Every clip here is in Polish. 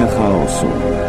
Teoria chaosu. Welcome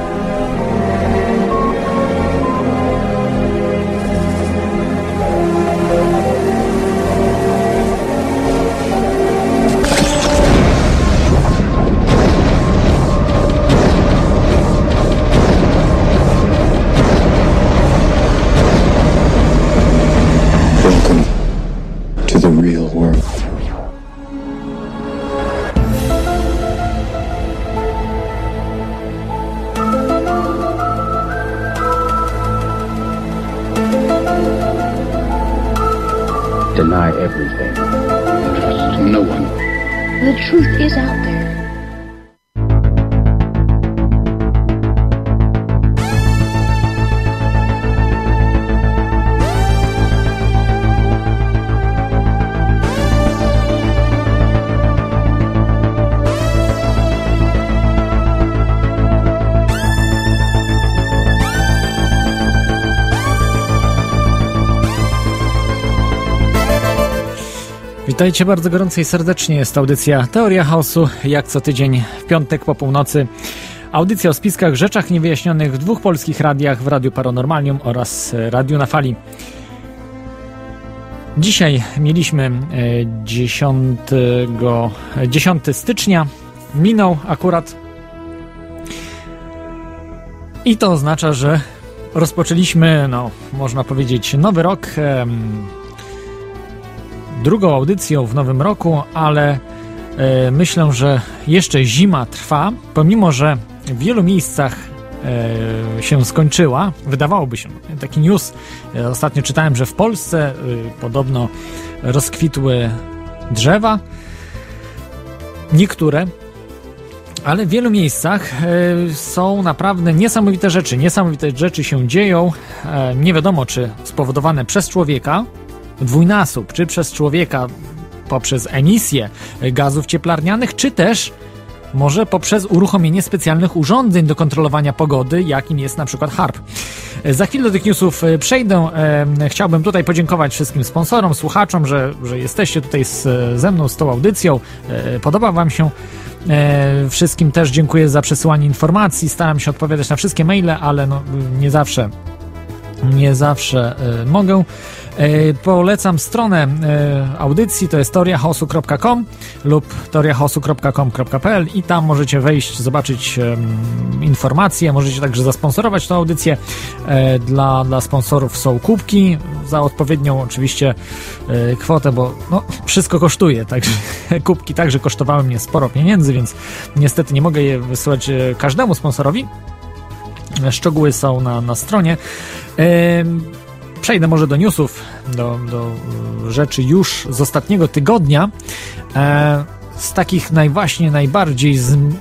Witajcie bardzo gorąco i serdecznie. Jest audycja Teoria Chaosu, jak co tydzień w piątek po północy. Audycja o spiskach, rzeczach niewyjaśnionych w dwóch polskich radiach, w Radiu Paranormalium oraz e, Radiu na Fali. Dzisiaj mieliśmy e, 10, 10 stycznia, minął akurat. I to oznacza, że rozpoczęliśmy, no, można powiedzieć, nowy rok. Drugą audycją w nowym roku, ale e, myślę, że jeszcze zima trwa, pomimo że w wielu miejscach e, się skończyła. Wydawałoby się, taki news. E, ostatnio czytałem, że w Polsce podobno rozkwitły drzewa. Niektóre. Ale w wielu miejscach są naprawdę niesamowite rzeczy. Niesamowite rzeczy się dzieją. Nie wiadomo, czy spowodowane przez człowieka, dwójnasób, czy przez człowieka poprzez emisję gazów cieplarnianych, czy też może poprzez uruchomienie specjalnych urządzeń do kontrolowania pogody, jakim jest na przykład HARP. Za chwilę do tych newsów e, przejdę. E, Chciałbym tutaj podziękować wszystkim sponsorom, słuchaczom, że, że jesteście tutaj z, ze mną z tą audycją. E, Podoba Wam się. Wszystkim też dziękuję za przesyłanie informacji. Staram się odpowiadać na wszystkie maile, ale no, nie zawsze nie zawsze mogę. E, polecam stronę e, audycji, to jest teoriachaosu.com lub teoriachaosu.com.pl i tam możecie wejść, zobaczyć informacje, możecie także zasponsorować tę audycję. E, dla, dla sponsorów są kubki za odpowiednią oczywiście kwotę, bo no, wszystko kosztuje, także kubki także kosztowały mnie sporo pieniędzy, więc niestety nie mogę je wysłać każdemu sponsorowi. Szczegóły są na, na stronie. Em, Przejdę może do newsów, do, do e, rzeczy już z ostatniego tygodnia. E, z takich najwaśnie najbardziej zm-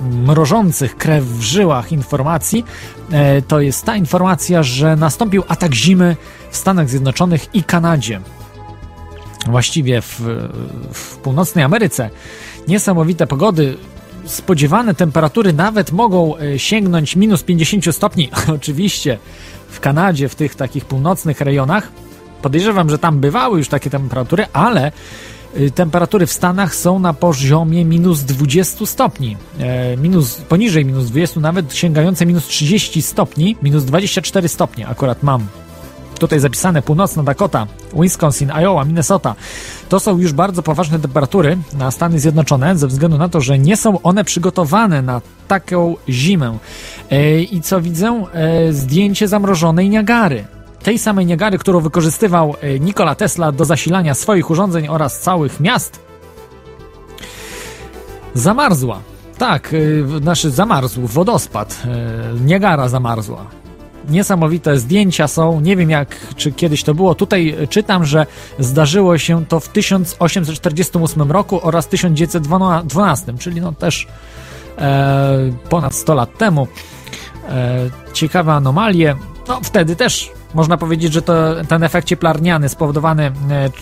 mrożących krew w żyłach informacji, e, to jest ta informacja, że nastąpił atak zimy w Stanach Zjednoczonych i Kanadzie. Właściwie w, w północnej Ameryce. Niesamowite pogody, spodziewane temperatury nawet mogą e, sięgnąć minus 50 stopni. Oczywiście w Kanadzie, w tych takich północnych rejonach. Podejrzewam, że tam bywały już takie temperatury, ale y, temperatury w Stanach są na poziomie minus 20 stopni. E, minus, poniżej minus 20, nawet sięgające minus 30 stopni, minus 24 stopnie akurat mam. Tutaj zapisane północna Dakota, Wisconsin, Iowa, Minnesota. To są już bardzo poważne temperatury na Stany Zjednoczone, ze względu na to, że nie są one przygotowane na taką zimę. E, I co widzę? E, zdjęcie zamrożonej Niagary. Tej samej Niagary, którą wykorzystywał e, Nikola Tesla do zasilania swoich urządzeń oraz całych miast, zamarzła. Tak, e, znaczy zamarzł wodospad. Niagara zamarzła niesamowite zdjęcia są. Nie wiem jak, czy kiedyś to było. Tutaj czytam, że zdarzyło się to w 1848 roku oraz 1912, czyli no też e, ponad 100 lat temu. E, ciekawe anomalie. No wtedy też można powiedzieć, że to, ten efekt cieplarniany spowodowany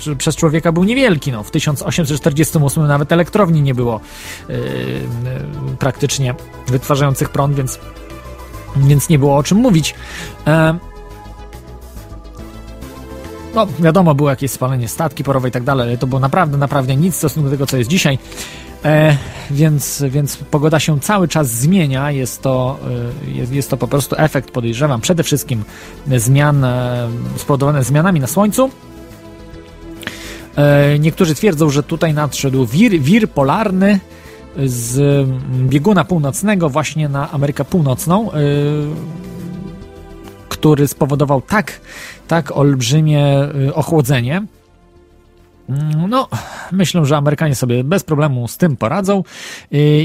e, przez człowieka był niewielki. No, w 1848 nawet elektrowni nie było e, praktycznie wytwarzających prąd, więc więc nie było o czym mówić. E, no, wiadomo, było jakieś spalenie statki porowe i tak dalej, ale to było naprawdę, naprawdę nic w stosunku do tego, co jest dzisiaj. E, więc, więc pogoda się cały czas zmienia. Jest to, e, jest, jest to po prostu efekt, podejrzewam, przede wszystkim zmian e, spowodowane zmianami na Słońcu. E, niektórzy twierdzą, że tutaj nadszedł wir, wir polarny z bieguna północnego właśnie na Amerykę Północną, e, który spowodował tak, tak olbrzymie e, ochłodzenie, Mm, no, myślę, że Amerykanie sobie bez problemu z tym poradzą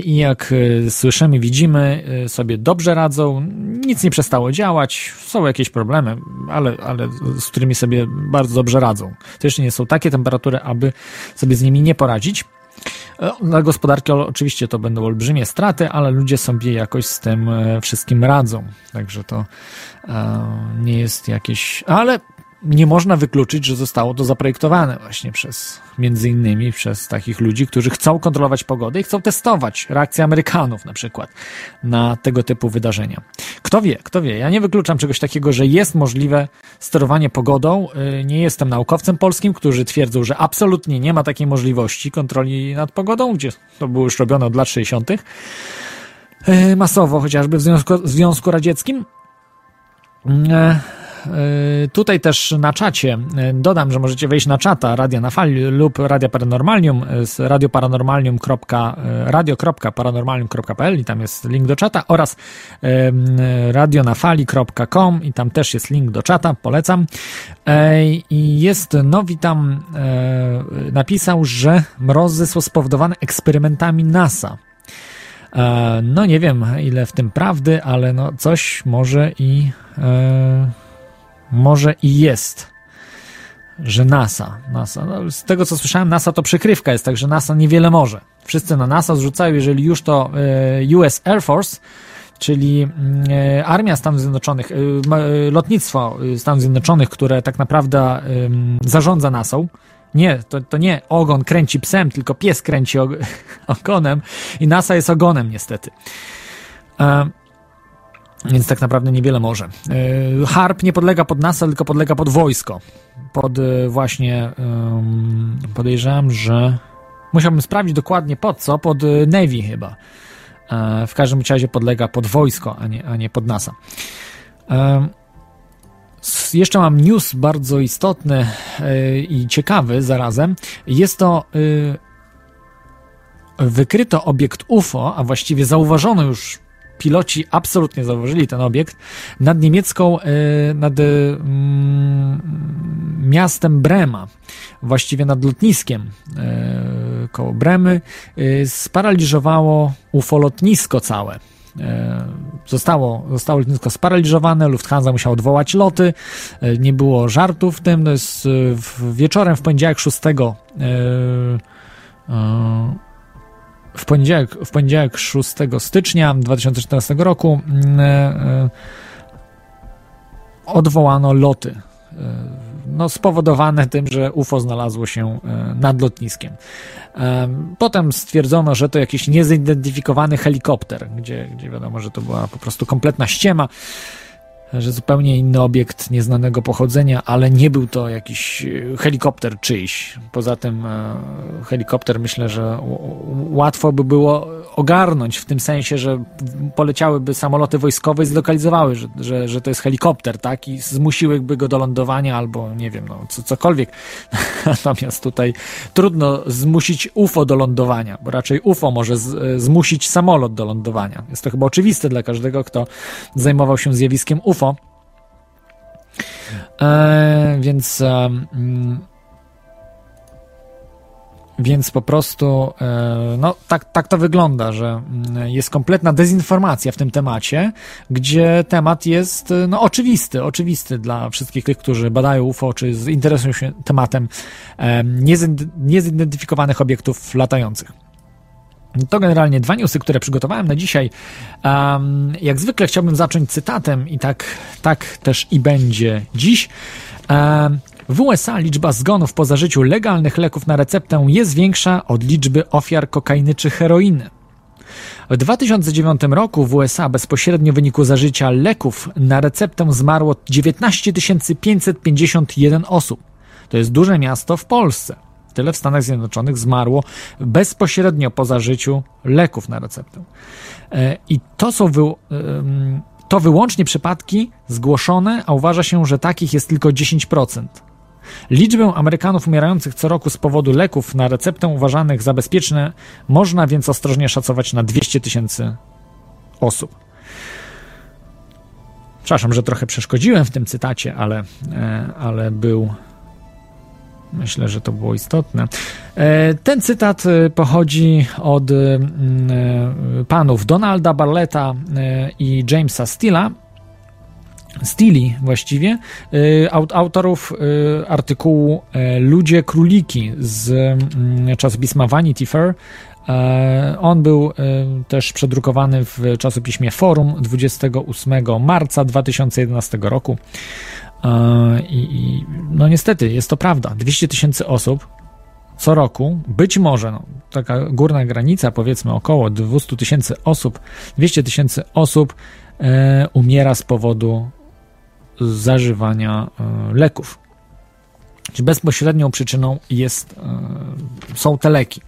i jak słyszymy, widzimy, sobie dobrze radzą. Nic nie przestało działać, są jakieś problemy, ale, ale z którymi sobie bardzo dobrze radzą. Jeszcze nie są takie temperatury, aby sobie z nimi nie poradzić. E, dla gospodarki oczywiście to będą olbrzymie straty, ale ludzie sobie jakoś z tym wszystkim radzą. Także to nie jest jakieś. Ale nie można wykluczyć, że zostało to zaprojektowane właśnie przez, między innymi przez takich ludzi, którzy chcą kontrolować pogodę i chcą testować reakcję Amerykanów na przykład na tego typu wydarzenia. Kto wie, kto wie. Ja nie wykluczam czegoś takiego, że jest możliwe sterowanie pogodą. Y, nie jestem naukowcem polskim, którzy twierdzą, że absolutnie nie ma takiej możliwości kontroli nad pogodą, gdzie to było już robione od lat 60. Y, masowo, chociażby w Związku, w Związku Radzieckim. E, tutaj też na czacie e, dodam, że możecie wejść na czata Radia na Fali lub Radia Paranormalium e, z radioparanormalium.radio.paranormalium.pl i tam jest link do czata oraz radionafali.com i tam też jest link do czata, polecam. I jest nowi tam napisał, że mrozy są spowodowane eksperymentami NASA. No nie wiem, ile w tym prawdy, ale no coś może i może i jest, że NASA, NASA, no z tego co słyszałem, NASA to przykrywka jest, także NASA niewiele może. Wszyscy na NASA zrzucają, jeżeli już to e, US Air Force, czyli e, Armia Stanów Zjednoczonych, e, lotnictwo Stanów Zjednoczonych, które tak naprawdę zarządza NASA, nie, to, to nie ogon kręci psem, tylko pies kręci ogonem i NASA jest ogonem niestety. Więc tak naprawdę niewiele może. E, Harp nie podlega pod NASA, tylko podlega pod wojsko. Pod e, właśnie podejrzewam, że musiałbym sprawdzić dokładnie pod co, pod e, Navy chyba. W każdym razie podlega pod wojsko, a nie, a nie pod NASA. Jeszcze mam news bardzo istotny i ciekawy zarazem. Jest to wykryto obiekt UFO, a właściwie zauważono już piloci absolutnie zauważyli ten obiekt nad niemiecką, e, nad mm, miastem Brema, właściwie nad lotniskiem e, koło Bremy, e, sparaliżowało ufolotnisko całe. Zostało, zostało lotnisko sparaliżowane, Lufthansa musiała odwołać loty, nie było żartów w tym, to jest wieczorem w poniedziałek 6 w poniedziałek, w poniedziałek 6 stycznia 2014 roku mm, e, e, odwołano loty. E, no, spowodowane tym, że UFO znalazło się nad lotniskiem. Potem stwierdzono, że to jakiś niezidentyfikowany helikopter, gdzie, gdzie wiadomo, że to była po prostu kompletna ściema że zupełnie inny obiekt nieznanego pochodzenia, ale nie był to jakiś e, helikopter czyjś. Poza tym e, helikopter myślę, że łatwo by było ogarnąć w tym sensie, że poleciałyby samoloty wojskowe i zlokalizowały, że, że, że to jest helikopter, tak? I zmusiłyby go do lądowania albo nie wiem, no, co, cokolwiek. Natomiast tutaj trudno zmusić UFO do lądowania, bo raczej UFO może z, e, zmusić samolot do lądowania. Jest to chyba oczywiste dla każdego, kto zajmował się zjawiskiem UFO UFO. E, więc e, więc po prostu e, no, tak, tak to wygląda, że mm, jest kompletna dezinformacja w tym temacie, gdzie temat jest no, oczywisty, oczywisty dla wszystkich tych, którzy badają UFO, czy interesują się tematem niezidentyfikowanych obiektów latających. To generalnie dwa newsy, które przygotowałem na dzisiaj. Um, jak zwykle chciałbym zacząć cytatem i tak, tak też i będzie dziś. Um, w USA liczba zgonów po zażyciu legalnych leków na receptę jest większa od liczby ofiar kokainy czy heroiny. W 2009 roku w USA bezpośrednio w wyniku zażycia leków na receptę zmarło 19 551 osób. To jest duże miasto w Polsce. Tyle w Stanach Zjednoczonych zmarło bezpośrednio po zażyciu leków na receptę. E, I to są wy, to wyłącznie przypadki zgłoszone, a uważa się, że takich jest tylko 10%. Liczbę Amerykanów umierających co roku z powodu leków na receptę uważanych za bezpieczne można więc ostrożnie szacować na 200 tysięcy osób. Przepraszam, że trochę przeszkodziłem w tym cytacie, ale, e, ale był. Myślę, że to było istotne. E, ten cytat e, pochodzi od panów Donalda Barletta i Jamesa Steela, Steely właściwie, autorów artykułu Ludzie Króliki z czasopisma Vanity Fair E, on był e, też przedrukowany w czasopiśmie Forum 28 marca 2011 roku. E, I, no niestety, jest to prawda. 200 tysięcy osób co roku, być może no, taka górna granica, powiedzmy około 200 tysięcy osób, 200 tysięcy osób e, umiera z powodu zażywania e, leków. Czyli bezpośrednią przyczyną jest, e, są te leki.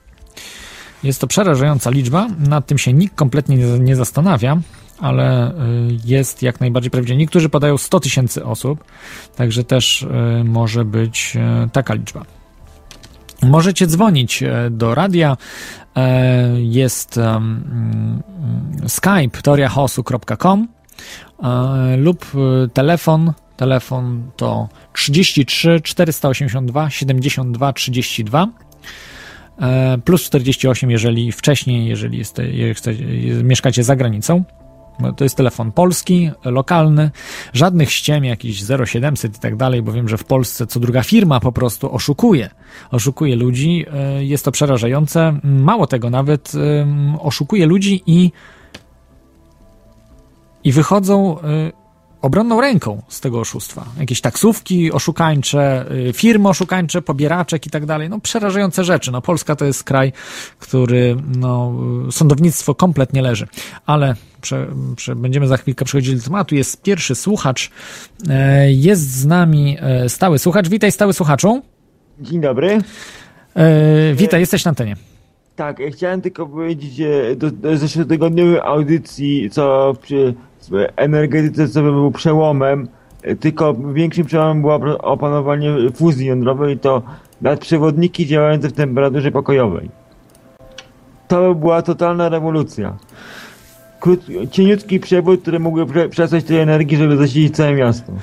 Jest to przerażająca liczba, nad tym się nikt kompletnie nie, nie zastanawia, ale y, jest jak najbardziej prawdziwe. Niektórzy podają 100 tysięcy osób, także też y, może być y, taka liczba. Możecie dzwonić do radia. Jest skype teoriachaosu.com lub telefon. Telefon to 33 482 72 32 E, plus 48, jeżeli wcześniej, jeżeli jest, mieszkacie za granicą. To jest telefon polski, lokalny, żadnych ściem, jakiś 0700 i tak dalej, bo wiem, że w Polsce co druga firma po prostu oszukuje. Oszukuje ludzi, e, jest to przerażające. Mało tego, nawet oszukuje ludzi i, i wychodzą e, obronną ręką z tego oszustwa. Jakieś taksówki oszukańcze, y, firmy oszukańcze, pobieraczek i tak dalej. No przerażające rzeczy. No Polska to jest kraj, który, no, sądownictwo kompletnie leży. Ale prze, prze, będziemy za chwilkę przechodzili do tematu. Jest pierwszy słuchacz. E, jest z nami e, stały słuchacz. Witaj stały słuchaczu. Dzień dobry. E, witaj, jesteś na antenie. Tak, ja chciałem tylko powiedzieć, że do, do zeszłotygodniowej audycji, co przy energetyce, co by był przełomem, tylko większym przełomem było opanowanie fuzji jądrowej, to nadprzewodniki działające w temperaturze pokojowej. To była totalna rewolucja. Krót, cieniutki przewód, który mógłby przesłać tej energii, żeby zasilić całe miasto.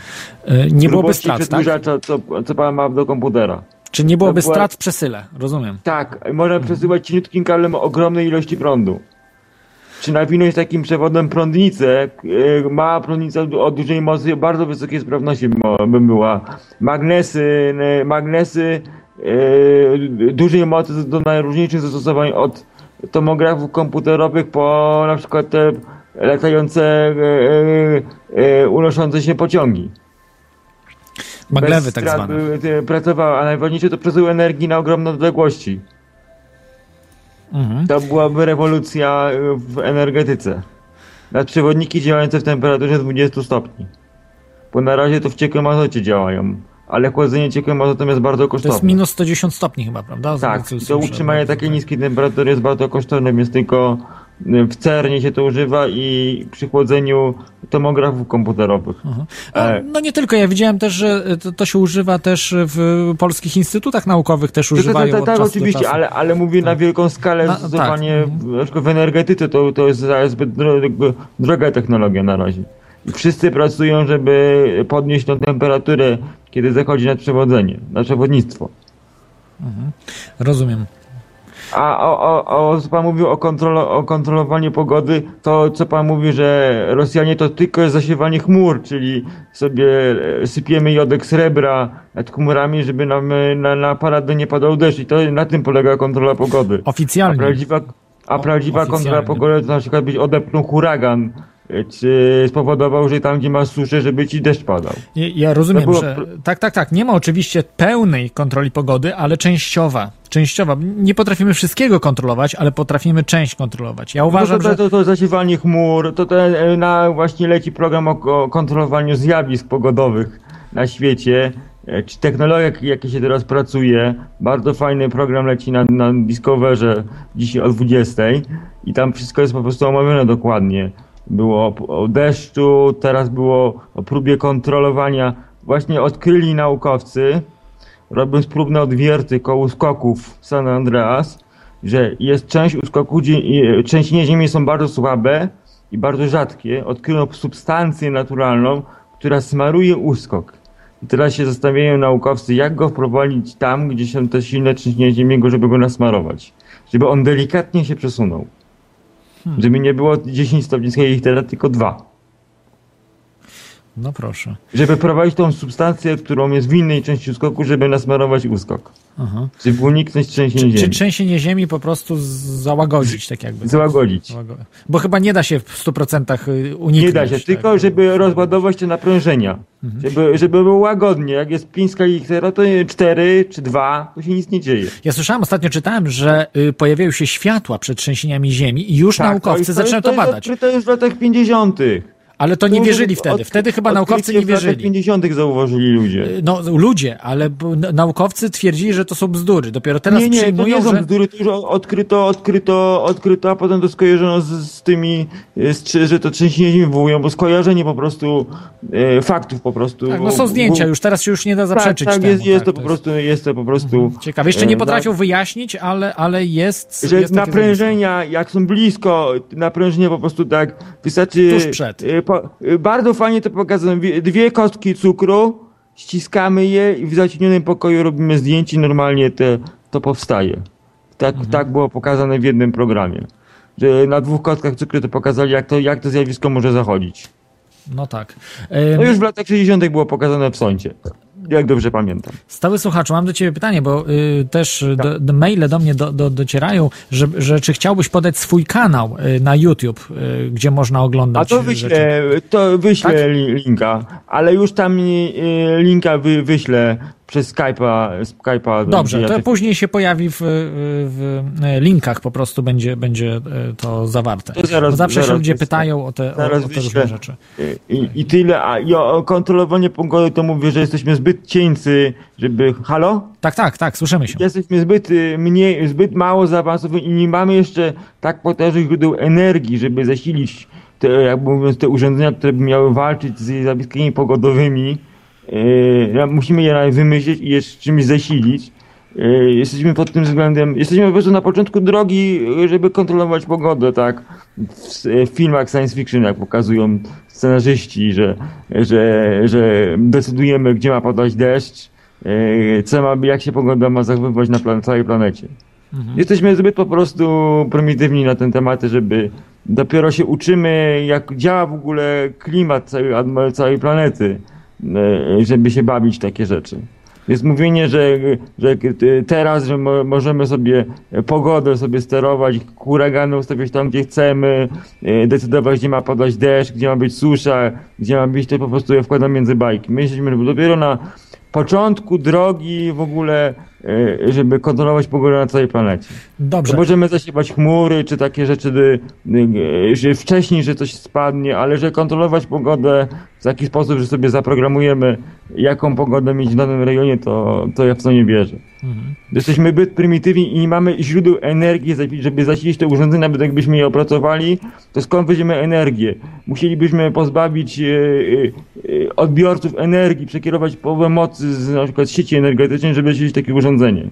Yy, nie byłoby strat, tak? co, co pan ma do komputera. Czy nie byłoby była... strat w przesyle, rozumiem. Tak, można przesyłać cieniutkim kablem ogromnej ilości prądu czy nawinąć takim przewodem prądnicę, e, mała prądnica o dużej mocy, bardzo wysokiej sprawności by była. Magnesy, magnesy e, dużej mocy do najróżniejszych zastosowań od tomografów komputerowych po na przykład te latające, e, unoszące się pociągi. Maglewy tak zwane. Pracowały, a najważniejsze to przesył energii na ogromne odległości. Mhm. To byłaby rewolucja w energetyce. Nadprzewodniki działające w temperaturze 20 stopni. Bo na razie to w ciekłym azocie działają. Ale chłodzenie ciekłym azotem jest bardzo kosztowne. To jest minus 110 stopni chyba, prawda? tak, to utrzymanie takiej niskiej temperatury jest bardzo kosztowne, więc tylko w CERNie się to używa i przy chłodzeniu tomografów komputerowych. E, no nie tylko, ja widziałem też, że to, to, się używa też w polskich instytutach naukowych, też używają Tak, tak, tak oczywiście, ale, ale mówię na tak. wielką skalę na, stosowanie tak. w energetyce, to, to jest zbyt droga technologia na razie. I wszyscy pracują, żeby podnieść tą temperaturę, kiedy zachodzi na przewodzenie, na przewodnictwo. Mhm. Rozumiem. A o, o, o, co pan mówił o, kontrolo, o kontrolowaniu pogody, to co pan mówi, że Rosjanie to tylko jest zasiewanie chmur, czyli sobie e, sypiemy jodek srebra nad chmurami, żeby nam e, na, na paradę nie padał deszcz i to na tym polega kontrola pogody. Oficjalnie. A prawdziwa, a prawdziwa kontrola pogody to na przykład być odepchnął huragan, czy spowodował, że tam, gdzie masz suszę, żeby ci deszcz padał. Ja, rozumiem, było... że tak, tak, tak. Nie ma oczywiście pełnej kontroli pogody, ale częściowa. Częściowa. Nie potrafimy wszystkiego kontrolować, ale potrafimy część kontrolować. Ja uważam, no to, to, to, to zasiewanie chmur, to, to e, na właśnie leci program o, o kontrolowaniu zjawisk pogodowych na świecie. e, czy technologia, jakie się teraz pracuje. Bardzo fajny program leci na, na Discoverze dzisiaj o 20 i tam wszystko jest po prostu omawiane dokładnie. Było o, deszczu, teraz było o próbie kontrolowania. Właśnie odkryli naukowcy, robiąc próbne odwierty koło skoków San Andreas, że jest część uskoków, trzęsienia ziemi są bardzo słabe i bardzo rzadkie. Odkryto substancję naturalną, która smaruje uskok. I teraz się zastanawiają naukowcy, jak go wprowadzić tam, gdzie są te silne trzęsienia ziemi, żeby go nasmarować. Żeby on delikatnie się przesunął. Żeby nie było 10 stopni ich teraz tylko dwa. No proszę. Żeby prowadzić tą substancję, którą jest w innej części uskoku, żeby nasmarować uskok. Aha. Żeby uniknąć trzęsienia Czy, czy ziemi. trzęsienie ziemi po prostu załagodzić, tak jakby. Załagodzić. Załago- Bo chyba nie da się w 100% y, uniknąć. Nie da się, tak? tylko żeby rozładować te naprężenia. Żeby, żeby było łagodnie. Jak jest 5 skali Richtera, to 4 czy 2, to się nic nie dzieje. Ja słyszałem, ostatnio czytałem, że y, pojawiają się światła przed trzęsieniami ziemi i już Tak, naukowcy to, zaczynają to, to jest badać. odkryte już w latach 50. Ale to nie To wierzyli wtedy. Wtedy chyba naukowcy nie odkrycie W latach wierzyli. 50. zauważyli ludzie. No ludzie, ale naukowcy twierdzili, że to są bzdury. Dopiero teraz nie, nie, to przyjmują, nie są że... bzdury, to już odkryto, odkryto, odkryto, a potem to skojarzono z, z tymi, e, z, że to trzęsienie ziemi wywołują, bo skojarzenie po prostu e, faktów po prostu. Tak, no są zdjęcia już, teraz się już nie da Tak, zaprzeczyć tak, temu. jest, jest tak, to po prostu, jest to po prostu. Ciekawe. Jeszcze nie potrafią tak. wyjaśnić, ale, ale jest... że jest naprężenia, jak są blisko, naprężenia po prostu tak wystarczy. Tuż przed. Bardzo fajnie to pokazują. Dwie- kostki cukru, ściskamy je i w zacienionym pokoju robimy zdjęcie, normalnie te, to powstaje. Tak, Mhm. tak było pokazane w jednym programie. Że na dwóch kostkach cukru to pokazali, jak to, jak to zjawisko może zachodzić. No tak. E, No już w latach 60. było pokazane w sądzie. Jak dobrze pamiętam. Stały słuchaczu, mam do ciebie pytanie, bo y, też y, Tak. do, do maile do mnie do, do, docierają, że, że czy chciałbyś podać swój kanał y, na YouTube, y, gdzie można A oglądać to rzeczy. wyślę, to wyślę Tak? li, linka, ale już tam y, linka wy, wyślę przez Skype'a. Skype'a Dobrze, to później się pojawi w, w, w linkach, po prostu będzie, będzie y, to zawarte. To zaraz- Bo zawsze się zaraz ludzie wyślę. pytają o te, o, o te różne rzeczy. I, I tyle, a i o, o kontrolowanie pogody to mówię, że jesteśmy zbyt cieńcy, żeby... Halo? Tak, tak, tak, słyszymy się. Jesteśmy zbyt y, mniej, zbyt mało zaawansowani i nie mamy jeszcze tak potężnych źródeł energii, żeby zasilić te, jakby mówiąc, te urządzenia, które by miały walczyć z zjawiskami pogodowymi. Yy, musimy je wymyślić i je czymś zasilić. Yy, jesteśmy pod tym względem, jesteśmy po prostu na początku drogi, yy, żeby kontrolować pogodę, tak? W, w filmach science fiction, jak pokazują scenarzyści, że, że, że decydujemy, gdzie ma padać deszcz, yy, co ma, jak się pogoda ma zachowywać na plan, całej planecie. Jesteśmy zbyt po prostu prymitywni na ten temat, żeby dopiero się uczymy, jak działa w ogóle klimat całej, całej planety, żeby się bawić takie rzeczy. Jest mówienie, że, że teraz, że mo, możemy sobie pogodę sobie sterować, huragany ustawiać tam, gdzie chcemy, e, decydować, gdzie ma padać deszcz, gdzie ma być susza, gdzie ma być, to po prostu je wkładam między bajki. My jesteśmy dopiero na początku drogi w ogóle, e, żeby kontrolować pogodę na całej planecie. Dobrze. To możemy zasiewać chmury, czy takie rzeczy, y, y, że wcześniej, że coś spadnie, ale że kontrolować pogodę w taki sposób, że sobie zaprogramujemy, jaką pogodę mieć w danym rejonie, to, to ja w to nie wierzę. Jesteśmy zbyt prymitywni i nie mamy źródeł energii, żeby zasilić te urządzenia, nawet jakbyśmy je opracowali, to skąd weźmiemy energię? Musielibyśmy pozbawić odbiorców energii, przekierować połowę mocy z na przykład sieci energetycznej, żeby zasilić takie urządzenie.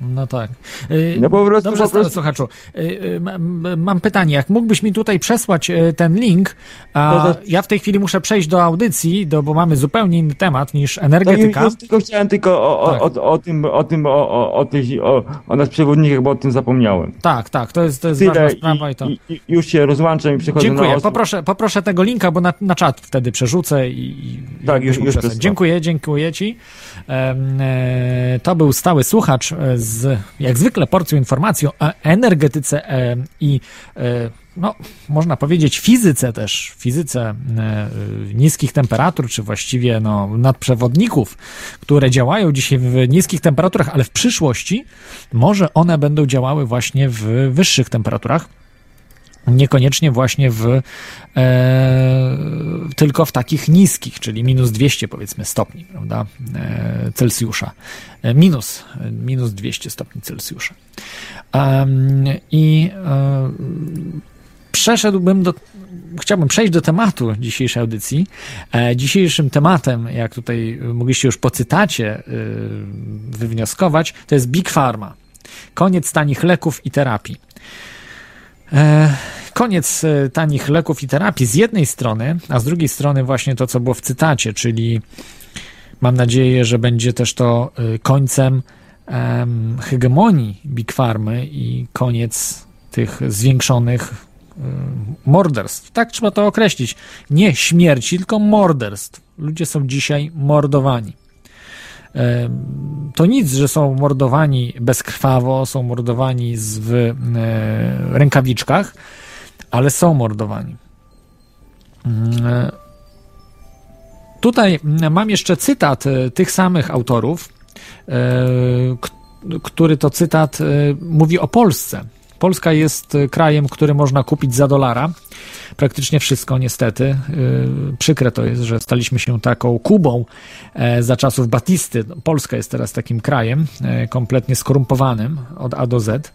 No tak. Y, No po prostu- Dobrze, po prostu- słuchaczu. Y, y, Mam pytanie. Jak mógłbyś mi tutaj przesłać ten link, a za- ja w tej chwili muszę przejść do audycji, do, bo mamy zupełnie inny temat niż No energetyka. i, już tylko chciałem tylko o, o, Tak. o, o tym, o tym, o, o, o, tych, o, o nas przewodnikach, bo o tym zapomniałem. Tak, tak, to jest, to jest Tyle ważna sprawa i to... i, już się rozłączam i przechodzę Dziękuję. na. Poproszę, poproszę tego linka, bo na, na czat wtedy przerzucę i. i Tak, już- już. Dziękuję, dziękuję Ci. E, to był stały słuchacz e, z, jak zwykle, porcją informacji o energetyce e, i, e, no, można powiedzieć, fizyce też, fizyce niskich temperatur, czy właściwie no, nadprzewodników, które działają dzisiaj w niskich temperaturach, ale w przyszłości może one będą działały właśnie w wyższych temperaturach. Niekoniecznie właśnie w e, tylko w takich niskich, czyli minus 200 powiedzmy stopni, prawda, e, Celsjusza. E, minus, minus 200 stopni Celsjusza. I e, przeszedłbym do, chciałbym przejść do tematu dzisiejszej audycji. E, dzisiejszym tematem, jak tutaj mogliście już po cytacie e, wywnioskować, to jest Big Pharma. Koniec tanich leków i terapii. E, koniec e, tanich leków i terapii z jednej strony, a z drugiej strony właśnie to, co było w cytacie, czyli mam nadzieję, że będzie też to e, końcem em, hegemonii Big Farmy i koniec tych zwiększonych morderstw. Tak trzeba to określić. Nie śmierci, tylko morderstw. Ludzie są dzisiaj mordowani. To nic, że są mordowani bezkrwawo, są mordowani z, w e, rękawiczkach, ale są mordowani. Mm, e, Tutaj mam jeszcze cytat e, tych samych autorów, który to cytat mówi o Polsce. Polska jest e, krajem, który można kupić za dolara. Praktycznie wszystko, niestety. E, Przykre to jest, że staliśmy się taką Kubą e, za czasów Batisty. Polska jest teraz takim krajem kompletnie skorumpowanym od A do Z.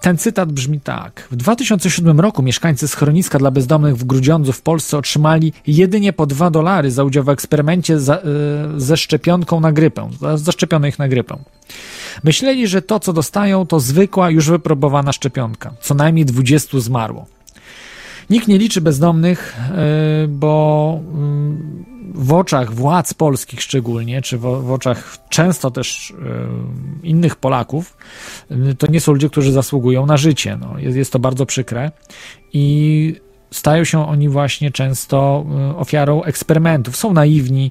Ten cytat brzmi tak. W 2007 roku mieszkańcy schroniska dla bezdomnych w Grudziądzu w Polsce otrzymali jedynie po 2 dolary za udział w eksperymencie za, ze szczepionką na grypę. za- Zaszczepiono ich na grypę. Myśleli, że to, co dostają, to zwykła, już wypróbowana szczepionka. Co najmniej 20 zmarło. Nikt nie liczy bezdomnych, e, bo mm, w oczach władz polskich szczególnie, czy w, oczach często też e, innych Polaków, y, to nie są ludzie, którzy zasługują na życie. No, jest to bardzo przykre i stają się oni właśnie często y, ofiarą eksperymentów. Są naiwni,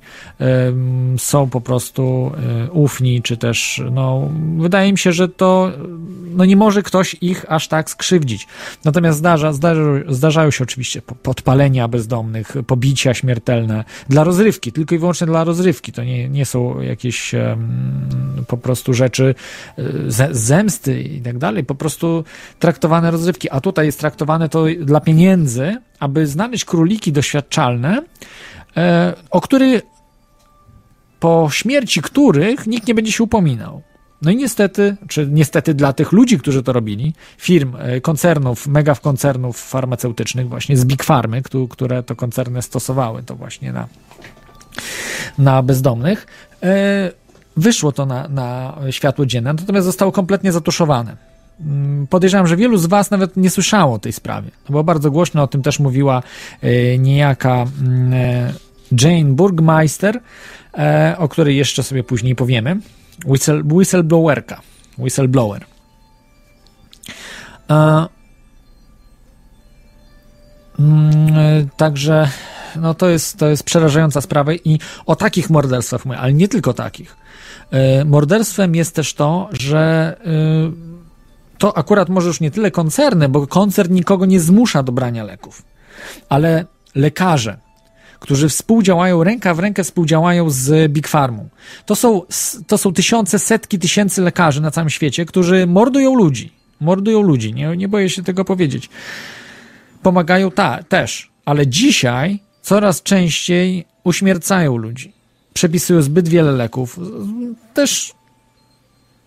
są po prostu y, ufni, czy też, no, wydaje mi się, że to, no, nie może ktoś ich aż tak skrzywdzić. Natomiast zdarza, zdarza, zdarzają się oczywiście po- podpalenia bezdomnych, pobicia śmiertelne dla rozrywki, tylko i wyłącznie dla rozrywki. To nie, nie są jakieś po prostu rzeczy y, ze- zemsty i tak dalej, po prostu traktowane rozrywki. A tutaj jest traktowane to dla pieniędzy, aby znaleźć króliki doświadczalne, e, o których po śmierci których nikt nie będzie się upominał. No i niestety, czy niestety dla tych ludzi, którzy to robili, firm, e, koncernów, mega koncernów farmaceutycznych, właśnie z Big Farmy, któ- które to koncerny stosowały to właśnie na, na bezdomnych, e, wyszło to na, na światło dzienne, natomiast zostało kompletnie zatuszowane. Mm, Podejrzewam, że wielu z Was nawet nie słyszało o tej sprawie. To było bardzo głośno, o tym też mówiła e, niejaka mm, e, Jane Burgmeister, e, o której jeszcze sobie później powiemy. Whistle, whistleblowerka. Whistleblower. Mm, Także no to jest, to jest przerażająca sprawa i o takich morderstwach mówię, ale nie tylko takich. Morderstwem jest też to, że to akurat może już nie tyle koncerny, bo koncern nikogo nie zmusza do brania leków, ale lekarze, którzy współdziałają, ręka w rękę współdziałają z Big Farmą. To są, to są tysiące, setki tysięcy lekarzy na całym świecie, którzy mordują ludzi. Mordują ludzi, nie, nie boję się tego powiedzieć. Pomagają ta, też, ale dzisiaj coraz częściej uśmiercają ludzi. Przepisują zbyt wiele leków. Też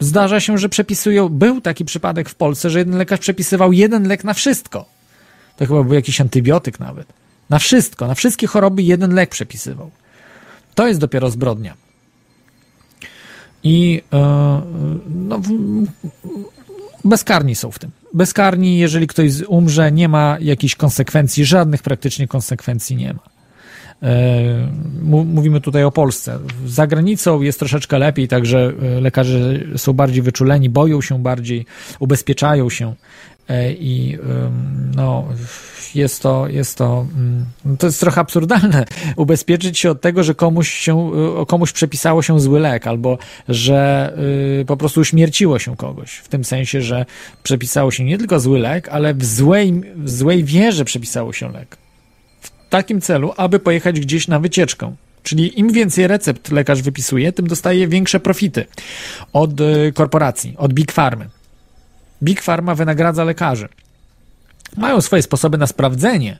Zdarza się, że przepisują. Był taki przypadek w Polsce, że jeden lekarz przepisywał jeden lek na wszystko. To chyba był jakiś antybiotyk nawet. Na wszystko, na wszystkie choroby jeden lek przepisywał. To jest dopiero zbrodnia. I e, no, bezkarni są w tym. Bezkarni, jeżeli ktoś umrze, nie ma jakichś konsekwencji, żadnych praktycznie konsekwencji nie ma. E, Mówimy tutaj o Polsce. Za granicą jest troszeczkę lepiej, także e, lekarze są bardziej wyczuleni, boją się bardziej, ubezpieczają się. E, i no, jest to, jest to, mm, to jest trochę absurdalne, ubezpieczyć się od tego, że komuś się, komuś przepisało się zły lek, albo że y, po prostu uśmierciło się kogoś, w tym sensie, że przepisało się nie tylko zły lek, ale w złej, w złej wierze przepisało się lek takim celu, aby pojechać gdzieś na wycieczkę. Czyli im więcej recept lekarz wypisuje, tym dostaje większe profity od y, korporacji, od Big Farmy. Big Pharma wynagradza lekarzy. Mają swoje sposoby na sprawdzenie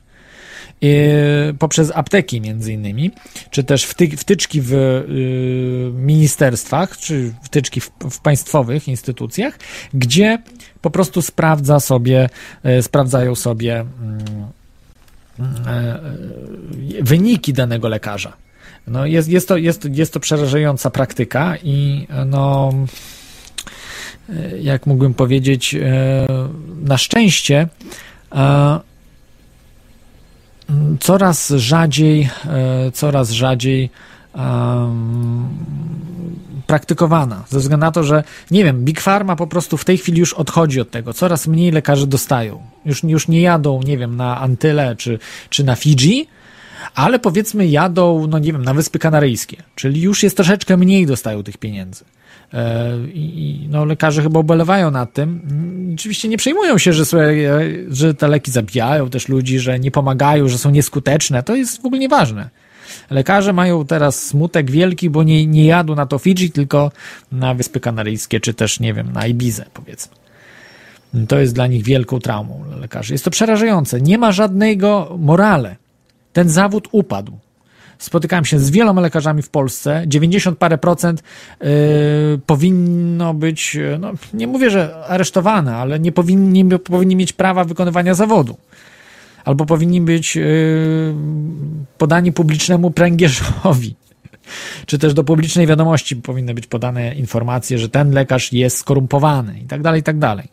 yy, poprzez apteki między innymi, czy też wty, wtyczki w yy, ministerstwach, czy wtyczki w, państwowych instytucjach, gdzie po prostu sprawdza sobie, sprawdzają sobie mm, wyniki danego lekarza. No jest, jest, to, jest, jest to przerażająca praktyka i no yy, jak mógłbym powiedzieć, na szczęście e, coraz rzadziej, e, coraz rzadziej praktykowana. Ze względu na to, że nie wiem, Big Pharma po prostu w tej chwili już odchodzi od tego. Coraz mniej lekarzy dostają. Już, już nie jadą, nie wiem, na Antyle czy, czy na Fidżi, ale powiedzmy jadą, no nie wiem, na Wyspy Kanaryjskie. Czyli już jest troszeczkę mniej dostają tych pieniędzy. E, I no, lekarze chyba ubolewają nad tym. Oczywiście nie przejmują się, że, że te leki zabijają też ludzi, że nie pomagają, że są nieskuteczne. To jest w ogóle nieważne. Lekarze mają teraz smutek wielki, bo nie, nie na to Fidżi, tylko na Wyspy Kanaryjskie, czy też, nie wiem, na Ibizę, powiedzmy. To jest dla nich wielką traumą lekarzy. Jest to przerażające. Nie ma żadnego morale. Ten zawód upadł spotykałem się z wieloma lekarzami w Polsce, 90 parę procent yy, powinno być, no, nie mówię, że aresztowane, ale nie powinni, powinni mieć prawa wykonywania zawodu. Albo powinni być yy, podani publicznemu pręgierzowi. Czy też do publicznej wiadomości powinny być podane informacje, że ten lekarz jest skorumpowany i tak dalej, i tak dalej.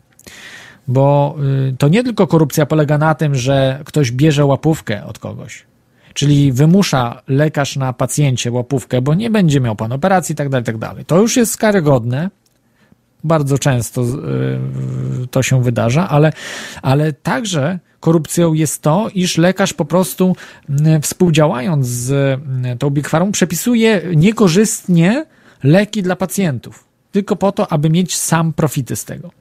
Bo yy, to nie tylko korupcja polega na tym, że ktoś bierze łapówkę od kogoś czyli wymusza lekarz na pacjencie łapówkę, bo nie będzie miał pan operacji i tak dalej, tak dalej. To już jest karygodne. Bardzo często yy, to się wydarza, ale, ale także korupcją jest to, iż lekarz po prostu yy, współdziałając z yy, tą Pharma przepisuje niekorzystnie leki dla pacjentów, tylko po to, aby mieć sam profity z tego.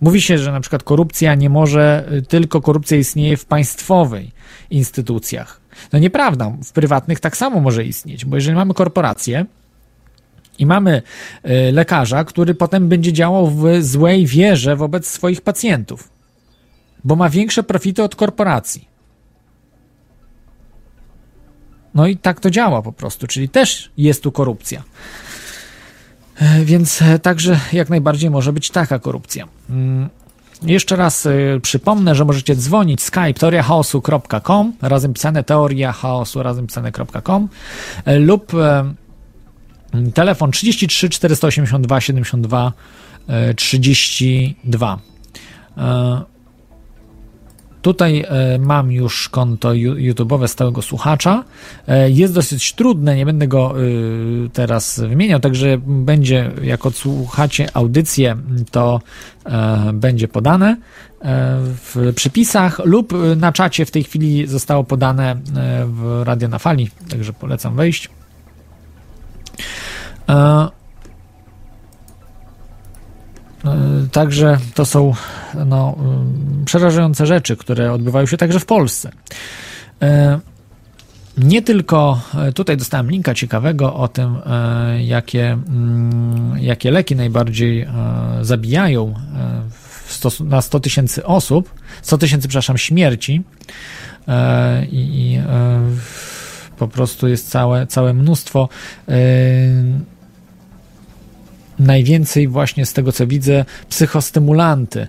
Mówi się, że na przykład korupcja nie może, tylko korupcja istnieje w państwowej instytucjach. No nieprawda, w prywatnych tak samo może istnieć, bo jeżeli mamy korporację, i mamy y, lekarza, który potem będzie działał w złej wierze wobec swoich pacjentów, bo ma większe profity od korporacji. No i tak to działa po prostu, czyli też jest tu korupcja. E, więc e, także jak najbardziej może być taka korupcja. Mm. Jeszcze raz y, przypomnę, że możecie dzwonić skype teoriachaosu.com razem pisane teoria chaosu razem pisane.com lub telefon 33 482 72 32. Tutaj e, mam już konto YouTube'owe stałego słuchacza. E, jest dosyć trudne, nie będę go e, teraz wymieniał, także będzie, jak odsłuchacie audycję, to będzie podane w przypisach lub na czacie w tej chwili zostało podane w Radio na Fali, także polecam wejść. Także to są no, przerażające rzeczy, które odbywają się także w Polsce. E, nie tylko e, tutaj dostałem linka ciekawego o tym, e, jakie, mm, jakie leki najbardziej zabijają na 100 tysięcy osób, 100 tysięcy, przepraszam, śmierci i, i po prostu jest całe, całe mnóstwo najwięcej właśnie z tego co widzę psychostymulanty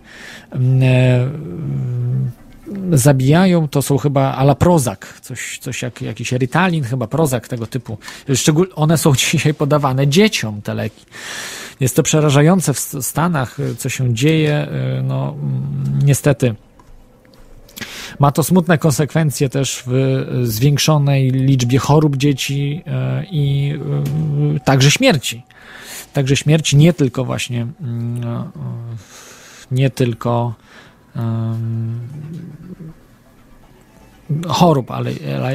mm, e, zabijają, to są chyba ala Prozak, coś, coś jak jakiś Ritalin, chyba Prozak tego typu. Szczególnie one są dzisiaj podawane dzieciom, te leki. Jest to przerażające w Stanach, co się dzieje, e, no niestety. Ma to smutne konsekwencje też w zwiększonej liczbie chorób dzieci e, i także śmierci. Także śmierć nie tylko właśnie, mm, no, nie tylko um, chorób, ale,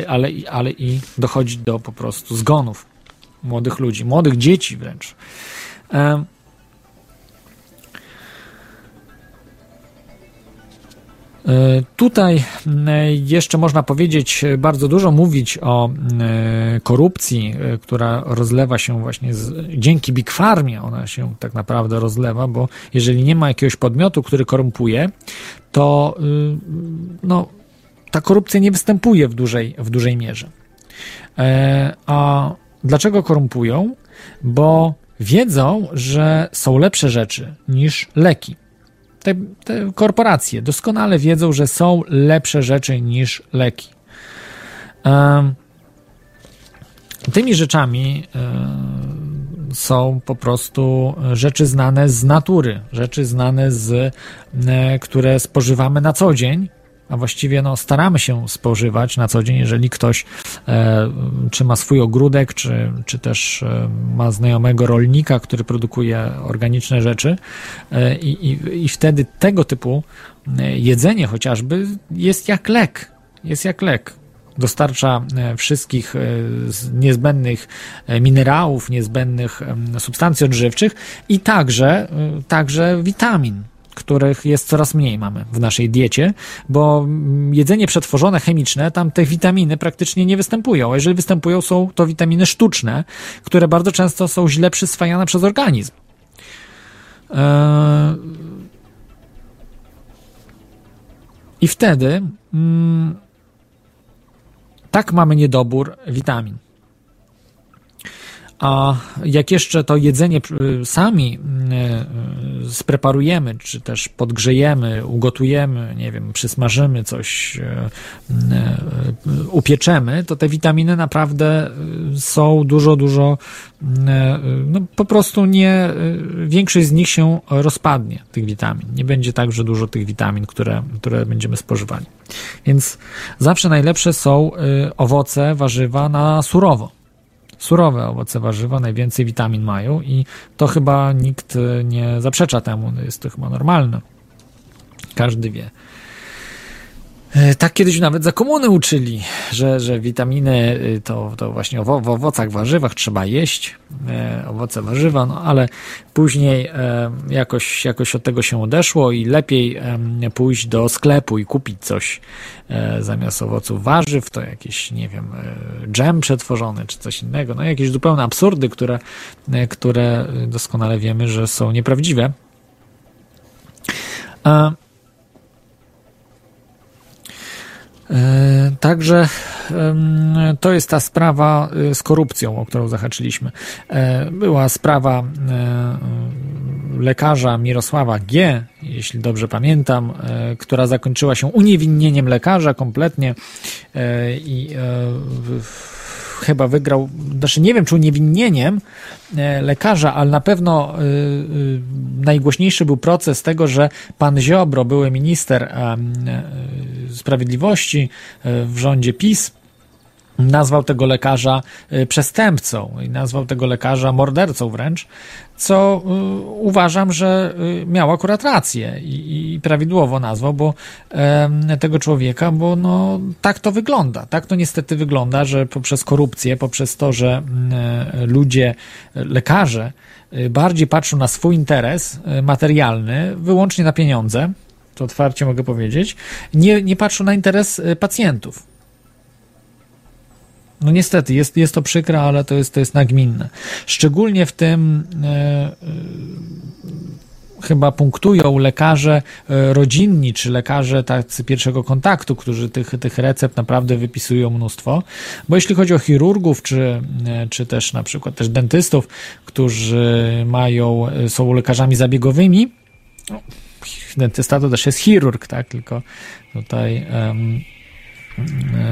ale, ale, i dochodzi do po prostu zgonów młodych ludzi, młodych dzieci wręcz. E, Tutaj m, jeszcze można powiedzieć, e, bardzo dużo mówić o e, korupcji, e, która rozlewa się właśnie z, dzięki Big Farmie. Ona się tak naprawdę rozlewa, bo jeżeli nie ma jakiegoś podmiotu, który korumpuje, to y, no, ta korupcja nie występuje w dużej, w dużej mierze. E, A dlaczego korumpują? Bo wiedzą, że są lepsze rzeczy niż leki. Te, te korporacje doskonale wiedzą, że są lepsze rzeczy niż leki. Tymi rzeczami em, są po prostu rzeczy znane z natury, rzeczy znane z, e, które spożywamy na co dzień, a właściwie no, staramy się spożywać na co dzień, jeżeli ktoś e, czy ma swój ogródek, czy, czy też e, ma znajomego rolnika, który produkuje organiczne rzeczy e, i, i, wtedy tego typu e, jedzenie chociażby jest jak lek, jest jak lek. Dostarcza e, wszystkich e, niezbędnych minerałów, niezbędnych substancji odżywczych i także, także witamin których jest coraz mniej mamy w naszej diecie, bo jedzenie przetworzone chemiczne, tam te witaminy praktycznie nie występują. A jeżeli występują, są to witaminy sztuczne, które bardzo często są źle przyswajane przez organizm. Eee, I wtedy mm, tak mamy niedobór witamin. A jak jeszcze to jedzenie y, sami y, y, spreparujemy, czy też podgrzejemy, ugotujemy, nie wiem, przysmażymy coś, upieczemy, to te witaminy naprawdę są dużo, dużo, no po prostu nie, większość z nich się rozpadnie, tych witamin. Nie będzie tak, że dużo tych witamin, które, które będziemy spożywali. Więc zawsze najlepsze są owoce, warzywa na surowo surowe owoce, warzywa najwięcej witamin mają i to chyba nikt e, nie zaprzecza temu, no jest to chyba normalne. Każdy wie. E, Tak kiedyś nawet za komuny uczyli, że, że witaminy y, to, to właśnie w owocach, warzywach trzeba jeść, e, owoce, warzywa, no ale później e, jakoś, jakoś od tego się odeszło i lepiej pójść do sklepu i kupić coś zamiast owoców, warzyw, to jakieś, nie wiem, dżem przetworzony czy coś innego, no jakieś zupełne absurdy, które, które doskonale wiemy, że są nieprawdziwe. A, E, Także em, to jest ta sprawa y, z korupcją, o którą zahaczyliśmy. E, Była sprawa e, lekarza Mirosława G., jeśli dobrze pamiętam, e, która zakończyła się uniewinnieniem lekarza kompletnie e, i e, w- chyba wygrał, znaczy nie wiem czy uniewinnieniem e, lekarza, ale na pewno y, y, najgłośniejszy był proces tego, że pan Ziobro, były minister sprawiedliwości w rządzie PiS, nazwał tego lekarza przestępcą i nazwał tego lekarza mordercą wręcz, co y, uważam, że y, miał akurat rację i, i prawidłowo nazwał, bo tego człowieka, bo no tak to wygląda. Tak to niestety wygląda, że poprzez korupcję, poprzez to, że mm, e, ludzie, e, lekarze y, bardziej patrzą na swój interes y, materialny, wyłącznie na pieniądze, to otwarcie mogę powiedzieć, nie, nie patrzą na interes pacjentów. No niestety, jest, jest to przykre, ale to jest, to jest nagminne. Szczególnie w tym e, e, chyba punktują lekarze e, rodzinni, czy lekarze tacy pierwszego kontaktu, którzy tych, tych recept naprawdę wypisują mnóstwo. Bo jeśli chodzi o chirurgów, czy, czy też na przykład też dentystów, którzy mają, są lekarzami zabiegowymi, no, dentysta to też jest chirurg, tak, tylko tutaj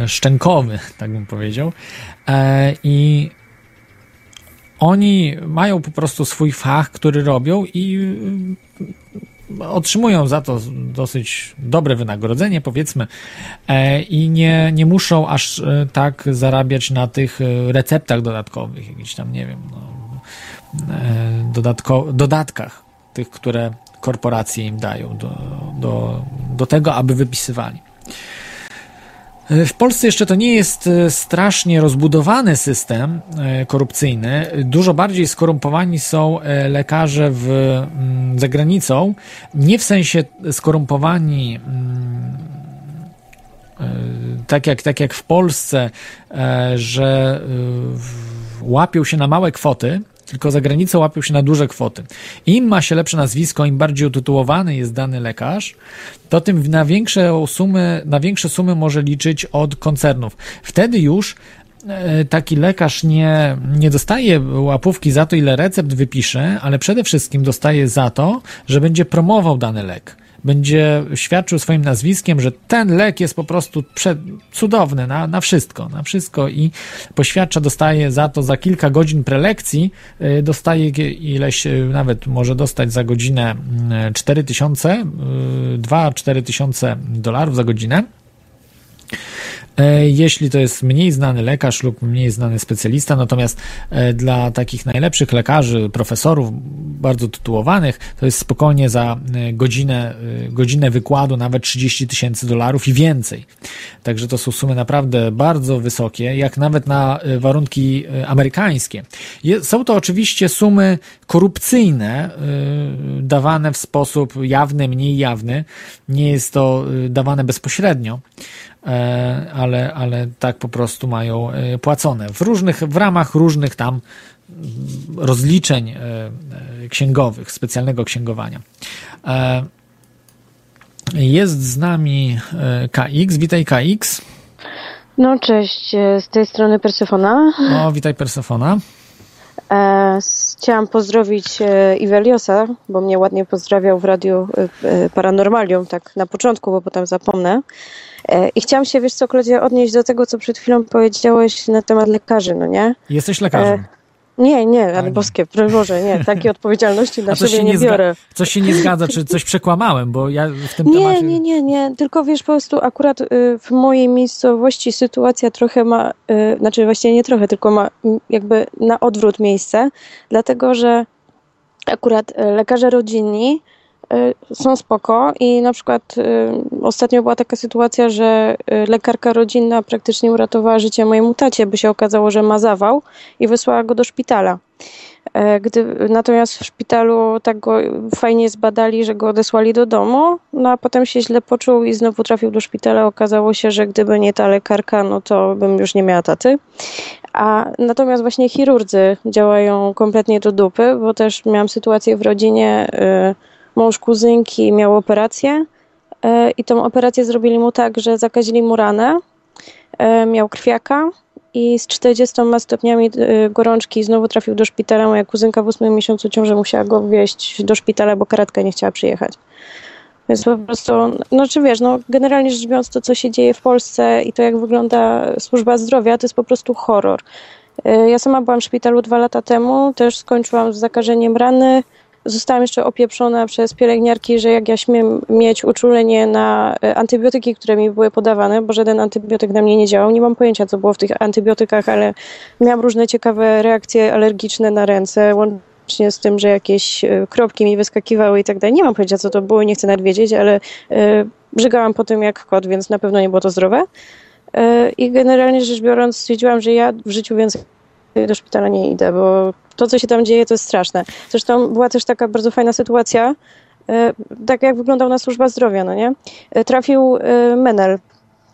szczękowy, tak bym powiedział. E, I oni mają po prostu swój fach, który robią i y, otrzymują za to dosyć dobre wynagrodzenie, powiedzmy, e, i nie, nie muszą aż e, tak zarabiać na tych e, receptach dodatkowych, jakichś tam, nie wiem, no, e, dodatko, dodatkach, tych, które korporacje im dają do, do, do tego, aby wypisywali. W Polsce jeszcze to nie jest e, strasznie rozbudowany system e, korupcyjny. Dużo bardziej skorumpowani są e, lekarze w, mm, za granicą. Nie w sensie skorumpowani mm, tak jak, tak jak w Polsce, że łapią się na małe kwoty, tylko za granicą łapią się na duże kwoty. Im ma się lepsze nazwisko, im bardziej utytułowany jest dany lekarz, to tym na większe sumy, na większe sumy może liczyć od koncernów. Wtedy już e, taki lekarz nie, nie dostaje łapówki za to, ile recept wypisze, ale przede wszystkim dostaje za to, że będzie promował dany lek będzie świadczył swoim nazwiskiem, że ten lek jest po prostu prze, cudowny na, na wszystko, na wszystko i poświadcza, dostaje za to za kilka godzin prelekcji, y, dostaje ileś, y, nawet może dostać za godzinę 4 tysiące, 2-4 tysiące dolarów za godzinę. E, jeśli to jest mniej znany lekarz lub mniej znany specjalista, natomiast e, dla takich najlepszych lekarzy, profesorów, bardzo tytułowanych, to jest spokojnie za e, godzinę, godzinę wykładu nawet 30 tysięcy dolarów i więcej. Także to są sumy naprawdę bardzo wysokie, jak nawet na warunki amerykańskie. Są to oczywiście sumy korupcyjne, dawane w sposób jawny, mniej jawny. Nie jest to dawane bezpośrednio. E, ale, ale tak po prostu mają e, płacone w różnych, w ramach różnych tam rozliczeń e, księgowych, specjalnego księgowania. Jest z nami KX. Witaj KX. No cześć, z tej strony Persefona. O, witaj Persefona. E, chciałam pozdrowić Iweliosa, bo mnie ładnie pozdrawiał w radiu Paranormalium, tak na początku, bo potem zapomnę. E, I chciałam się, wiesz co, Klodzie, odnieść do tego, co przed chwilą powiedziałeś na temat lekarzy, no nie? Jesteś lekarzem. E nie, nie, ale boskie, Boże, nie, takiej odpowiedzialności na siebie nie, nie biorę. Coś się nie zgadza, czy coś przekłamałem, bo ja w tym nie, temacie... Nie, nie, nie, tylko wiesz, po prostu akurat y, w mojej miejscowości sytuacja trochę ma, y, znaczy właściwie nie trochę, tylko ma jakby na odwrót miejsce, dlatego, że akurat y, lekarze rodzinni są spoko i na przykład y, ostatnio była taka sytuacja, że y, lekarka rodzinna praktycznie uratowała życie mojemu tacie, by się okazało, że ma zawał i wysłała go do szpitala. E, gdy, natomiast w szpitalu tak go fajnie zbadali, że go odesłali do domu, no a potem się źle poczuł i znowu trafił do szpitala. Okazało się, że gdyby nie ta lekarka, no to bym już nie miała taty. A natomiast właśnie chirurdzy działają kompletnie do dupy, bo też miałam sytuację w rodzinie, mąż kuzynki miał operację e, i tą operację zrobili mu tak, że zakazili mu ranę, e, miał krwiaka i z 40 stopniami e, gorączki znowu trafił do szpitala. Moja kuzynka w 8 miesiącu ciąży musiała go wieźć do szpitala, bo karetka nie chciała przyjechać. Więc po prostu, no czy wiesz, no generalnie rzecz biorąc to, co się dzieje w Polsce i to, jak wygląda służba zdrowia, to jest po prostu horror. Ja sama byłam w szpitalu dwa lata temu, też skończyłam z zakażeniem rany, Zostałam jeszcze opieprzona przez pielęgniarki, że jak ja śmiem mieć uczulenie na e, antybiotyki, które mi były podawane, bo żaden antybiotyk na mnie nie działał. Nie mam pojęcia, co było w tych antybiotykach, ale miałam różne ciekawe reakcje alergiczne na ręce, łącznie z tym, że jakieś e, kropki mi wyskakiwały i tak dalej. Nie mam pojęcia, co to było, nie chcę nawet wiedzieć, ale e, brzegałam po tym jak kot, więc na pewno nie było to zdrowe. I generalnie rzecz biorąc stwierdziłam, że ja w życiu więcej do szpitala nie idę, bo to, co się tam dzieje, to jest straszne. Zresztą była też taka bardzo fajna sytuacja, e, tak jak wyglądał na służba zdrowia, no nie? E, trafił e, Menel,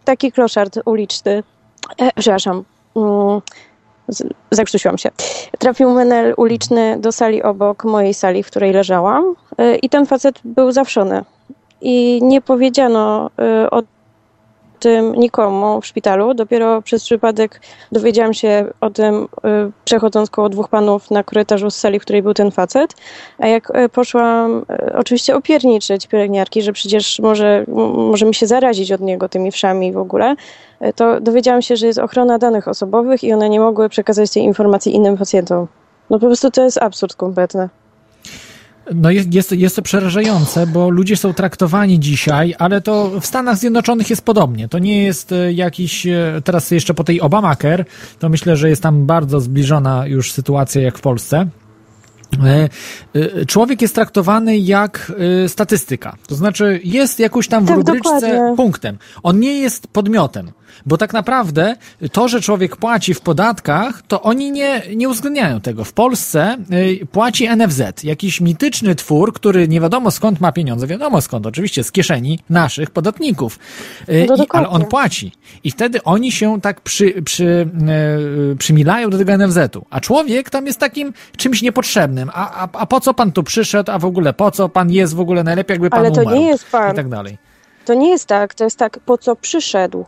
taki kloszard uliczny, e, przepraszam, mm, zakrztusiłam się. Trafił menel uliczny do sali obok mojej sali, w której leżałam i ten facet był zawszony. I nie powiedziano o tym nikomu w szpitalu. Dopiero przez przypadek dowiedziałam się o tym, y, przechodząc koło dwóch panów na korytarzu z sali, w której był ten facet. A jak y, poszłam y, oczywiście opierniczyć pielęgniarki, że przecież może, może mi się zarazić od niego tymi wszami w ogóle, to dowiedziałam się, że jest ochrona danych osobowych i one nie mogły przekazać tej informacji innym pacjentom. No po prostu to jest absurd kompletny. No jest, jest, jest to przerażające, bo ludzie są traktowani dzisiaj, ale to w Stanach Zjednoczonych jest podobnie. To nie jest e, jakiś, e, teraz jeszcze po tej Obamacare, to myślę, że jest tam bardzo zbliżona już sytuacja jak w Polsce. E, Człowiek jest traktowany jak statystyka. To znaczy jest jakoś tam w Tak, rubryczce punktem. On nie jest podmiotem. Bo tak naprawdę to, że człowiek płaci w podatkach, to oni nie, nie uwzględniają tego. W Polsce y, płaci NFZ, jakiś mityczny twór, który nie wiadomo skąd ma pieniądze, wiadomo skąd, oczywiście z kieszeni naszych podatników. Y, No i, ale on płaci. I wtedy oni się tak przy, przy, e, przymilają do tego NFZ-u. A człowiek tam jest takim czymś niepotrzebnym. A, a, a po co pan tu przyszedł? A w ogóle po co pan jest w ogóle? Najlepiej jakby pan Ale to umarł. nie jest pan. I tak dalej. To nie jest tak, to jest tak, po co przyszedł.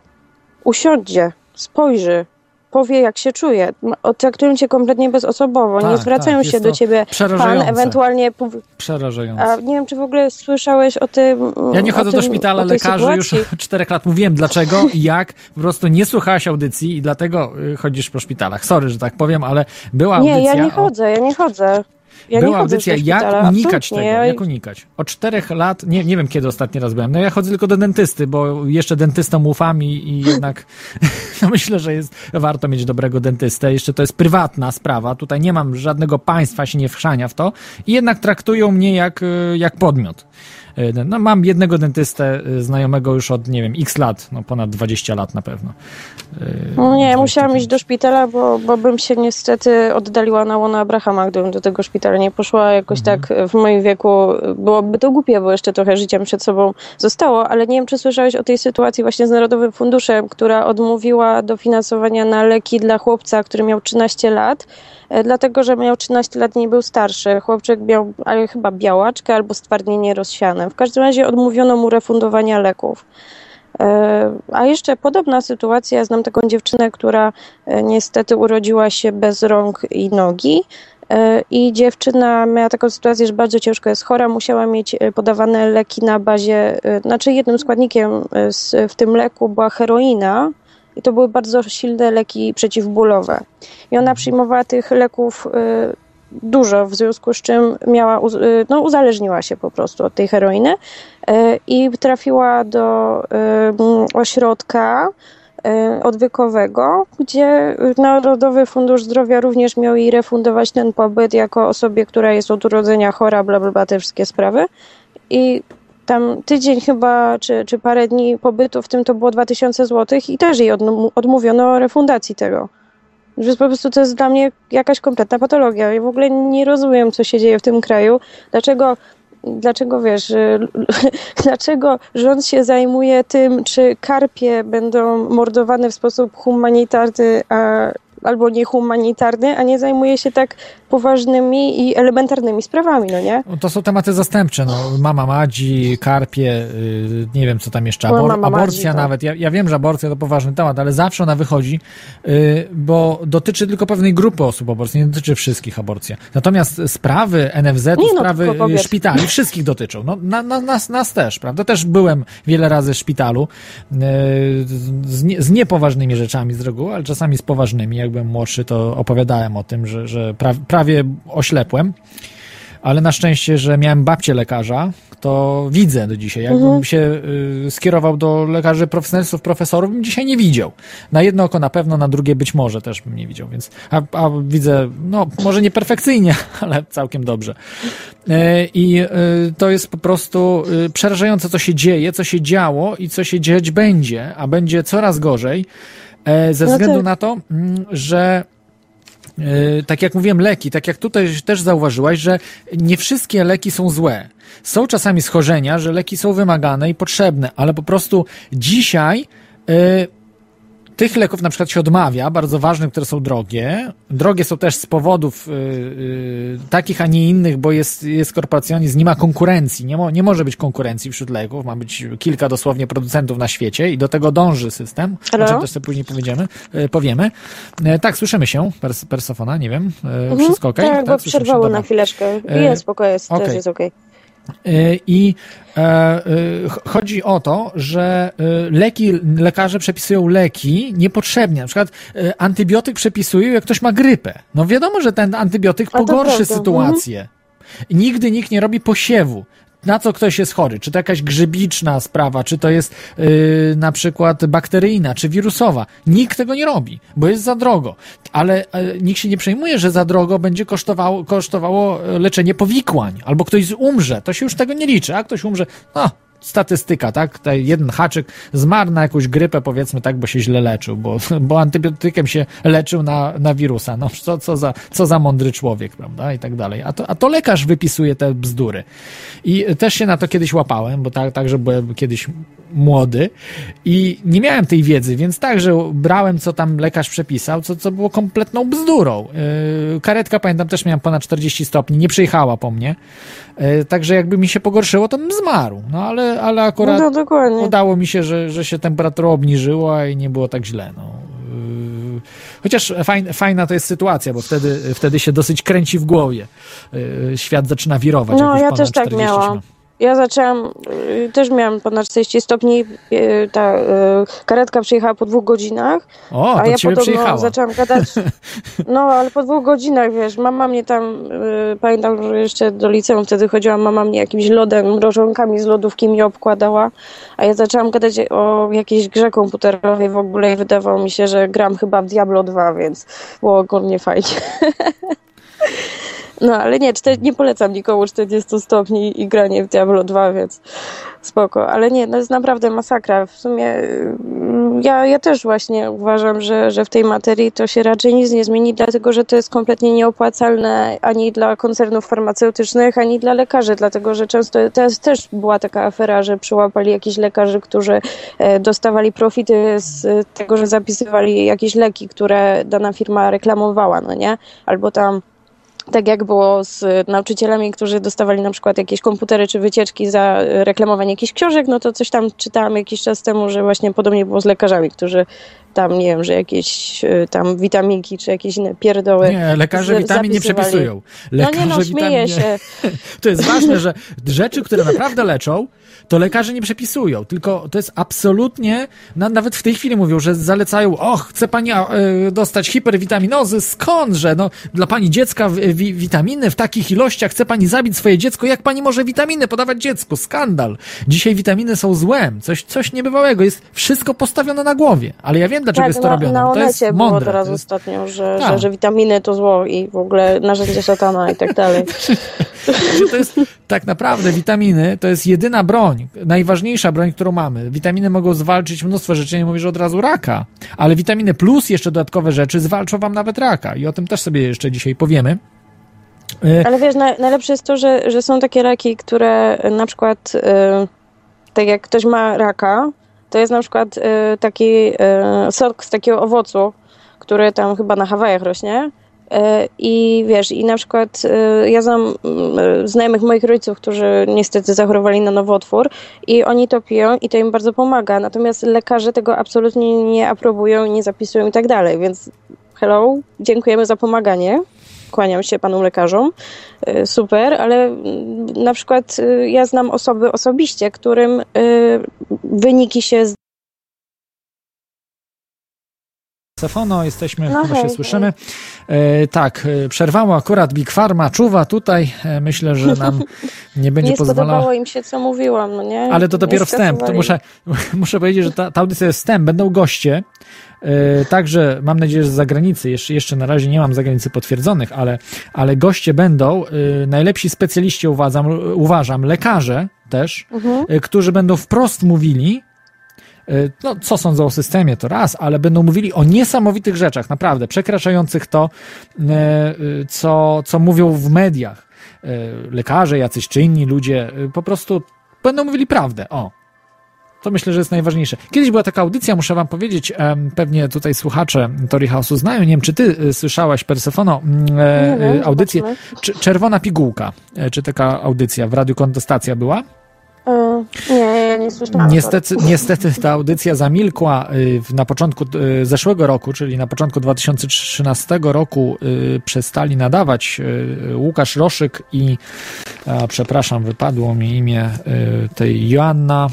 Usiądzie, spojrzy, powie jak się czuje. Traktują cię kompletnie bezosobowo, Tak, nie zwracają tak, się do ciebie pan, ewentualnie... Przerażające. A nie wiem, czy w ogóle słyszałeś o tym... Ja nie chodzę do tym- szpitala o tej lekarzy już czterech lat. Mówiłem dlaczego i jak. Po prostu nie słuchałaś audycji i dlatego y, chodzisz po szpitalach. Sorry, że tak powiem, ale była Nie, audycja. ja nie o- chodzę, ja nie chodzę. Ja była audycja, jak unikać tego. Ja- jak unikać. Od czterech lat, nie, nie wiem kiedy ostatni raz byłem, no ja chodzę tylko do dentysty, bo jeszcze dentystom ufam i, i jednak no myślę, że jest warto mieć dobrego dentystę. Jeszcze to jest prywatna sprawa, tutaj nie mam żadnego państwa, się nie wchrzania w to i jednak traktują mnie jak, y, jak podmiot. Y, No, mam jednego dentystę y, znajomego już od, nie wiem, x lat, no ponad 20 lat na pewno. Y, No nie, 25. musiałam iść do szpitala, bo, bo bym się niestety oddaliła na łono Abrahama, gdybym do tego szpitala nie poszła. Jakoś Mhm. tak w moim wieku byłoby to głupie, bo jeszcze trochę życia przed sobą zostało, ale nie wiem, czy słyszałeś o tej sytuacji właśnie z Narodowym Funduszem, która odmówiła dofinansowania na leki dla chłopca, który miał 13 lat, e, dlatego, że miał 13 lat i nie był starszy. Chłopczyk miał ale chyba białaczkę albo stwardnienie rozsiane. W każdym razie odmówiono mu refundowania leków. E, A jeszcze podobna sytuacja, znam taką dziewczynę, która e, niestety urodziła się bez rąk i nogi. e, I dziewczyna miała taką sytuację, że bardzo ciężko jest chora, musiała mieć e, podawane leki na bazie, e, znaczy jednym składnikiem e, w tym leku była heroina i to były bardzo silne leki przeciwbólowe. I ona przyjmowała tych leków e, dużo, w związku z czym miała, y, no, uzależniła się po prostu od tej heroiny y, i trafiła do y, ośrodka y, odwykowego, gdzie Narodowy Fundusz Zdrowia również miał jej refundować ten pobyt jako osobie, która jest od urodzenia chora, bla, bla, bla, te wszystkie sprawy. I tam tydzień chyba, czy, czy parę dni pobytu w tym to było 2000 zł i też jej odm- odmówiono refundacji tego. Więc po prostu to jest dla mnie jakaś kompletna patologia. Ja w ogóle nie rozumiem, co się dzieje w tym kraju. Dlaczego, dlaczego wiesz, y, dlaczego rząd się zajmuje tym, czy karpie będą mordowane w sposób humanitarny, a, albo niehumanitarny, a nie zajmuje się tak poważnymi i elementarnymi sprawami, no nie? No To są tematy zastępcze, no. Mama Madzi, karpie, y, nie wiem co tam jeszcze, abor- mama Madzi, aborcja tak. nawet. Ja, ja wiem, że aborcja to poważny temat, ale zawsze ona wychodzi, y, bo dotyczy tylko pewnej grupy osób aborcji, nie dotyczy wszystkich aborcja. Natomiast sprawy Nie, no, sprawy szpitali, wszystkich dotyczą. No, na, na, nas, nas też, prawda? Też byłem wiele razy w szpitalu y, z, nie, z niepoważnymi rzeczami z reguły, ale czasami z poważnymi. Jak byłem młodszy, to opowiadałem o tym, że, że pra, prawie oślepłem ale na szczęście, że miałem babcię lekarza, to widzę do dzisiaj. Jakbym się y, skierował do lekarzy profesjonalistów, profesorów, bym dzisiaj nie widział. Na jedno oko na pewno, na drugie być może też bym nie widział, więc a, a widzę, no może nie perfekcyjnie, ale całkiem dobrze. Y, I y, to jest po prostu y, przerażające, co się dzieje, co się działo i co się dziać będzie, a będzie coraz gorzej, e, ze No względu tak. na to, mm, że tak jak mówiłem, leki, tak jak tutaj też zauważyłaś, że nie wszystkie leki są złe. Są czasami schorzenia, że leki są wymagane i potrzebne, ale po prostu dzisiaj yy, tych leków na przykład się odmawia, bardzo ważnych, które są drogie. Drogie są też z powodów yy, takich, a nie innych, bo jest, jest korporacjonizm, nie ma konkurencji, nie, mo, nie może być konkurencji wśród leków, ma być kilka dosłownie producentów na świecie i do tego dąży system, Halo? o czym też sobie później powiedziemy, yy, powiemy. Yy, tak, słyszymy się, pers, persofona, nie wiem, yy, wszystko ok? Tak, bo słyszymy się? przerwało na chwileczkę. E, Jest spokojnie, jest, okej. teraz jest okej. Y, I e, ch- chodzi o to, że leki, lekarze przepisują leki niepotrzebnie. Na przykład antybiotyk przepisują, jak ktoś ma grypę. No wiadomo, że ten antybiotyk pogorszy prawda, sytuację. Nigdy nikt nie robi posiewu. Na co ktoś jest chory. Czy to jakaś grzybiczna sprawa, czy to jest yy, na przykład bakteryjna, czy wirusowa. Nikt tego nie robi, bo jest za drogo. Ale yy, nikt się nie przejmuje, że za drogo będzie kosztowało, kosztowało e, leczenie powikłań, albo ktoś umrze. To się już tego nie liczy, a ktoś umrze, no, statystyka, tak? Tutaj jeden haczyk zmarł na jakąś grypę, powiedzmy tak, bo się źle leczył, bo, bo antybiotykiem się leczył na, na wirusa. No, co, co, za, co za mądry człowiek, prawda? I tak dalej. A to, a to lekarz wypisuje te bzdury. I też się na to kiedyś łapałem, bo tak, także byłem kiedyś młody i nie miałem tej wiedzy, więc także brałem, co tam lekarz przepisał, co, co było kompletną bzdurą. Yy, karetka, pamiętam, też miałem ponad 40 stopni, nie przyjechała po mnie. Yy, także jakby mi się pogorszyło, to bym zmarł. No ale, ale akurat No dokładnie. udało mi się, że, że się temperatura obniżyła i nie było tak źle. No. Yy, Chociaż fajna, fajna to jest sytuacja, bo wtedy, wtedy się dosyć kręci w głowie. Yy, Świat zaczyna wirować. No, ja też tak 40 miałam. Ja zaczęłam, y, też miałam ponad 40 stopni, y, ta y, karetka przyjechała po dwóch godzinach, O, a ja podobno przyjechała. zaczęłam gadać, no ale po dwóch godzinach, wiesz, mama mnie tam, pamiętam, że jeszcze do liceum wtedy chodziłam, mama mnie jakimś lodem, mrożonkami z lodówki mi obkładała, a ja zaczęłam gadać o jakiejś grze komputerowej w ogóle i wydawało mi się, że gram chyba w Diablo 2, więc było ogólnie fajnie. No, ale nie, czter- nie polecam nikomu 40 stopni i granie w Diablo 2, więc spoko. Ale nie, no jest naprawdę masakra. W sumie mm, ja, ja też właśnie uważam, że, że w tej materii to się raczej nic nie zmieni, dlatego że to jest kompletnie nieopłacalne ani dla koncernów farmaceutycznych, ani dla lekarzy, dlatego że często też, też była taka afera, że przyłapali jakichś lekarzy, którzy e, dostawali profity z tego, że zapisywali jakieś leki, które dana firma reklamowała, no nie? Albo tam tak jak było z nauczycielami, którzy dostawali na przykład jakieś komputery czy wycieczki za reklamowanie jakichś książek, no to coś tam czytałam jakiś czas temu, że właśnie podobnie było z lekarzami, którzy tam, nie wiem, że jakieś y, tam witaminki czy jakieś inne pierdoły Nie, lekarze witamin nie przepisują. No Lekarze nie no, śmieję się. To jest ważne, że rzeczy, które naprawdę leczą, to lekarze nie przepisują, tylko to jest absolutnie, na, nawet w tej chwili mówią, że zalecają, och, chce pani y, dostać hiperwitaminozy, skądże, no, dla pani dziecka wi, wi, witaminy w takich ilościach, chce pani zabić swoje dziecko, jak pani może witaminy podawać dziecku, skandal. Dzisiaj witaminy są złem, coś, coś niebywałego, jest wszystko postawione na głowie, ale ja wiem, dlaczego jest to Tak, na, robione, na to jest było mądre. teraz ostatnio, że, Tak. że, że witaminy to zło i w ogóle narzędzie szatana i tak dalej. Że to jest tak naprawdę witaminy to jest jedyna broń, najważniejsza broń, którą mamy. Witaminy mogą zwalczyć mnóstwo rzeczy, nie mówię, że od razu raka, ale witaminy plus jeszcze dodatkowe rzeczy zwalczą wam nawet raka i o tym też sobie jeszcze dzisiaj powiemy. Y, Ale wiesz, na, najlepsze jest to, że, że są takie raki, które na przykład, y, tak jak ktoś ma raka, to jest na przykład y, taki y, sok z takiego owocu, który tam chyba na Hawajach rośnie. Y, I wiesz, i na przykład y, ja znam y, znajomych moich rodziców, którzy niestety zachorowali na nowotwór i oni to piją i to im bardzo pomaga. Natomiast lekarze tego absolutnie nie aprobują, nie zapisują i tak dalej, więc hello, dziękujemy za pomaganie. Kłaniam się panu lekarzom. Super, ale mm, na przykład ja znam osoby osobiście, którym wyniki się Safono, jesteśmy, No chyba się słyszymy. E, tak, e, przerwało akurat Big Pharma, czuwa tutaj. E, myślę, że nam nie będzie nie pozwalała. spodobało im się, co mówiłam, no nie? Ale to Nie dopiero wstęp. To muszę, muszę powiedzieć, że ta, ta audycja jest wstęp. Będą goście. E, także mam nadzieję, że z zagranicy, jeszcze, jeszcze na razie nie mam zagranicy potwierdzonych, ale, ale goście będą e, najlepsi specjaliści, uważam, uważam lekarze też, Mhm. e, którzy będą wprost mówili, no, co sądzą o systemie, to raz, ale będą mówili o niesamowitych rzeczach, naprawdę, przekraczających to, e, e, co, co mówią w mediach. Lekarze, jacyś czy inni ludzie, po prostu będą mówili prawdę. O. To myślę, że jest najważniejsze. Kiedyś była taka audycja, muszę wam powiedzieć, pewnie tutaj słuchacze Tori House'u znają, nie wiem, czy ty słyszałaś, Persefono, mm, e, audycję, Czerwona Pigułka, e, czy taka audycja w Radiu Kontestacja była? E, Nie, ja nie słyszałam. Niestety, niestety ta audycja zamilkła y, na początku y, zeszłego roku, czyli na początku 2013 roku y, przestali nadawać y, Łukasz Roszyk i przepraszam, wypadło mi imię y, tej Joanna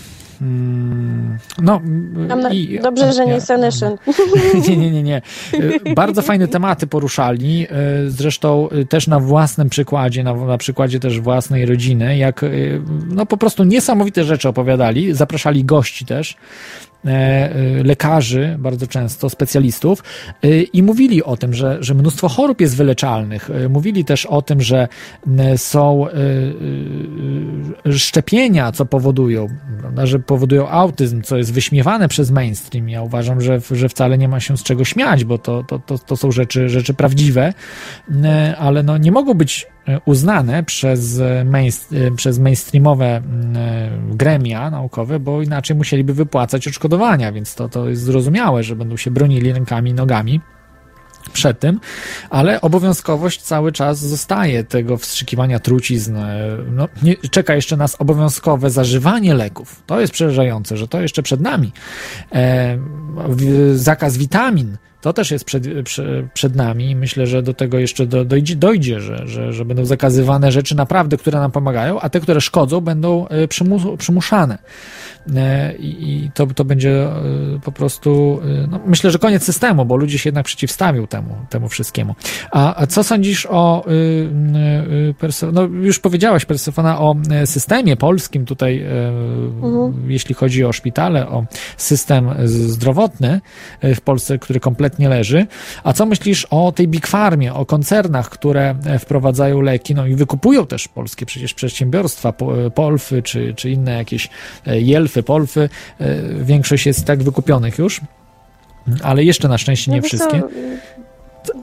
no, Mam na... i- Dobrze, że nie Senyszyn. nie, nie, nie, nie. Y, Bardzo fajne tematy poruszali, y, zresztą y, też na własnym przykładzie, na, na przykładzie też własnej rodziny, jak no po prostu niesamowite rzeczy opowiadali, zapraszali gości też, lekarzy bardzo często, specjalistów y, i mówili o tym, że, że mnóstwo chorób jest wyleczalnych. Mówili też o tym, że są szczepienia, co powodują, że powodują autyzm, co jest wyśmiewane przez mainstream. Ja uważam, że, że wcale nie ma się z czego śmiać, bo to, to, to, to są rzeczy, rzeczy prawdziwe, ale no, nie mogą być uznane przez, y, mainst, y, przez mainstreamowe y, gremia naukowe, bo inaczej musieliby wypłacać odszkodowania, więc to, to jest zrozumiałe, że będą się bronili rękami i nogami przed tym, ale obowiązkowość cały czas zostaje tego wstrzykiwania trucizn. E, No, nie, czeka jeszcze nas obowiązkowe zażywanie leków. To jest przerażające, że to jeszcze przed nami. E, w- zakaz witamin. To też jest przed, prze- przed nami myślę, że do tego jeszcze do, dojdzie, dojdzie że, że, że będą zakazywane rzeczy naprawdę, które nam pomagają, a te, które szkodzą, będą e, przymus, przymuszane. E, I to, to będzie e, po prostu, no, myślę, że koniec systemu, bo ludzie się jednak przeciwstawią temu, temu wszystkiemu. A, a co sądzisz o, y, y, perso- no już powiedziałaś, Persefona, o systemie polskim tutaj, e, jeśli chodzi o szpitale, o system zdrowotny w Polsce, który kompletnie leży. A co myślisz o tej Big Farmie, o koncernach, które e, wprowadzają leki, no i wykupują też polskie przecież przedsiębiorstwa, e, Polfy czy, czy inne jakieś e, Jelfy, Polfy. Większość jest tak wykupionych już, ale jeszcze na szczęście nie No co, wszystkie.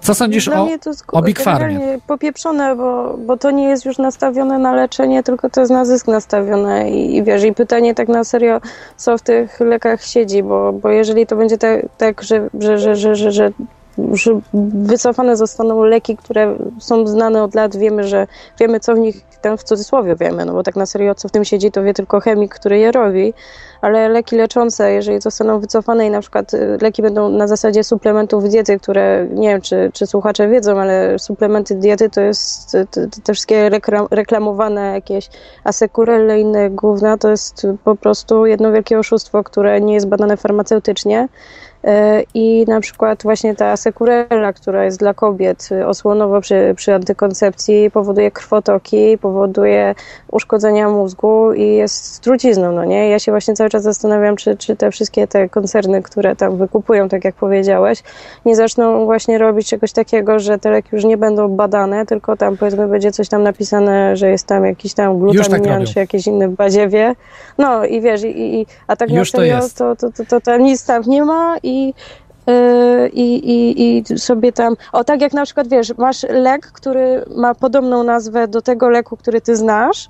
Co sądzisz Dla o, mnie to o Big Farmie? popieprzone, bo, bo to nie jest już nastawione na leczenie, tylko to jest na zysk nastawione i, i wiesz, i pytanie tak na serio, co w tych lekach siedzi, bo, bo jeżeli to będzie tak, tak że, że, że, że, że, że że wycofane zostaną leki, które są znane od lat, wiemy, że wiemy, co w nich, tam w cudzysłowie wiemy, no bo tak na serio, co w tym siedzi, to wie tylko chemik, który je robi, ale leki leczące, jeżeli zostaną wycofane i na przykład y, leki będą na zasadzie suplementów diety, które nie wiem, czy, czy słuchacze wiedzą, ale suplementy diety to jest te, te, te wszystkie reklam, reklamowane jakieś asekurelle inne gówna, to jest po prostu jedno wielkie oszustwo, które nie jest badane farmaceutycznie. E, I na przykład właśnie ta asekurella, która jest dla kobiet y, osłonowo przy, przy antykoncepcji, powoduje krwotoki, powoduje uszkodzenia mózgu i jest trucizną, no nie? Ja się właśnie cały czas zastanawiam, czy, czy te wszystkie te koncerny, które tam wykupują, tak jak powiedziałeś, nie zaczną właśnie robić czegoś takiego, że te leki już nie będą badane, tylko tam powiedzmy będzie coś tam napisane, że jest tam jakiś tam tak glutaminian, robią. czy jakieś inne badziewie. No i wiesz, i, i, a tak Już to na serio, jest. to, to, to, to tam nic tam nie ma i yy, i, i, i sobie tam. O, tak jak na przykład wiesz, masz lek, który ma podobną nazwę do tego leku, który ty znasz.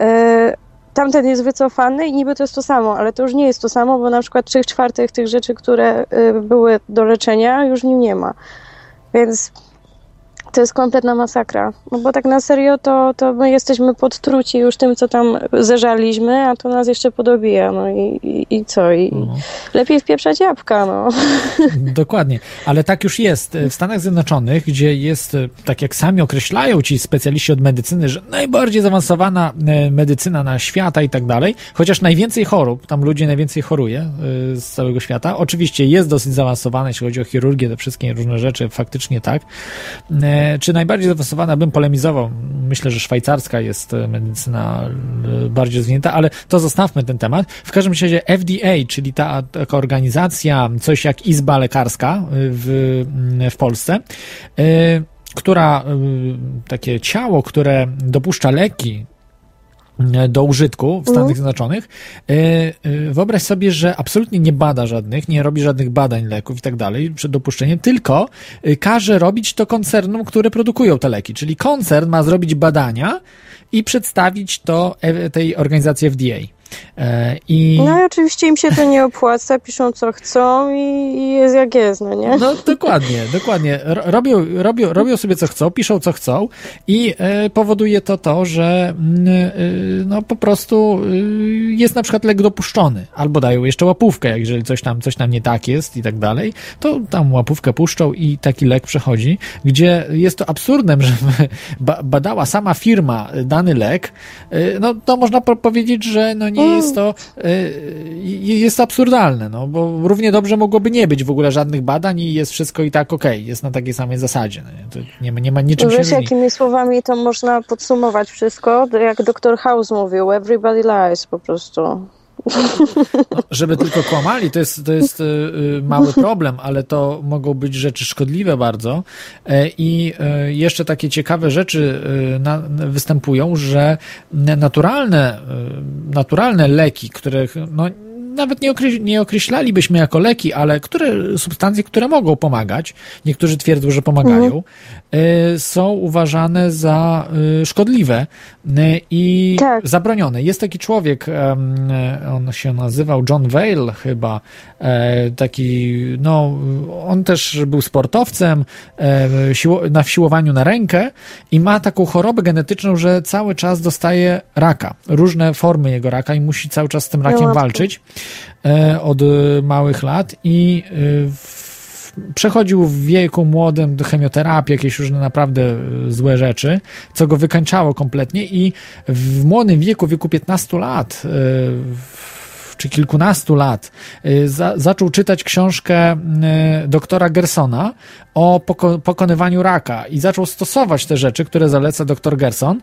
Yy, tamten jest wycofany i niby to jest to samo, ale to już nie jest to samo, bo na przykład 3 czwartych tych rzeczy, które yy, były do leczenia, już w nim nie ma. Więc to jest kompletna masakra. No bo tak na serio to, to my jesteśmy podtruci już tym, co tam zeżaliśmy, a to nas jeszcze podobija. No i, i, i co? I, No. Lepiej wpieprzać jabłka, no. Dokładnie, ale tak już jest. W Stanach Zjednoczonych, gdzie jest, e, tak jak sami określają ci specjaliści od medycyny, że najbardziej zaawansowana e, medycyna na świata i tak dalej, chociaż najwięcej chorób, tam ludzie najwięcej choruje e, z całego świata. Oczywiście jest dosyć zaawansowana, jeśli chodzi o chirurgię, te wszystkie różne rzeczy, faktycznie tak. E, Czy najbardziej zaawansowana, bym polemizował. Myślę, że szwajcarska jest e, medycyna e, bardziej rozwinięta, ale to zostawmy ten temat. W każdym razie FDA, czyli ta taka organizacja, coś jak Izba Lekarska w, w Polsce, która, takie ciało, które dopuszcza leki do użytku w Stanach Zjednoczonych. E, e, Wyobraź sobie, że absolutnie nie bada żadnych, nie robi żadnych badań leków i tak dalej przed dopuszczeniem, tylko e, każe robić to koncernom, które produkują te leki. Czyli koncern ma zrobić badania i przedstawić to e, tej organizacji FDA. E, I No i oczywiście im się to nie opłaca, piszą co chcą i, jest jak jest, no nie? No dokładnie, dokładnie. Ro- Robią, robią, robią sobie co chcą, piszą co chcą i e, powoduje to to, że mm, e, no po prostu jest na przykład lek dopuszczony, albo dają jeszcze łapówkę, jeżeli coś tam, coś tam nie tak jest i tak dalej, to tam łapówkę puszczą i taki lek przechodzi, gdzie jest to absurdem, że ba- badała sama firma dany lek, no to można po- powiedzieć, że no mnie jest to y, jest absurdalne, no, bo równie dobrze mogłoby nie być w ogóle żadnych badań i jest wszystko i tak okej, jest na takiej samej zasadzie. No, nie? To nie, ma- nie ma niczym się Wiesz, myli. jakimi słowami to można podsumować wszystko? Jak doktor House mówił, everybody lies po prostu. Żeby tylko kłamali, to jest, to jest y, y, mały problem, ale to mogą być rzeczy szkodliwe bardzo. E, I e, jeszcze takie ciekawe rzeczy y, występują, że naturalne, naturalne leki, których no, nawet nie, okreś- nie określalibyśmy jako leki, ale które substancje, które mogą pomagać, niektórzy twierdzą, że pomagają, y, są uważane za y, szkodliwe y, i Tak. zabronione. Jest taki człowiek, on się nazywał John Vale chyba, e, taki, no, on też był sportowcem e, na wsiłowaniu na rękę i ma taką chorobę genetyczną, że cały czas dostaje raka, różne formy jego raka i musi cały czas z tym rakiem walczyć od e, małych lat i e, przechodził w wieku młodym do chemioterapię, jakieś różne naprawdę e, złe rzeczy, co go wykańczało kompletnie i w młodym wieku, w wieku 15 lat, czy kilkunastu lat, e, za, zaczął czytać książkę e, doktora Gersona o poko pokonywaniu raka i zaczął stosować te rzeczy, które zaleca doktor Gerson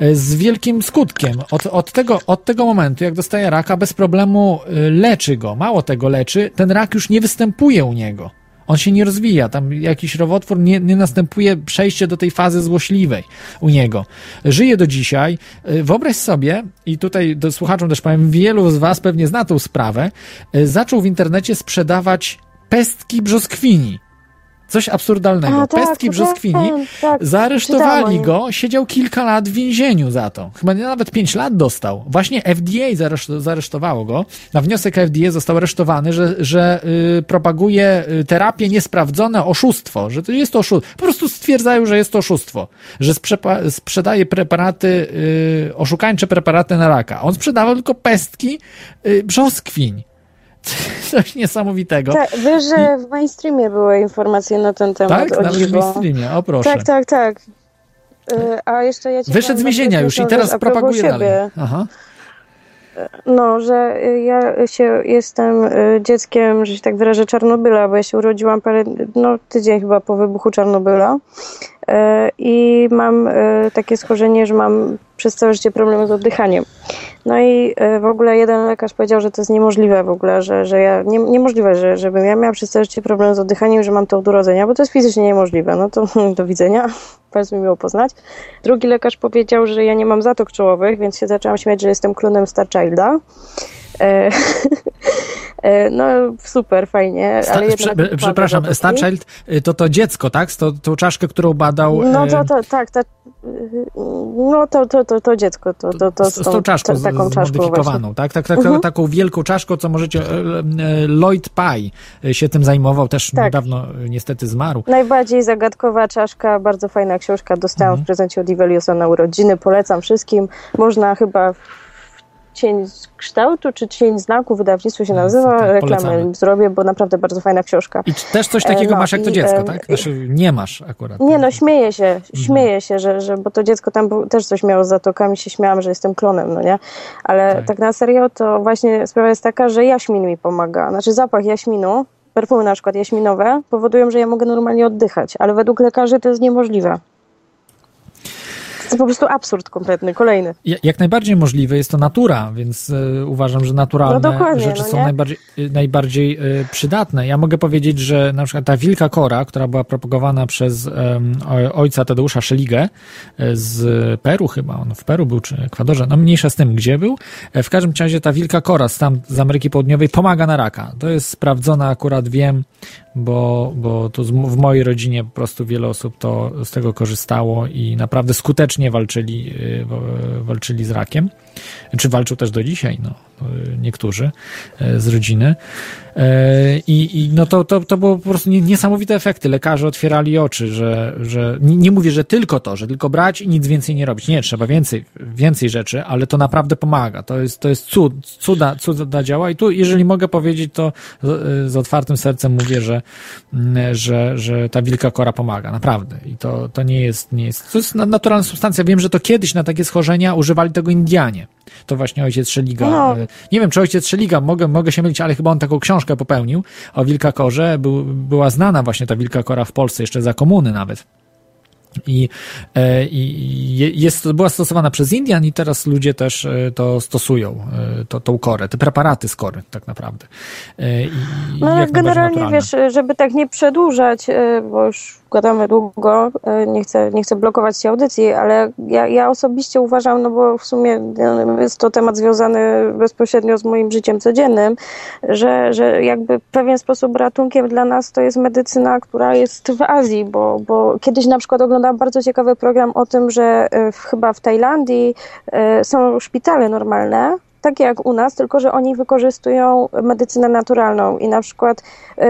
e, z wielkim skutkiem. Od, od, tego, od tego momentu, jak dostaje raka, bez problemu leczy go. Mało tego leczy, ten rak już nie występuje u niego. On się nie rozwija, tam jakiś nowotwór nie, nie następuje przejście do tej fazy złośliwej u niego. Żyje do dzisiaj. Y, Wyobraź sobie, i tutaj do słuchaczom też powiem, wielu z Was pewnie zna tą sprawę, y, zaczął w internecie sprzedawać pestki brzoskwini. Coś absurdalnego. A, tak, pestki brzoskwini. wiem, tak, Zaaresztowali go, siedział kilka lat w więzieniu za to. Chyba nawet pięć lat dostał. Właśnie FDA zaresztowało go. Na wniosek FDA został aresztowany, że, że y, propaguje y, terapię niesprawdzone, oszustwo, że to jest to oszustwo. Po prostu stwierdzają, że jest to oszustwo, że sprzepa- sprzedaje preparaty, y, oszukańcze preparaty na raka. On sprzedawał tylko pestki y, brzoskwiń. Coś niesamowitego. Tak, wiesz, że w mainstreamie były informacje na ten temat. Tak? Nawet w mainstreamie, o proszę. Tak, tak, tak. Y, A jeszcze ja ci Wyszedł z więzienia już i rzecz teraz propaguje dalej. Aha. No, że ja się jestem y, dzieckiem, że się tak wyrażę, Czarnobyla, bo ja się urodziłam parę, no tydzień chyba po wybuchu Czarnobyla Y, i mam takie schorzenie, że mam przez całe życie problemy z oddychaniem. No i y, w ogóle jeden lekarz powiedział, że to jest niemożliwe w ogóle, że, że ja, nie, niemożliwe, że, żebym ja miała przez całe życie problem z oddychaniem, że mam to od urodzenia, bo to jest fizycznie niemożliwe. No to do widzenia, bardzo mi miło poznać. Drugi lekarz powiedział, że ja nie mam zatok czołowych, więc się zaczęłam śmiać, że jestem klonem Starchilda. E, e, no super, fajnie, Sta- ale prze- przepraszam. Starchild y, to to dziecko, tak? To, tą czaszkę, którą badał. No e, to, to tak, ta, no to, to, to, to dziecko, to, to, to z, z tą czaszką, taką czaszką tak? tak, tak Mhm. Taką wielką czaszką, co możecie. Lloyd Pye się tym zajmował, też Tak. niedawno niestety zmarł. Najbardziej zagadkowa czaszka, bardzo fajna książka, dostałam Mhm. w prezencie od Iveliusa na urodziny, polecam wszystkim. Można chyba Cień kształtu, czy Cień znaku, wydawnictwo się nazywa, tak, reklamę zrobię, bo naprawdę bardzo fajna książka. I też coś takiego E, no masz jak to i, dziecko, tak? Znaczy, nie masz akurat. Nie no, śmieję się, Mhm. śmieję się, że, że bo to dziecko tam był, też coś miało z zatokami, się śmiałam, że jestem klonem, no nie? Ale Tak. tak. na serio to właśnie sprawa jest taka, że jaśmin mi pomaga. Znaczy zapach jaśminu, perfumy na przykład jaśminowe powodują, że ja mogę normalnie oddychać, ale według lekarzy to jest niemożliwe. To po prostu absurd kompletny, kolejny. Ja- Jak najbardziej możliwe jest to natura, więc e, uważam, że naturalne No rzeczy no są najbardziej, e, najbardziej e, przydatne. Ja mogę powiedzieć, że na przykład ta wilka kora, która była propagowana przez ojca Tadeusza Szeligę z Peru chyba, on w Peru był, czy Ekwadorze, no mniejsza z tym, gdzie był. W każdym razie ta wilka kora z, tam, z Ameryki Południowej pomaga na raka. To jest sprawdzone, akurat wiem, bo, bo to w mojej rodzinie po prostu wiele osób to z tego korzystało i naprawdę skutecznie walczyli, y, wa- walczyli z rakiem. Czy walczą też do dzisiaj, no. Y, niektórzy e, z rodziny. E, I, i no to, to, to było po prostu nie- niesamowite efekty. Lekarze otwierali oczy, że, że nie, mówię, że tylko to, że tylko brać i nic więcej nie robić. Nie, trzeba więcej, więcej rzeczy, ale to naprawdę pomaga. To jest, to jest cud, cuda, cuda działa. I tu, jeżeli mogę powiedzieć, to z, z otwartym sercem mówię, że, mm, że, że ta wilka kora pomaga. Naprawdę. I to, to nie jest, nie jest, to jest na- naturalna substancja. Wiem, że to kiedyś na takie schorzenia używali tego Indianie. To właśnie ojciec Szeliga. No. e, Nie wiem, czy ojciec Szeliga, mogę, mogę się mylić, ale chyba on taką książkę popełnił o wilka korze. Był, była znana właśnie ta wilka kora w Polsce, jeszcze za komuny nawet. I, e, i je- jest, była stosowana przez Indian i teraz ludzie też e, to stosują, to, tą korę, te preparaty z kory tak naprawdę. I, No generalnie wiesz, żeby tak nie przedłużać, bo już gadamy długo, y, nie chcę, nie chcę blokować ci audycji, ale ja, ja osobiście uważam, no bo w sumie y, jest to temat związany bezpośrednio z moim życiem codziennym, że, że jakby w pewien sposób ratunkiem dla nas to jest medycyna, która jest w Azji, bo, bo kiedyś na przykład oglądałam bardzo ciekawy program o tym, że y, w, chyba w Tajlandii y, są szpitale normalne, takie jak u nas, tylko że oni wykorzystują medycynę naturalną i na przykład y,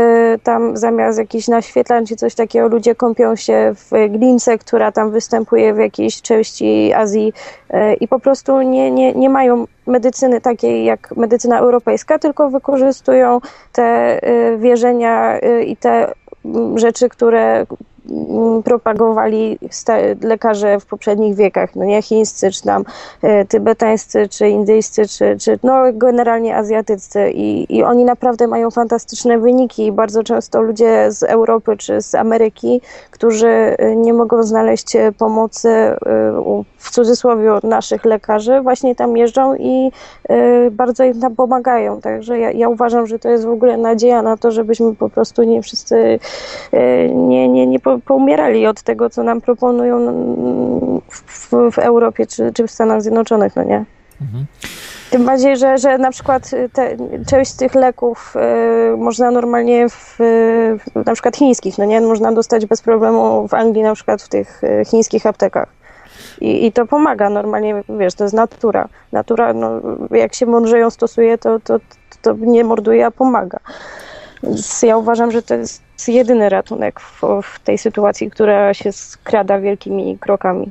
tam zamiast jakichś naświetlań czy coś takiego ludzie kąpią się w glince, która tam występuje w jakiejś części Azji y, i po prostu nie, nie, nie mają medycyny takiej jak medycyna europejska, tylko wykorzystują te y, wierzenia y, i te mm, rzeczy, które propagowali sta- lekarze w poprzednich wiekach, no nie chińscy, czy tam e, tybetańscy, czy indyjscy, czy, czy no generalnie azjatyccy. I, i oni naprawdę mają fantastyczne wyniki. I bardzo często ludzie z Europy czy z Ameryki, którzy e, nie mogą znaleźć e, pomocy w cudzysłowie od naszych lekarzy, właśnie tam jeżdżą i bardzo im tam pomagają, także ja, ja uważam, że to jest w ogóle nadzieja na to, żebyśmy po prostu nie wszyscy nie, nie, nie po- poumierali od tego, co nam proponują w, w Europie czy, czy w Stanach Zjednoczonych, no nie? Tym bardziej, że, że na przykład te, część z tych leków y, można normalnie w, w na przykład chińskich, no nie? Można dostać bez problemu w Anglii na przykład w tych y, chińskich aptekach. I, I to pomaga normalnie, wiesz, to jest natura. Natura, no, jak się mądrze ją stosuje, to, to, to nie morduje, a pomaga. Więc ja uważam, że to jest jedyny ratunek w, w tej sytuacji, która się skrada wielkimi krokami.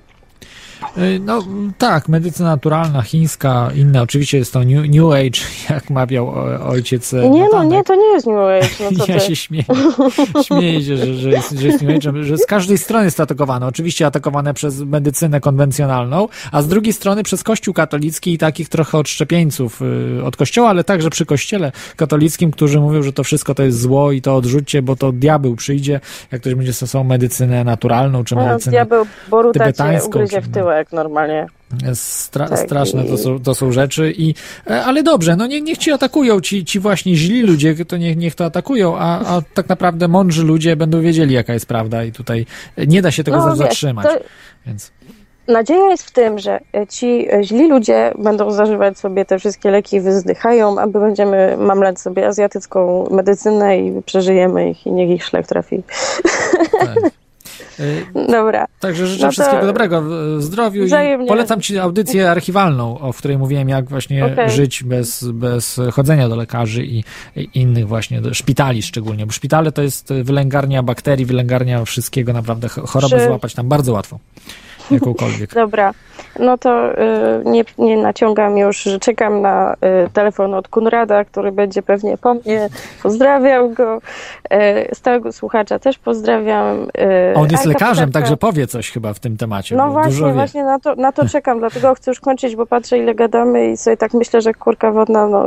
Y, No tak, medycyna naturalna, chińska, inna, oczywiście jest to New, new Age, jak mawiał o- ojciec e, Nie, no Natanek. nie, to nie jest New Age, no Ja ty. się śmieję. Śmieję się, że, że, jest, że jest New Age, że z każdej strony jest atakowane. Oczywiście atakowane przez medycynę konwencjonalną, a z drugiej strony przez Kościół katolicki i takich trochę odszczepieńców y, od Kościoła, ale także przy Kościele katolickim, którzy mówią, że to wszystko to jest zło i to odrzućcie, bo to diabeł przyjdzie, jak ktoś będzie stosował medycynę naturalną, czy No, medycynę diabeł Boruta cię tybetańską, ugryzie czy- w tyłek normalnie. Stra Tak, straszne to są, to są rzeczy, i, e, ale dobrze, no nie, niech ci atakują ci, ci właśnie źli ludzie, to niech, niech to atakują, a, a tak naprawdę mądrzy ludzie będą wiedzieli, jaka jest prawda i tutaj nie da się tego No, za- wiesz, zatrzymać. to- Więc Nadzieja jest w tym, że ci e, źli ludzie będą zażywać sobie te wszystkie leki, wyzdychają, a my będziemy mamlać sobie azjatycką medycynę i przeżyjemy ich i niech ich szlak trafi. tak. E, Dobra. Także życzę No wszystkiego dobrego zdrowiu Wzajemnie. i polecam Ci audycję archiwalną, o której mówiłem, jak właśnie Okej. żyć bez, bez chodzenia do lekarzy i, i innych właśnie, szpitali szczególnie, bo szpitale to jest wylęgarnia bakterii, wylęgarnia wszystkiego, naprawdę ch- chorobę Czy- złapać tam bardzo łatwo, jakąkolwiek. Dobra, no to y, nie, nie naciągam już, że czekam na y, telefon od Kunrada, który będzie pewnie po mnie. Pozdrawiam go. Y, stałego słuchacza też pozdrawiam. Y, on jest lekarzem, Ptaka. także powie coś chyba w tym temacie. No właśnie, właśnie na to, na to czekam, dlatego chcę już kończyć, bo patrzę ile gadamy i sobie tak myślę, że kurka wodna, no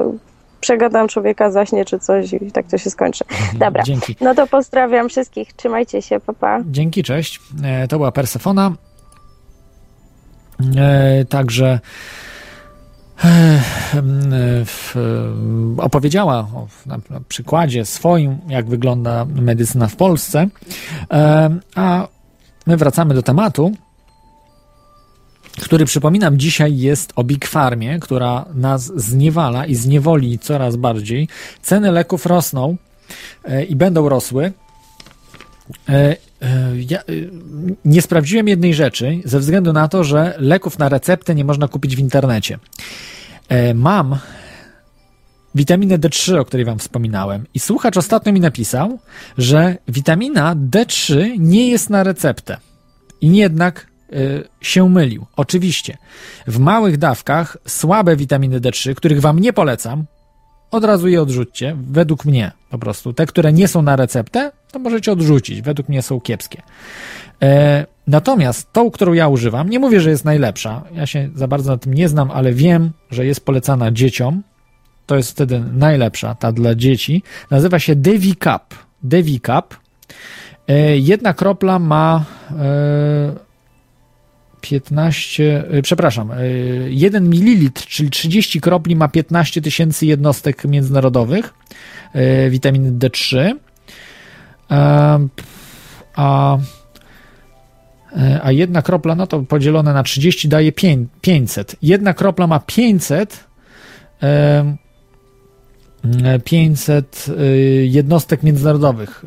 przegadam człowieka, zaśnie czy coś i tak to się skończy. Dobra, Dzięki. no to pozdrawiam wszystkich, trzymajcie się, papa. Pa. Dzięki, cześć. E, To była Persefona. E, Także e, e, opowiedziała o, na, na przykładzie swoim, jak wygląda medycyna w Polsce. A my wracamy do tematu, który przypominam dzisiaj jest o Big Farmie, która nas zniewala i zniewoli coraz bardziej. Ceny leków rosną i będą rosły. E, e, Ja e, nie sprawdziłem jednej rzeczy, ze względu na to, że leków na receptę nie można kupić w internecie. E, Mam witaminę D3, o której wam wspominałem. I słuchacz ostatnio mi napisał, że witamina D3 nie jest na receptę. I jednak y, się mylił. Oczywiście, w małych dawkach słabe witaminy D3, których wam nie polecam, od razu je odrzućcie, według mnie po prostu. Te, które nie są na receptę, to możecie odrzucić, według mnie są kiepskie. E, natomiast tą, którą ja używam, nie mówię, że jest najlepsza, ja się za bardzo na tym nie znam, ale wiem, że jest polecana dzieciom, to jest wtedy najlepsza, ta dla dzieci, nazywa się Devicap. Devicap. E, jedna kropla ma e, 15, e, przepraszam, e, 1 ml, czyli 30 kropli ma 15 tysięcy jednostek międzynarodowych e, witaminy D3. E, A, e, a jedna kropla, no to podzielone na 30 daje pię- 500. Jedna kropla ma 500 e, 500 y, jednostek międzynarodowych.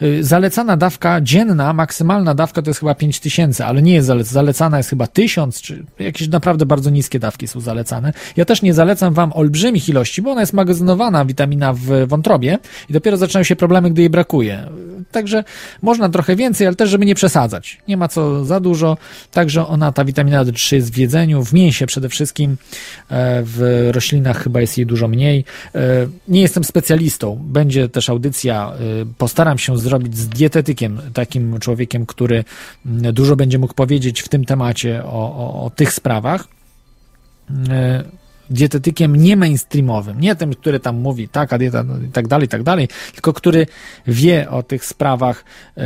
y, y, Zalecana dawka dzienna, maksymalna dawka to jest chyba 5000, ale nie jest zalec- zalecana jest chyba 1000, czy jakieś naprawdę bardzo niskie dawki są zalecane. Ja też nie zalecam wam olbrzymich ilości, bo ona jest magazynowana, witamina w wątrobie i dopiero zaczynają się problemy, gdy jej brakuje. Także można trochę więcej, ale też, żeby nie przesadzać. Nie ma co za dużo, także ona, ta witamina D3 jest w jedzeniu, w mięsie przede wszystkim, e, w roślinach chyba jest jej dużo mniej. E, Nie jestem specjalistą, będzie też audycja, e, postaram się zrobić z dietetykiem, takim człowiekiem, który mm, dużo będzie mógł powiedzieć w tym temacie o, o, o tych sprawach. Dietetykiem nie mainstreamowym, nie tym, który tam mówi taka dieta no i tak dalej, i tak dalej, tylko który wie o tych sprawach, e,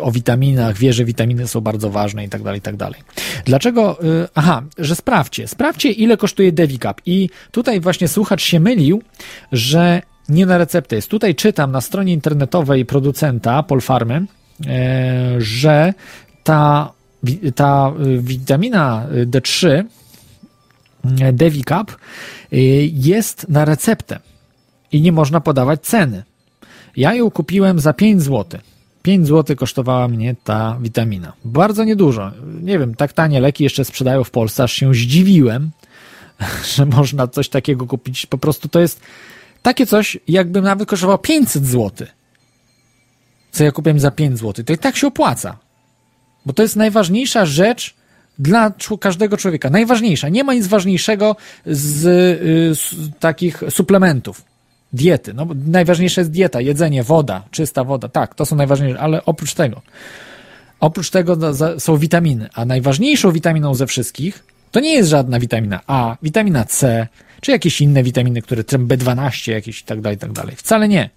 o witaminach, wie, że witaminy są bardzo ważne i tak dalej, i tak dalej. Dlaczego? e, Aha, że sprawdźcie, sprawdźcie ile kosztuje Devicap i tutaj właśnie słuchacz się mylił, że nie na receptę jest. Tutaj czytam na stronie internetowej producenta Polfarmy, że ta, ta y, witamina y, D3 y, Devicap y, jest na receptę i nie można podawać ceny. Ja ją kupiłem za 5 zł. 5 zł kosztowała mnie ta witamina. Bardzo niedużo. Nie wiem, tak tanie leki jeszcze sprzedają w Polsce, aż się zdziwiłem, że można coś takiego kupić. Po prostu to jest takie coś, jakby nawet kosztowało 500 zł. Co ja kupiłem za 5 zł. To i tak się opłaca. Bo to jest najważniejsza rzecz dla każdego człowieka. Najważniejsza. Nie ma nic ważniejszego z y, s, takich suplementów. Diety. No, najważniejsza jest dieta, jedzenie, woda, czysta woda. Tak, to są najważniejsze, ale oprócz tego. Oprócz tego są witaminy, a najważniejszą witaminą ze wszystkich to nie jest żadna witamina A, witamina C, czy jakieś inne witaminy, które trem B12, jakieś i tak dalej, i tak dalej. Wcale nie.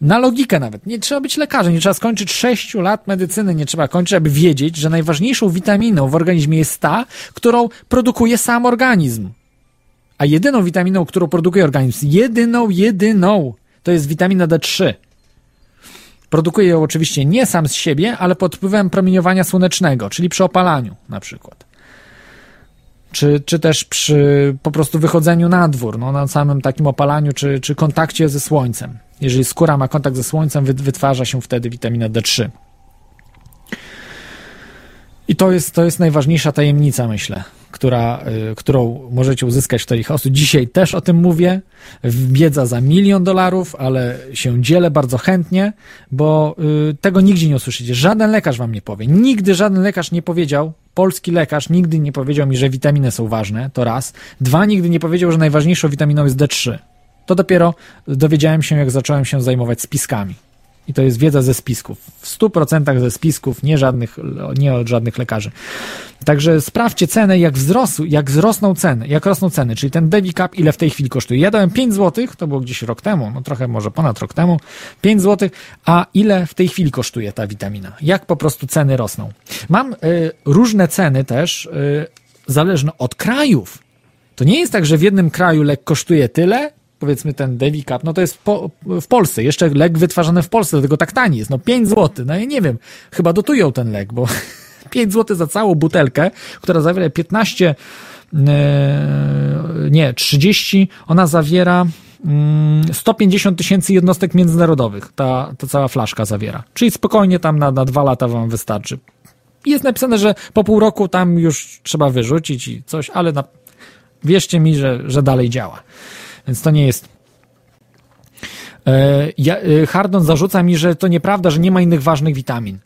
Na logikę nawet. Nie trzeba być lekarzem, nie trzeba skończyć 6 lat medycyny, nie trzeba kończyć, aby wiedzieć, że najważniejszą witaminą w organizmie jest ta, którą produkuje sam organizm. A jedyną witaminą, którą produkuje organizm, jedyną, jedyną, to jest witamina D3. Produkuje ją oczywiście nie sam z siebie, ale pod wpływem promieniowania słonecznego, czyli przy opalaniu na przykład. Czy, czy też przy po prostu wychodzeniu na dwór, no, na samym takim opalaniu, czy, czy kontakcie ze słońcem. Jeżeli skóra ma kontakt ze słońcem, wy- wytwarza się wtedy witamina D3. I to jest, to jest najważniejsza tajemnica, myślę, która, y, którą możecie uzyskać w osób. Dzisiaj też o tym mówię. Wiedza za milion dolarów, ale się dzielę bardzo chętnie, bo y, tego nigdzie nie usłyszycie. Żaden lekarz wam nie powie. Nigdy żaden lekarz nie powiedział, polski lekarz nigdy nie powiedział mi, że witaminy są ważne, to raz. Dwa, nigdy nie powiedział, że najważniejszą witaminą jest D3. To dopiero dowiedziałem się, jak zacząłem się zajmować spiskami. I to jest wiedza ze spisków. W 100% ze spisków, nie, żadnych, nie od żadnych lekarzy. Także sprawdźcie cenę, jak, wzrosł, jak wzrosną ceny, jak rosną ceny, czyli ten Devicap ile w tej chwili kosztuje. Ja dałem 5 zł, to było gdzieś rok temu, no trochę może ponad rok temu, 5 zł, a ile w tej chwili kosztuje ta witamina? Jak po prostu ceny rosną? Mam y, różne ceny też, y, zależne od krajów. To nie jest tak, że w jednym kraju lek kosztuje tyle, powiedzmy ten Devicap, no to jest po, w Polsce, jeszcze lek wytwarzany w Polsce, dlatego tak tani jest, no 5 zł, no ja nie wiem, chyba dotują ten lek, bo 5 zł za całą butelkę, która zawiera 15, e, nie, 30, ona zawiera mm, 150 tysięcy jednostek międzynarodowych, ta, ta cała flaszka zawiera, czyli spokojnie tam na, na dwa lata wam wystarczy. Jest napisane, że po pół roku tam już trzeba wyrzucić i coś, ale na, wierzcie mi, że, że dalej działa. Więc to nie jest. E, ja, e, Hardon zarzuca mi, że to nieprawda, że nie ma innych ważnych witamin.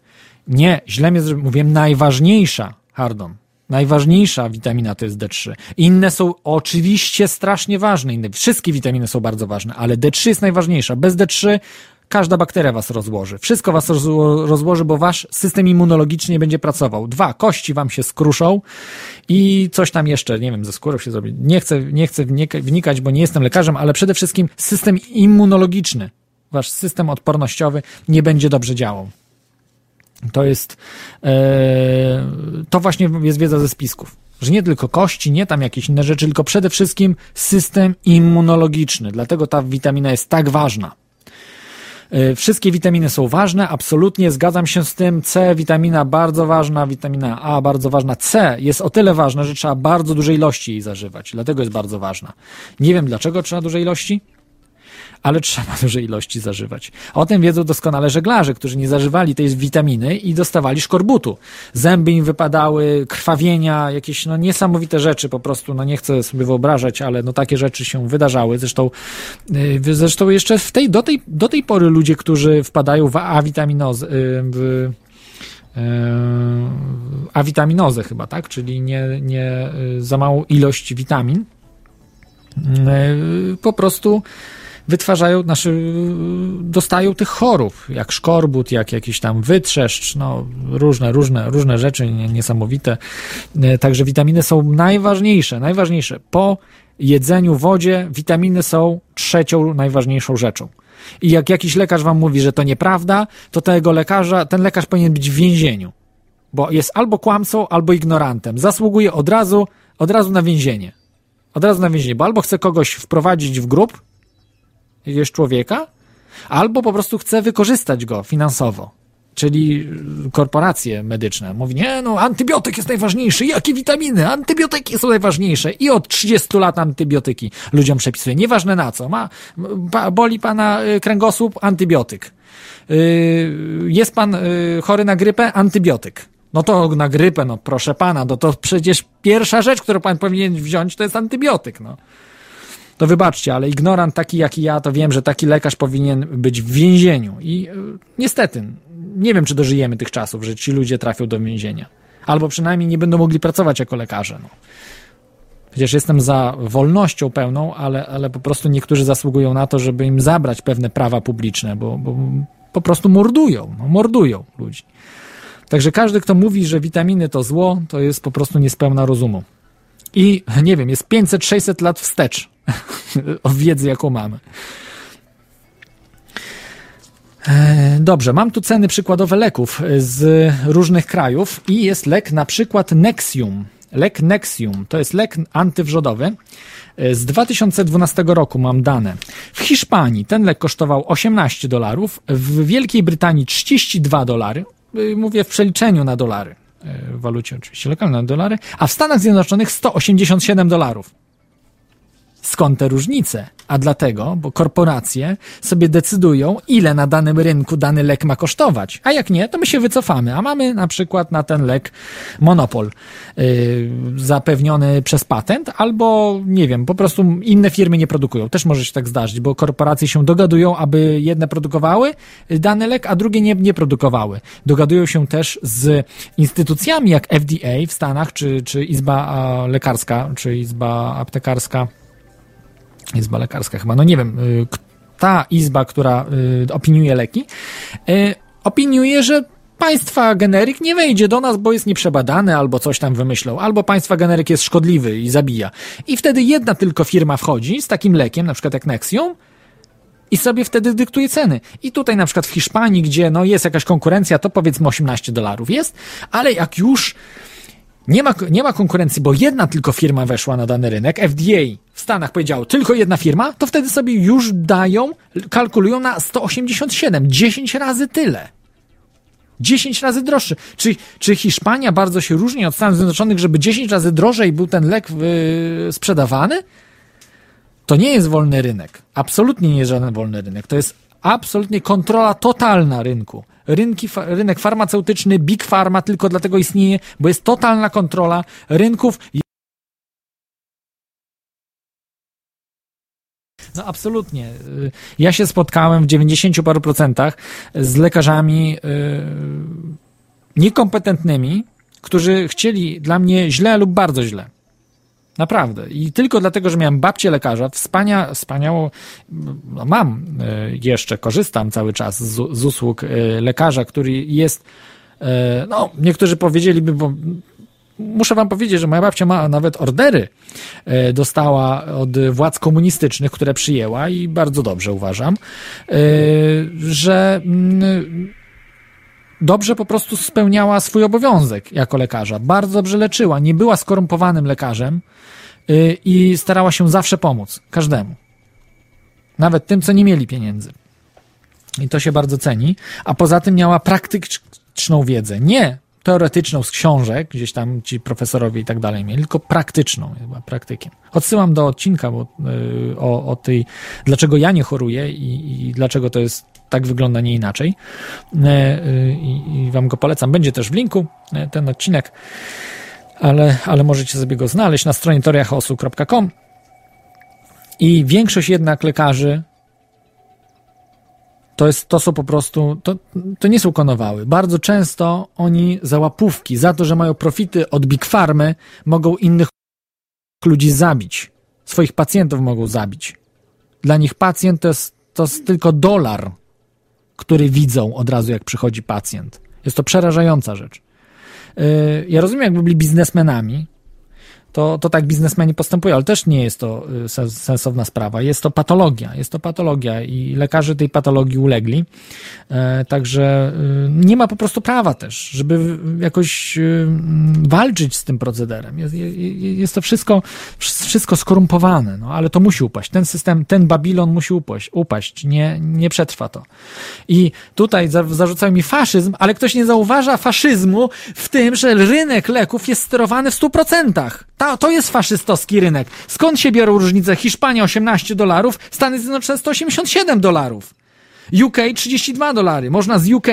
Nie, źle mnie mówiłem najważniejsza, Hardon. Najważniejsza witamina to jest D3. Inne są oczywiście strasznie ważne. Inne, wszystkie witaminy są bardzo ważne, ale D3 jest najważniejsza. Bez D3 każda bakteria was rozłoży. Wszystko was rozło- rozłoży, bo wasz system immunologiczny nie będzie pracował. Dwa, kości wam się skruszą i coś tam jeszcze, nie wiem, ze skórą się zrobi. Nie chcę, nie chcę wnika- wnikać, bo nie jestem lekarzem, ale przede wszystkim system immunologiczny, wasz system odpornościowy nie będzie dobrze działał. To jest, e, to właśnie jest wiedza ze spisków. Że nie tylko kości, nie tam jakieś inne rzeczy, tylko przede wszystkim system immunologiczny. Dlatego ta witamina jest tak ważna. E, Wszystkie witaminy są ważne, absolutnie zgadzam się z tym. C, witamina bardzo ważna, witamina A bardzo ważna. C jest o tyle ważna, że trzeba bardzo dużej ilości jej zażywać. Dlatego jest bardzo ważna. Nie wiem dlaczego trzeba dużej ilości, ale trzeba dużej ilości zażywać. O tym wiedzą doskonale żeglarze, którzy nie zażywali tej witaminy i dostawali szkorbutu. Zęby im wypadały, krwawienia, jakieś no, niesamowite rzeczy po prostu, no nie chcę sobie wyobrażać, ale no takie rzeczy się wydarzały. Zresztą, yy, zresztą jeszcze w tej, do, tej, do tej pory ludzie, którzy wpadają w A-witaminozę, yy, w yy, awitaminozę chyba, tak? Czyli nie, nie yy, za małą ilość witamin, yy, po prostu wytwarzają, znaczy dostają tych chorób, jak szkorbut, jak jakiś tam wytrzeszcz, no różne, różne, różne rzeczy nie- niesamowite. E, Także witaminy są najważniejsze, najważniejsze. Po jedzeniu, wodzie, witaminy są trzecią najważniejszą rzeczą. I jak jakiś lekarz wam mówi, że to nieprawda, to tego lekarza, ten lekarz powinien być w więzieniu. Bo jest albo kłamcą, albo ignorantem. Zasługuje od razu, od razu na więzienie. Od razu na więzienie, bo albo chce kogoś wprowadzić w grób, jakiegoś człowieka, albo po prostu chce wykorzystać go finansowo. Czyli korporacje medyczne. Mówi, nie, no, antybiotyk jest najważniejszy. Jakie witaminy? Antybiotyki są najważniejsze. I od 30 lat antybiotyki ludziom przepisuje. Nieważne na co. Ma, boli pana y, kręgosłup? Antybiotyk. Y, Jest pan y, chory na grypę? Antybiotyk. No to na grypę, no proszę pana, no to przecież pierwsza rzecz, którą pan powinien wziąć, to jest antybiotyk, no to wybaczcie, ale ignorant taki jak ja, to wiem, że taki lekarz powinien być w więzieniu. I y, niestety, nie wiem, czy dożyjemy tych czasów, że ci ludzie trafią do więzienia. Albo przynajmniej nie będą mogli pracować jako lekarze. No. Przecież jestem za wolnością pełną, ale, ale po prostu niektórzy zasługują na to, żeby im zabrać pewne prawa publiczne, bo, bo po prostu mordują, no, mordują ludzi. Także każdy, kto mówi, że witaminy to zło, to jest po prostu niespełna rozumu. I nie wiem, jest 500-600 lat wstecz o wiedzy, jaką mamy. E, Dobrze, mam tu ceny przykładowe leków z różnych krajów i jest lek na przykład Nexium. Lek Nexium to jest lek antywrzodowy. E, Z 2012 roku mam dane. W Hiszpanii ten lek kosztował 18 dolarów, w Wielkiej Brytanii 32 dolary. Y, Mówię w przeliczeniu na dolary. E, W walucie oczywiście lokalnej na dolary, a w Stanach Zjednoczonych 187 dolarów. Skąd te różnice? A dlatego, bo korporacje sobie decydują, ile na danym rynku dany lek ma kosztować. A jak nie, to my się wycofamy. A mamy na przykład na ten lek monopol yy, zapewniony przez patent, albo nie wiem, po prostu inne firmy nie produkują. Też może się tak zdarzyć, bo korporacje się dogadują, aby jedne produkowały dany lek, a drugie nie, nie produkowały. Dogadują się też z instytucjami jak FDA w Stanach, czy, czy Izba Lekarska, czy Izba Aptekarska Izba lekarska chyba, no nie wiem, y, ta izba, która y, opiniuje leki, y, opiniuje, że państwa generyk nie wejdzie do nas, bo jest nieprzebadany albo coś tam wymyślą, albo państwa generyk jest szkodliwy i zabija. I wtedy jedna tylko firma wchodzi z takim lekiem, na przykład jak Nexium, i sobie wtedy dyktuje ceny. I tutaj na przykład w Hiszpanii, gdzie no jest jakaś konkurencja, to powiedzmy 18 dolarów jest, ale jak już nie ma, nie ma konkurencji, bo jedna tylko firma weszła na dany rynek, FDA w Stanach powiedziało tylko jedna firma, to wtedy sobie już dają, kalkulują na 187, 10 razy tyle. 10 razy droższy. Czy, czy Hiszpania bardzo się różni od Stanów Zjednoczonych, żeby 10 razy drożej był ten lek yy, sprzedawany? To nie jest wolny rynek. Absolutnie nie jest żaden wolny rynek. To jest absolutnie kontrola totalna rynku. Rynki, rynek farmaceutyczny, Big Pharma tylko dlatego istnieje, bo jest totalna kontrola rynków. No absolutnie. Ja się spotkałem w 90 paru procentach z lekarzami y, niekompetentnymi, którzy chcieli dla mnie źle lub bardzo źle. Naprawdę. I tylko dlatego, że miałem babcię lekarza, wspania, wspaniało, no mam y, jeszcze, korzystam cały czas z, z usług y, lekarza, który jest, y, no, niektórzy powiedzieliby, bo muszę wam powiedzieć, że moja babcia ma nawet ordery, e, dostała od władz komunistycznych, które przyjęła i bardzo dobrze uważam, e, że mm, dobrze po prostu spełniała swój obowiązek jako lekarza. Bardzo dobrze leczyła, nie była skorumpowanym lekarzem e, i starała się zawsze pomóc każdemu. Nawet tym, co nie mieli pieniędzy. I to się bardzo ceni. A poza tym miała praktyczną wiedzę. Nie teoretyczną z książek, gdzieś tam ci profesorowie i tak dalej mieli, tylko praktyczną, była praktykiem. Odsyłam do odcinka bo, y, o, o tej, dlaczego ja nie choruję i, i dlaczego to jest tak wygląda, nie inaczej. Y, y, I, wam go polecam. Będzie też w linku y, ten odcinek, ale, ale możecie sobie go znaleźć na stronie toriachaosu.com. I większość jednak lekarzy to, jest, to są po prostu, to, to nie są konowały. Bardzo często oni za łapówki, za to, że mają profity od Big Farmy, mogą innych ludzi zabić. Swoich pacjentów mogą zabić. Dla nich pacjent to jest, to jest tylko dolar, który widzą od razu, jak przychodzi pacjent. Jest to przerażająca rzecz. Yy, Ja rozumiem, jakby byli biznesmenami, to, to tak biznesmeni postępują, ale też nie jest to y, sens- sensowna sprawa. Jest to patologia, jest to patologia i lekarze tej patologii ulegli. E, także y, nie ma po prostu prawa też, żeby jakoś y, mm, walczyć z tym procederem. Jest, je- je- jest to wszystko, wszystko skorumpowane, no ale to musi upaść. Ten system, ten Babilon musi upaść, upaść. Nie, nie przetrwa to. I tutaj za, zarzucają mi faszyzm, ale ktoś nie zauważa faszyzmu w tym, że rynek leków jest sterowany w 100%. Ta, to jest faszystowski rynek. Skąd się biorą różnice? Hiszpania 18 dolarów, Stany Zjednoczone 187 dolarów. UK 32 dolary. Można z UK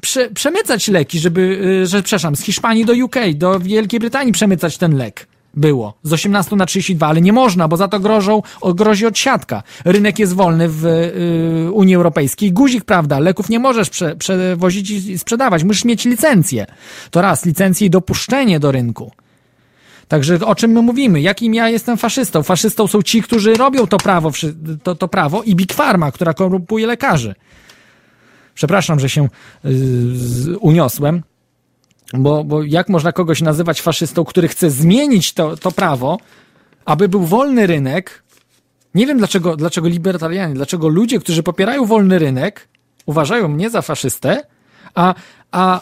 prze, przemycać leki, żeby, y, że przepraszam, z Hiszpanii do UK, do Wielkiej Brytanii przemycać ten lek. Było. Z 18 na 32, ale nie można, bo za to grożą, grozi odsiadka. Rynek jest wolny w y, Unii Europejskiej. Guzik, prawda, leków nie możesz prze, przewozić i sprzedawać. Musisz mieć licencję. To raz, licencję i dopuszczenie do rynku. Także o czym my mówimy? Jakim ja jestem faszystą? Faszystą są ci, którzy robią to prawo, to, to prawo i Big Pharma, która korumpuje lekarzy. Przepraszam, że się y, z- uniosłem, bo, bo jak można kogoś nazywać faszystą, który chce zmienić to, to prawo, aby był wolny rynek? Nie wiem dlaczego, dlaczego libertarianie, dlaczego ludzie, którzy popierają wolny rynek, uważają mnie za faszystę, a, a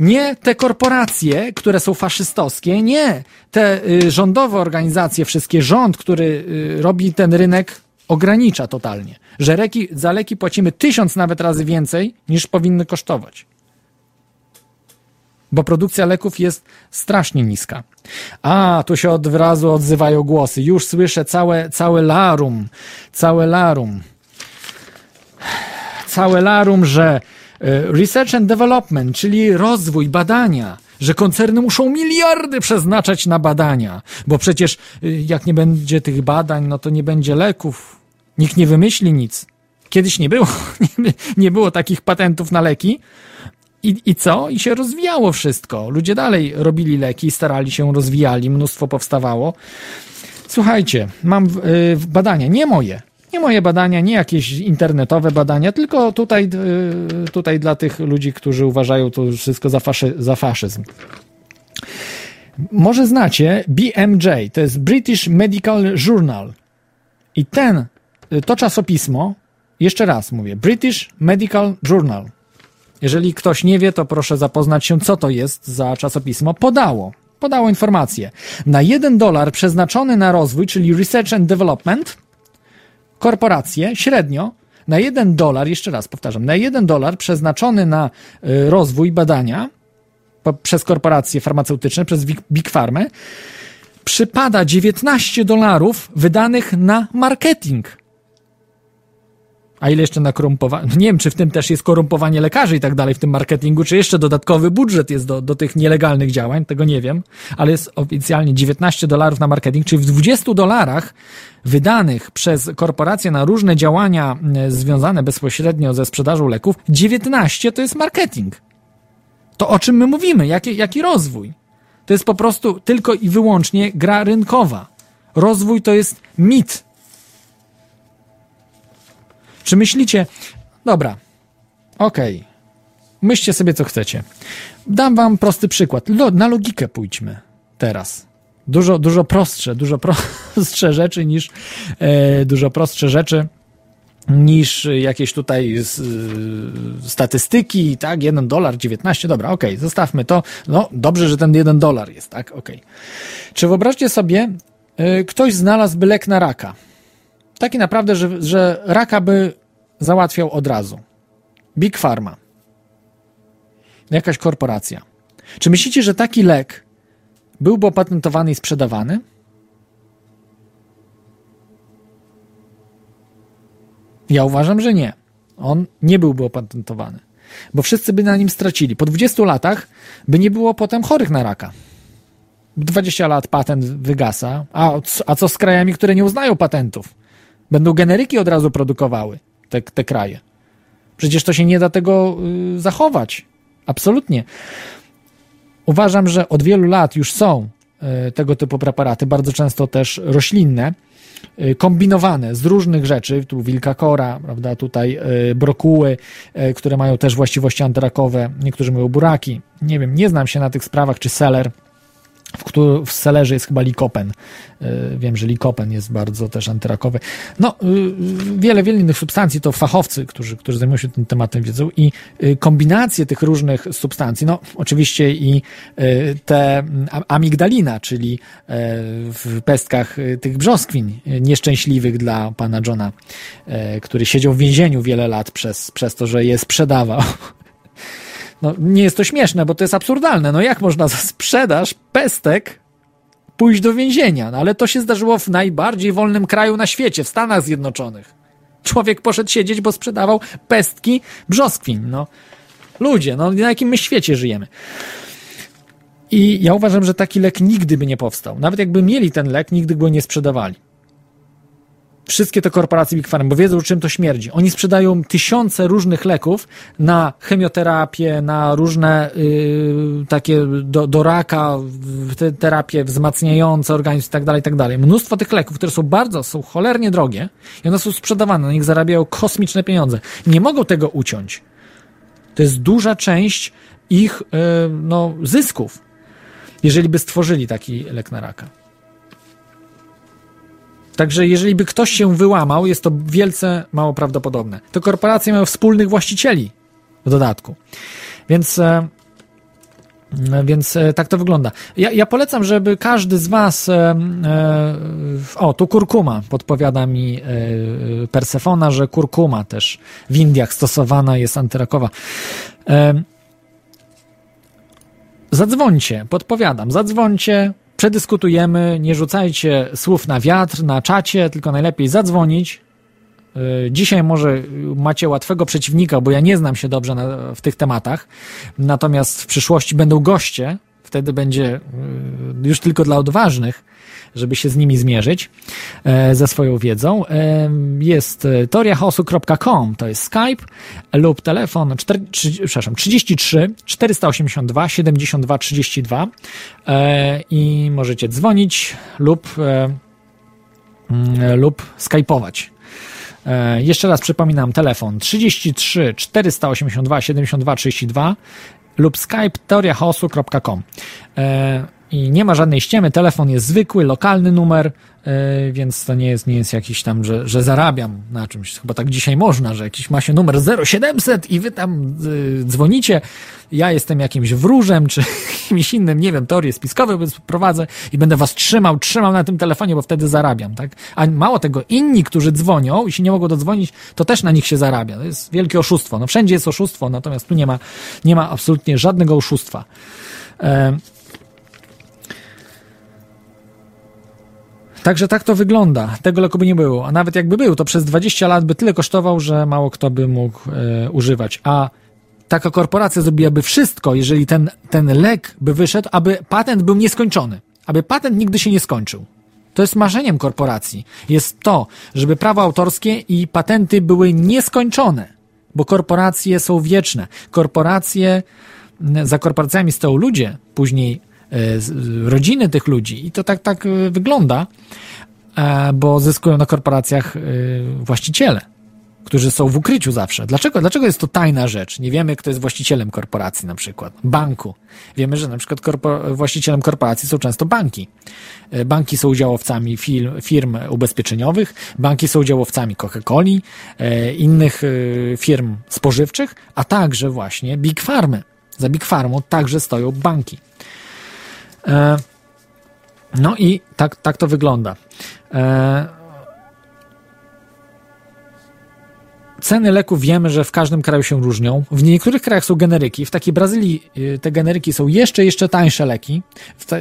nie te korporacje, które są faszystowskie, nie. Te y, rządowe organizacje, wszystkie rząd, który y, robi ten rynek, ogranicza totalnie. Że leki, za leki płacimy tysiąc nawet razy więcej, niż powinny kosztować. Bo produkcja leków jest strasznie niska. A, tu się od razu odzywają głosy. Już słyszę całe, całe larum. Całe larum całe larum, że research and development, czyli rozwój, badania, że koncerny muszą miliardy przeznaczać na badania, bo przecież y, jak nie będzie tych badań, no to nie będzie leków. Nikt nie wymyśli nic. Kiedyś nie było, nie, było takich patentów na leki. I, I co? I się rozwijało wszystko. Ludzie dalej robili leki, starali się, rozwijali, mnóstwo powstawało. Słuchajcie, mam y, badania, nie moje. Nie moje badania, nie jakieś internetowe badania, tylko tutaj, tutaj dla tych ludzi, którzy uważają to wszystko za, faszy, za faszyzm. Może znacie BMJ, to jest British Medical Journal. I ten, y, to czasopismo, jeszcze raz mówię, British Medical Journal. Jeżeli ktoś nie wie, to proszę zapoznać się, co to jest za czasopismo. Podało, podało informację. Na jeden dolar przeznaczony na rozwój, czyli Research and Development, korporacje średnio na jeden dolar, jeszcze raz powtarzam, na jeden dolar przeznaczony na y, rozwój badania po, przez korporacje farmaceutyczne, przez Big, Big Pharmę, przypada 19 dolarów wydanych na marketing. A ile jeszcze na korumpowanie? Nie wiem, czy w tym też jest korumpowanie lekarzy i tak dalej, w tym marketingu, czy jeszcze dodatkowy budżet jest do, do tych nielegalnych działań, tego nie wiem, ale jest oficjalnie 19 dolarów na marketing, czyli w 20 dolarach wydanych przez korporacje na różne działania e, związane bezpośrednio ze sprzedażą leków, 19 to jest marketing. To o czym my mówimy? Jaki, jaki rozwój? To jest po prostu tylko i wyłącznie gra rynkowa. Rozwój to jest mit. Czy myślicie, dobra, okej, myślcie sobie co chcecie. Dam wam prosty przykład. Lo, na logikę pójdźmy teraz. Dużo, dużo prostsze, dużo prostsze rzeczy niż, e, dużo prostsze rzeczy niż jakieś tutaj z, y, statystyki, tak, 1 dolar, 19, dobra, okej, okay, zostawmy to, no dobrze, że ten 1 dolar jest, tak, okej. Okay. Czy wyobraźcie sobie, y, ktoś znalazłby lek na raka, taki naprawdę, że, że raka by załatwiał od razu. Big Pharma. Jakaś korporacja. Czy myślicie, że taki lek byłby opatentowany i sprzedawany? Ja uważam, że nie. On nie byłby opatentowany, bo wszyscy by na nim stracili. Po 20 latach by nie było potem chorych na raka. 20 lat patent wygasa. A, a co z krajami, które nie uznają patentów? Będą generyki od razu produkowały te, te kraje. Przecież to się nie da tego y, zachować. Absolutnie. Uważam, że od wielu lat już są y, tego typu preparaty, bardzo często też roślinne, y, kombinowane z różnych rzeczy, tu wilka kora, prawda, tutaj brokuły, które mają też właściwości antyrakowe, niektórzy mają buraki, nie wiem, nie znam się na tych sprawach, czy seler, w, którym, w selerze jest chyba likopen. Wiem, że likopen jest bardzo też antyrakowy. No, wiele, wiele innych substancji to fachowcy, którzy, którzy zajmują się tym tematem wiedzą i kombinacje tych różnych substancji, no oczywiście i te amigdalina, czyli w pestkach tych brzoskwin nieszczęśliwych dla pana Johna, który siedział w więzieniu wiele lat przez, przez to, że je sprzedawał no, nie jest to śmieszne, bo to jest absurdalne. No jak można za sprzedaż pestek pójść do więzienia? No, ale to się zdarzyło w najbardziej wolnym kraju na świecie, w Stanach Zjednoczonych. Człowiek poszedł siedzieć, bo sprzedawał pestki brzoskwin. No, ludzie, no na jakim my świecie żyjemy? I ja uważam, że taki lek nigdy by nie powstał. Nawet jakby mieli ten lek, nigdy go nie sprzedawali wszystkie te korporacje Big Pharma, bo wiedzą, czym to śmierdzi. Oni sprzedają tysiące różnych leków na chemioterapię, na różne yy, takie do, do raka, te terapie wzmacniające organizm i tak dalej, tak dalej. Mnóstwo tych leków, które są bardzo, są cholernie drogie i one są sprzedawane, na nich zarabiają kosmiczne pieniądze. Nie mogą tego uciąć. To jest duża część ich yy, no, zysków, jeżeli by stworzyli taki lek na raka. Także jeżeli by ktoś się wyłamał, jest to wielce mało prawdopodobne. To korporacje mają wspólnych właścicieli w dodatku. Więc e, więc e, tak to wygląda. Ja, ja, polecam, żeby każdy z Was. E, o, tu kurkuma podpowiada mi Persefona, że kurkuma też w Indiach stosowana jest antyrakowa. E, zadzwońcie, podpowiadam, zadzwońcie, przedyskutujemy, nie rzucajcie słów na wiatr, na czacie, tylko najlepiej zadzwonić. Y, dzisiaj może macie łatwego przeciwnika, bo ja nie znam się dobrze na, w tych tematach, natomiast w przyszłości będą goście, wtedy będzie y, już tylko dla odważnych, żeby się z nimi zmierzyć e, ze swoją wiedzą. E, jest e, teoriachaosu.com, to jest Skype lub telefon 4, 3, przepraszam, 33 482 72 32 i możecie dzwonić lub mm, lub skypować. Jeszcze raz przypominam, telefon 33 482 72 32 lub skype teoriachaosu.com i nie ma żadnej ściemy, telefon jest zwykły, lokalny numer, yy, więc to nie jest, nie jest jakiś tam, że, że zarabiam na czymś. Chyba tak dzisiaj można, że jakiś ma się numer 0700 i wy tam yy, dzwonicie. Ja jestem jakimś wróżem, czy kimś innym, nie wiem, teorie spiskowe prowadzę i będę was trzymał, trzymał na tym telefonie, bo wtedy zarabiam, tak? A mało tego, inni, którzy dzwonią i się nie mogą dodzwonić, to też na nich się zarabia. To jest wielkie oszustwo. No wszędzie jest oszustwo, natomiast tu nie ma, nie ma absolutnie żadnego oszustwa. Yy. Także tak to wygląda. Tego leku by nie było. A nawet jakby był, to przez 20 lat by tyle kosztował, że mało kto by mógł e, używać. A taka korporacja zrobiłaby wszystko, jeżeli ten, ten lek by wyszedł, aby patent był nieskończony. Aby patent nigdy się nie skończył. To jest marzeniem korporacji. Jest to, żeby prawa autorskie i patenty były nieskończone, bo korporacje są wieczne. Korporacje, za korporacjami stoją ludzie, później rodziny tych ludzi i to tak, tak e, wygląda, e, bo zyskują na korporacjach e, właściciele, którzy są w ukryciu zawsze. Dlaczego, dlaczego jest to tajna rzecz? Nie wiemy, kto jest właścicielem korporacji na przykład, banku. Wiemy, że na przykład korpo, właścicielem korporacji są często banki. E, Banki są udziałowcami firm, firm ubezpieczeniowych, banki są udziałowcami Coca-Coli, e, innych e, firm spożywczych, a także właśnie Big Farmy. Za Big Farmą także stoją banki. E, No i tak, tak to wygląda. E, Ceny leków wiemy, że w każdym kraju się różnią. W niektórych krajach są generyki. W takiej Brazylii y, te generyki są jeszcze, jeszcze tańsze leki,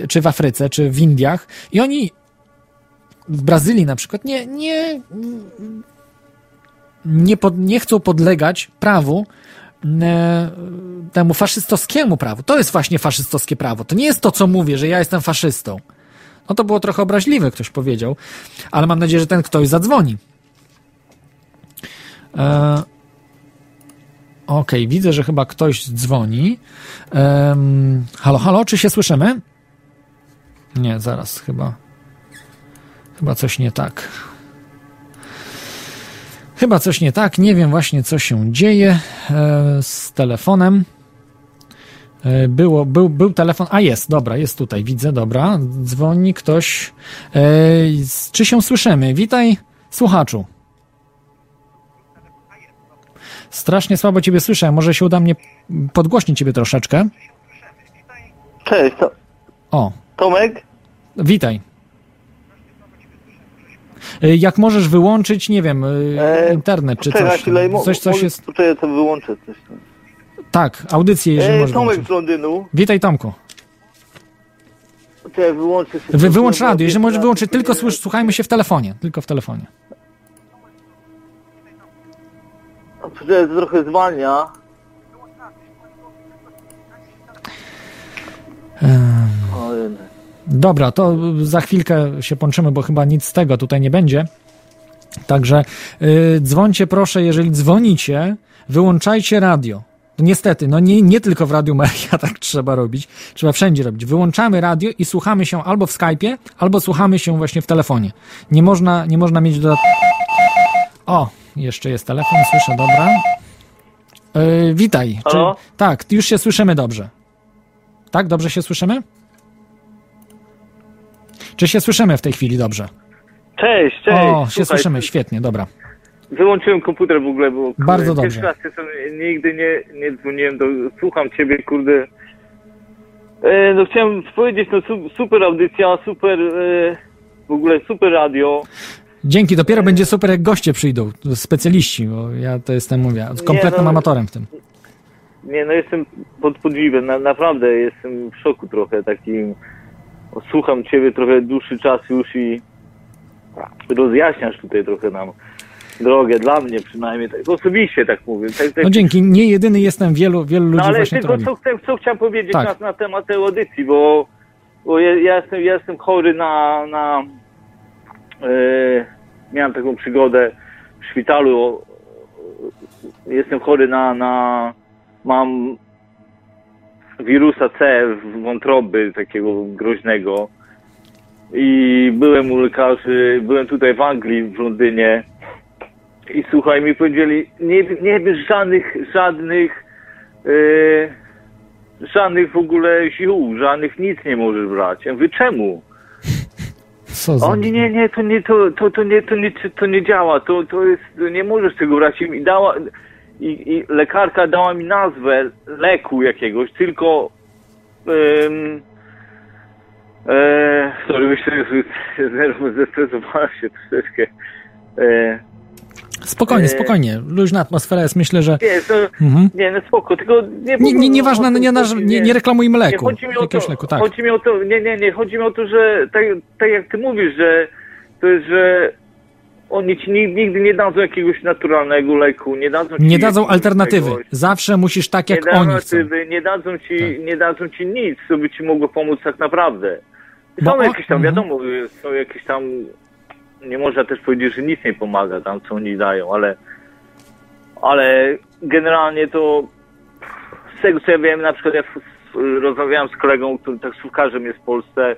czy w Afryce, czy w Indiach. I oni w Brazylii na przykład nie, nie, nie, pod, nie chcą podlegać prawu temu faszystowskiemu prawu. To jest właśnie faszystowskie prawo. To nie jest to, co mówię, że ja jestem faszystą. No to było trochę obraźliwe, ktoś powiedział, ale mam nadzieję, że ten ktoś zadzwoni. E, Okej, widzę, że chyba ktoś dzwoni. Em, halo, halo, czy się słyszymy? Nie, zaraz, chyba. Chyba coś nie tak. Chyba coś nie tak. Nie wiem właśnie, co się dzieje e, z telefonem. E, Było, był, był telefon. A jest, dobra, jest tutaj, widzę, dobra. Dzwoni ktoś. E, czy się słyszymy? Witaj, słuchaczu. Strasznie słabo ciebie słyszę. Może się uda mnie podgłośnić ciebie troszeczkę. Cześć, to, O, Tomek? witaj. E, Jak możesz wyłączyć, nie wiem, e, E, internet czy coś. chwilę, Coś, jest. Poczekaj, to wyłączę coś. Tak, audycję, jeżeli możesz Tomek wyłączyć. z Londynu. Witaj, Tomku. Poczekaj, wyłączę się. Wy, wyłącz radio. Jeżeli możesz wyłączyć, tylko słysz, słuchajmy się w telefonie. Tylko w telefonie. Poczekaj, trochę zwalnia. Ojej. Dobra, to za chwilkę się połączymy, bo chyba nic z tego tutaj nie będzie. Także yy, dzwońcie proszę, jeżeli dzwonicie, wyłączajcie radio. No niestety, no nie, nie tylko w Radiu Maria tak trzeba robić, trzeba wszędzie robić. Wyłączamy radio i słuchamy się albo w Skype'ie, albo słuchamy się właśnie w telefonie. Nie można, nie można mieć dodat... O, jeszcze jest telefon, słyszę, dobra. Yy, witaj. Czy, tak, już się słyszymy dobrze. Tak, dobrze się słyszymy? Czy się słyszymy w tej chwili dobrze? Cześć, cześć. o, się Słuchaj, słyszymy, świetnie, dobra. Wyłączyłem komputer w ogóle, bo kurde, Bardzo dobrze. raz jestem, nigdy nie, nie dzwoniłem do... Słucham ciebie, kurde. E, no chciałem powiedzieć, no su, super audycja, super... E, w ogóle super radio. Dzięki, dopiero będzie super, jak goście przyjdą, specjaliści, bo ja to jestem, mówię, kompletnym no- amatorem w tym. Nie, no jestem pod podziwem, na, naprawdę jestem w szoku trochę takim. Słucham ciebie trochę dłuższy czas już i rozjaśniasz tutaj trochę nam drogę, dla mnie przynajmniej, tak osobiście tak mówię. Tak, tak, No dzięki, nie jedyny jestem, wielu, wielu ludzi no ale właśnie tylko co, chcę, co chciałem powiedzieć Tak. na, na temat tej audycji, bo, bo ja, ja, jestem, ja jestem chory na... na e, miałem taką przygodę w szpitalu. Jestem chory na... na mam wirusa C w wątroby, takiego groźnego. I byłem u lekarzy, byłem tutaj w Anglii, w Londynie. I słuchaj, mi powiedzieli, nie, nie bierz żadnych, żadnych, e, żadnych w ogóle ziół, żadnych nic nie możesz brać. Ja mówię, czemu? Co za... O nie, nie, nie, to nie, to, to, to nie, to nie, to nie działa, to, to jest, nie możesz tego brać. I dała, i, i lekarka dała mi nazwę leku jakiegoś, tylko, um, e, sorry, myślę, że zestresowałem się troszeczkę. E, Spokojnie, e, spokojnie, luźna atmosfera jest, myślę, że... nie, to, Mhm. nie, no spoko, tylko nie... Nie, nie, nieważne, o to nie, nie, nie reklamujmy leku, nie, chodzi mi o to, leku, tak. Chodzi mi o to, nie, nie, nie, chodzi mi o to, że tak, tak jak ty mówisz, że to jest, że oni ci ni- nigdy nie dadzą jakiegoś naturalnego leku, nie dadzą ci Nie dadzą alternatywy. czegoś. Zawsze musisz tak, jak nie oni chcą. nie dadzą ci, Tak. nie dadzą ci nic, co by ci mogło pomóc tak naprawdę. Są Bo jakieś tam, mhm. wiadomo, są jakieś tam, nie można też powiedzieć, że nic nie pomaga tam, co oni dają, ale, ale generalnie to z tego co ja wiem, na przykład ja rozmawiałem z kolegą, który taksówkarzem jest w Polsce,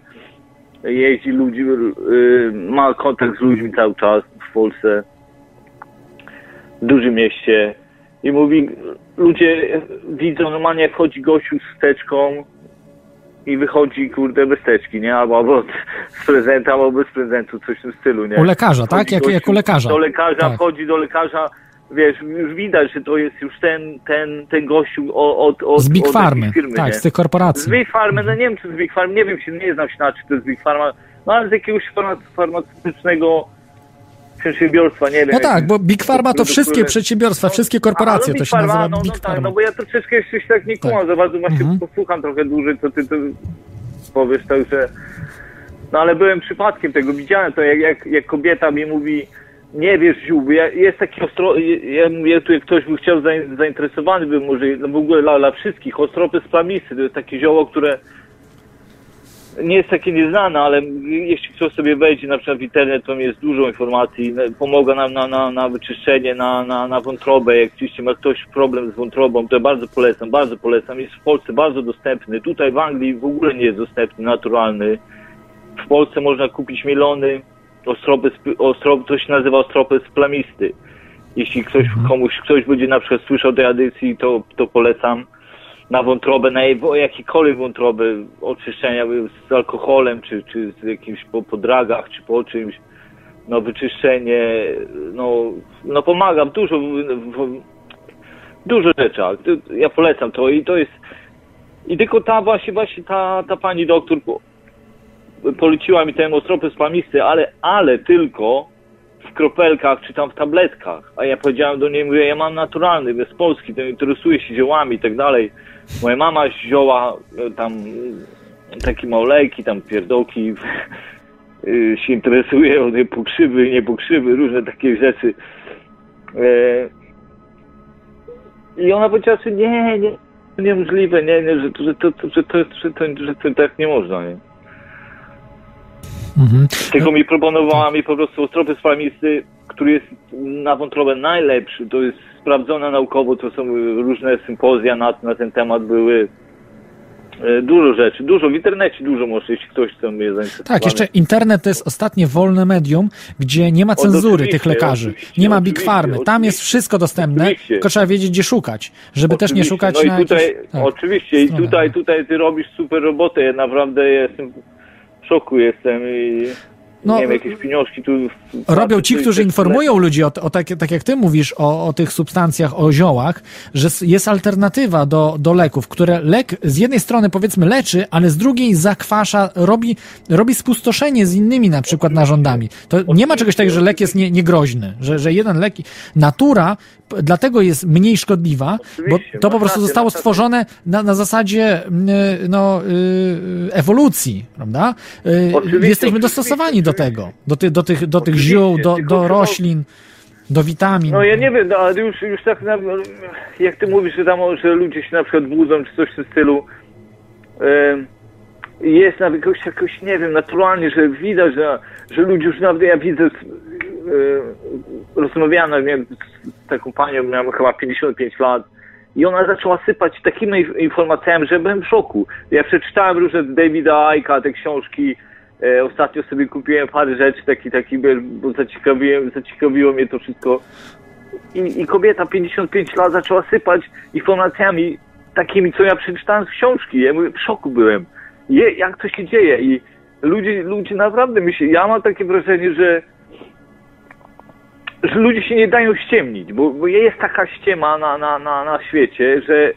jeździ ludzi, y, ma kontakt z ludźmi cały czas w Polsce, w dużym mieście i mówi, ludzie widzą normalnie jak wchodzi gościu z teczką i wychodzi kurde bez teczki, nie? Albo, albo z prezentem, albo bez prezentu, coś w tym stylu, nie? U lekarza, tak? Jak, gościu jak u lekarza. Do lekarza, Tak. wchodzi do lekarza, wiesz, już widać, że to jest już ten, ten, ten gościu od, od, Z Big od Farmy, firmy, tak, nie? z tych Z korporacji. Big Farmy, no nie wiem czy z Big Farmy, nie wiem, się nie znam się na czy to jest Big Pharma, no ale z jakiegoś farma- farmaceutycznego przedsiębiorstwa, nie wiem. No tak, bo Big Pharma to które- wszystkie przedsiębiorstwa, wszystkie korporacje no, to się nazywa Pharma, no, Big no tak, no bo ja to troszeczkę jeszcze się tak nie kumam Tak. za bardzo, właśnie Mhm. posłucham trochę dłużej, co ty, ty powiesz, także... No ale byłem przypadkiem tego, widziałem to, jak, jak, jak kobieta mi mówi, nie wiesz, ja, jest taki ostro... Ja mówię, tu jak ktoś by chciał zain- zainteresowany, by może, no w ogóle dla, dla wszystkich, ostropy splamistty, to jest takie zioło, które nie jest takie nieznane, ale jeśli ktoś sobie wejdzie na przykład w internet, to jest dużo informacji, no, pomaga nam na, na, na wyczyszczenie, na, na, na wątrobę, jak oczywiście ma ktoś problem z wątrobą, to ja bardzo polecam, bardzo polecam, jest w Polsce bardzo dostępny, tutaj w Anglii w ogóle nie jest dostępny, naturalny, w Polsce można kupić mielony ostropy, sp- ostrop, to się nazywa ostropy splamisty. Jeśli ktoś, komuś, ktoś będzie na przykład słyszał tej edycji, to, to polecam. Na wątrobę, na jej- o jakiekolwiek wątroby, oczyszczenia z alkoholem, czy, czy z jakimś po, po dragach, czy po czymś, no wyczyszczenie, no, no pomaga dużo, w, dużo to- ja polecam to i to jest, i tylko ta właśnie, właśnie ta, ta pani doktor poleciła mi ten ostropy spamisty, ale, ale tylko w kropelkach czy tam w tabletkach. A ja powiedziałem do niej, mówię, ja mam naturalny, bez Polski, to interesuję się ziołami i tak dalej. Moja mama zioła, e, tam e, takie małolejki, tam pierdołki, e, się interesuje o te pokrzywy, nie pokrzywy, różne takie rzeczy. I ona powiedziała, że nie, nie, niemożliwe, nie, nie, że, że, to, że, to, że, to, że to tak nie można, nie. Mhm. Tylko mi proponowała mi po prostu ostropy spalmisty, który jest na wątrobę najlepszy. To jest sprawdzone naukowo, to są różne sympozja na, na ten temat były. E, Dużo rzeczy, dużo w internecie, dużo może, jeśli ktoś chce mnie zainteresować. Tak, jeszcze internet to jest ostatnie wolne medium, gdzie nie ma cenzury oczywiście, tych lekarzy. oczywiście, Nie ma Big oczywiście, Farmy. Tam oczywiście. jest wszystko dostępne, Oczywiście. tylko trzeba wiedzieć, gdzie szukać. Żeby też nie Oczywiście. szukać no na i tutaj, jakichś... tak. Oczywiście, i tutaj, tutaj ty robisz super robotę. Ja naprawdę jestem w szoku jestem i No, nie wiem, jakieś pieniążki tu... Robią ci, którzy informują ludzi, o, o tak, tak jak ty mówisz o, o tych substancjach, o ziołach, że jest alternatywa do, do leków, które lek z jednej strony powiedzmy leczy, ale z drugiej zakwasza, robi, robi spustoszenie z innymi na przykład narządami. To nie ma czegoś takiego, że lek jest nie, niegroźny, że, że jeden lek, natura dlatego jest mniej szkodliwa, bo to po prostu zostało stworzone na, na zasadzie mm, no, y, ewolucji, prawda? Y, Oczywiście, Jesteśmy dostosowani do tego, do, ty, do tych, do tych ziół, do, do roślin, do witamin. No ja nie wiem, no, ale już, już tak na, jak ty mówisz, że tam że ludzie się na przykład budzą czy coś w tym stylu. jest nawet jakoś, jakoś, nie wiem, naturalnie, że widać, że, że ludzie już nawet, ja widzę, e, rozmawiałem nie taką panią, miałem chyba 55 lat i ona zaczęła sypać takimi inf- informacjami, że byłem w szoku. Ja przeczytałem różne Davida Aika, te książki, e, ostatnio sobie kupiłem parę rzeczy, taki, taki, bo zaciekawiłem, zaciekawiło mnie to wszystko. I, I kobieta 55 lat zaczęła sypać informacjami takimi, co ja przeczytałem z książki. Ja mówię, w szoku byłem. Je, jak to się dzieje? I ludzie, ludzie naprawdę myślą, ja mam takie wrażenie, że że ludzie się nie dają ściemnić, bo, bo jest taka ściema na, na, na, na świecie, że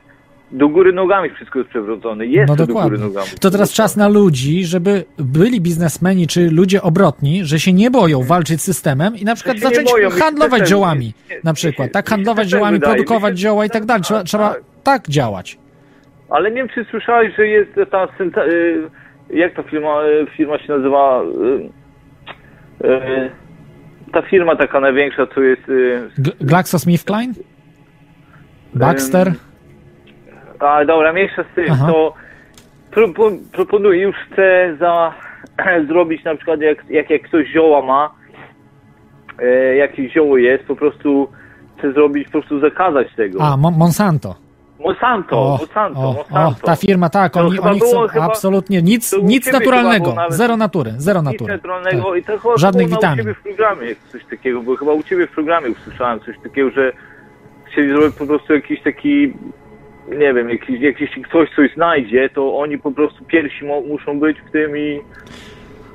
do góry nogami wszystko jest przewrócone. Jest No to do góry dokładnie. nogami. To teraz czas na ludzi, żeby byli biznesmeni czy ludzie obrotni, że się nie boją walczyć z systemem i na przykład zacząć handlować ziołami. Na przykład, tak handlować ziołami, produkować zioła i tak dalej. Trzeba, tak, trzeba tak. tak działać. Ale nie wiem, czy słyszałeś, że jest ta y, jak ta firma, y, firma się nazywa? Y, ta firma taka największa, co jest... G- GlaxoSmithKline? Baxter? A dobra, mniejsza z tym, Aha. to propo, proponuję, już chcę za, zrobić na przykład jak, jak, jak ktoś zioła ma, e, jakieś zioło jest, po prostu chcę zrobić, po prostu zakazać tego. A, Mon- Monsanto. Monsanto, O, Monsanto, o, Monsanto. o, ta firma, tak, To oni, oni chcą chyba- absolutnie nic, nic naturalnego, nawet- zero natury, zero Nic natury. naturalnego Tak. i to chyba Żadnych było witamin. u ciebie w programie coś takiego, bo chyba u ciebie w programie usłyszałem coś takiego, że chcieli zrobić po prostu jakiś taki, nie wiem, jakiś, jakiś ktoś coś znajdzie, to oni po prostu pierwsi muszą być w tym i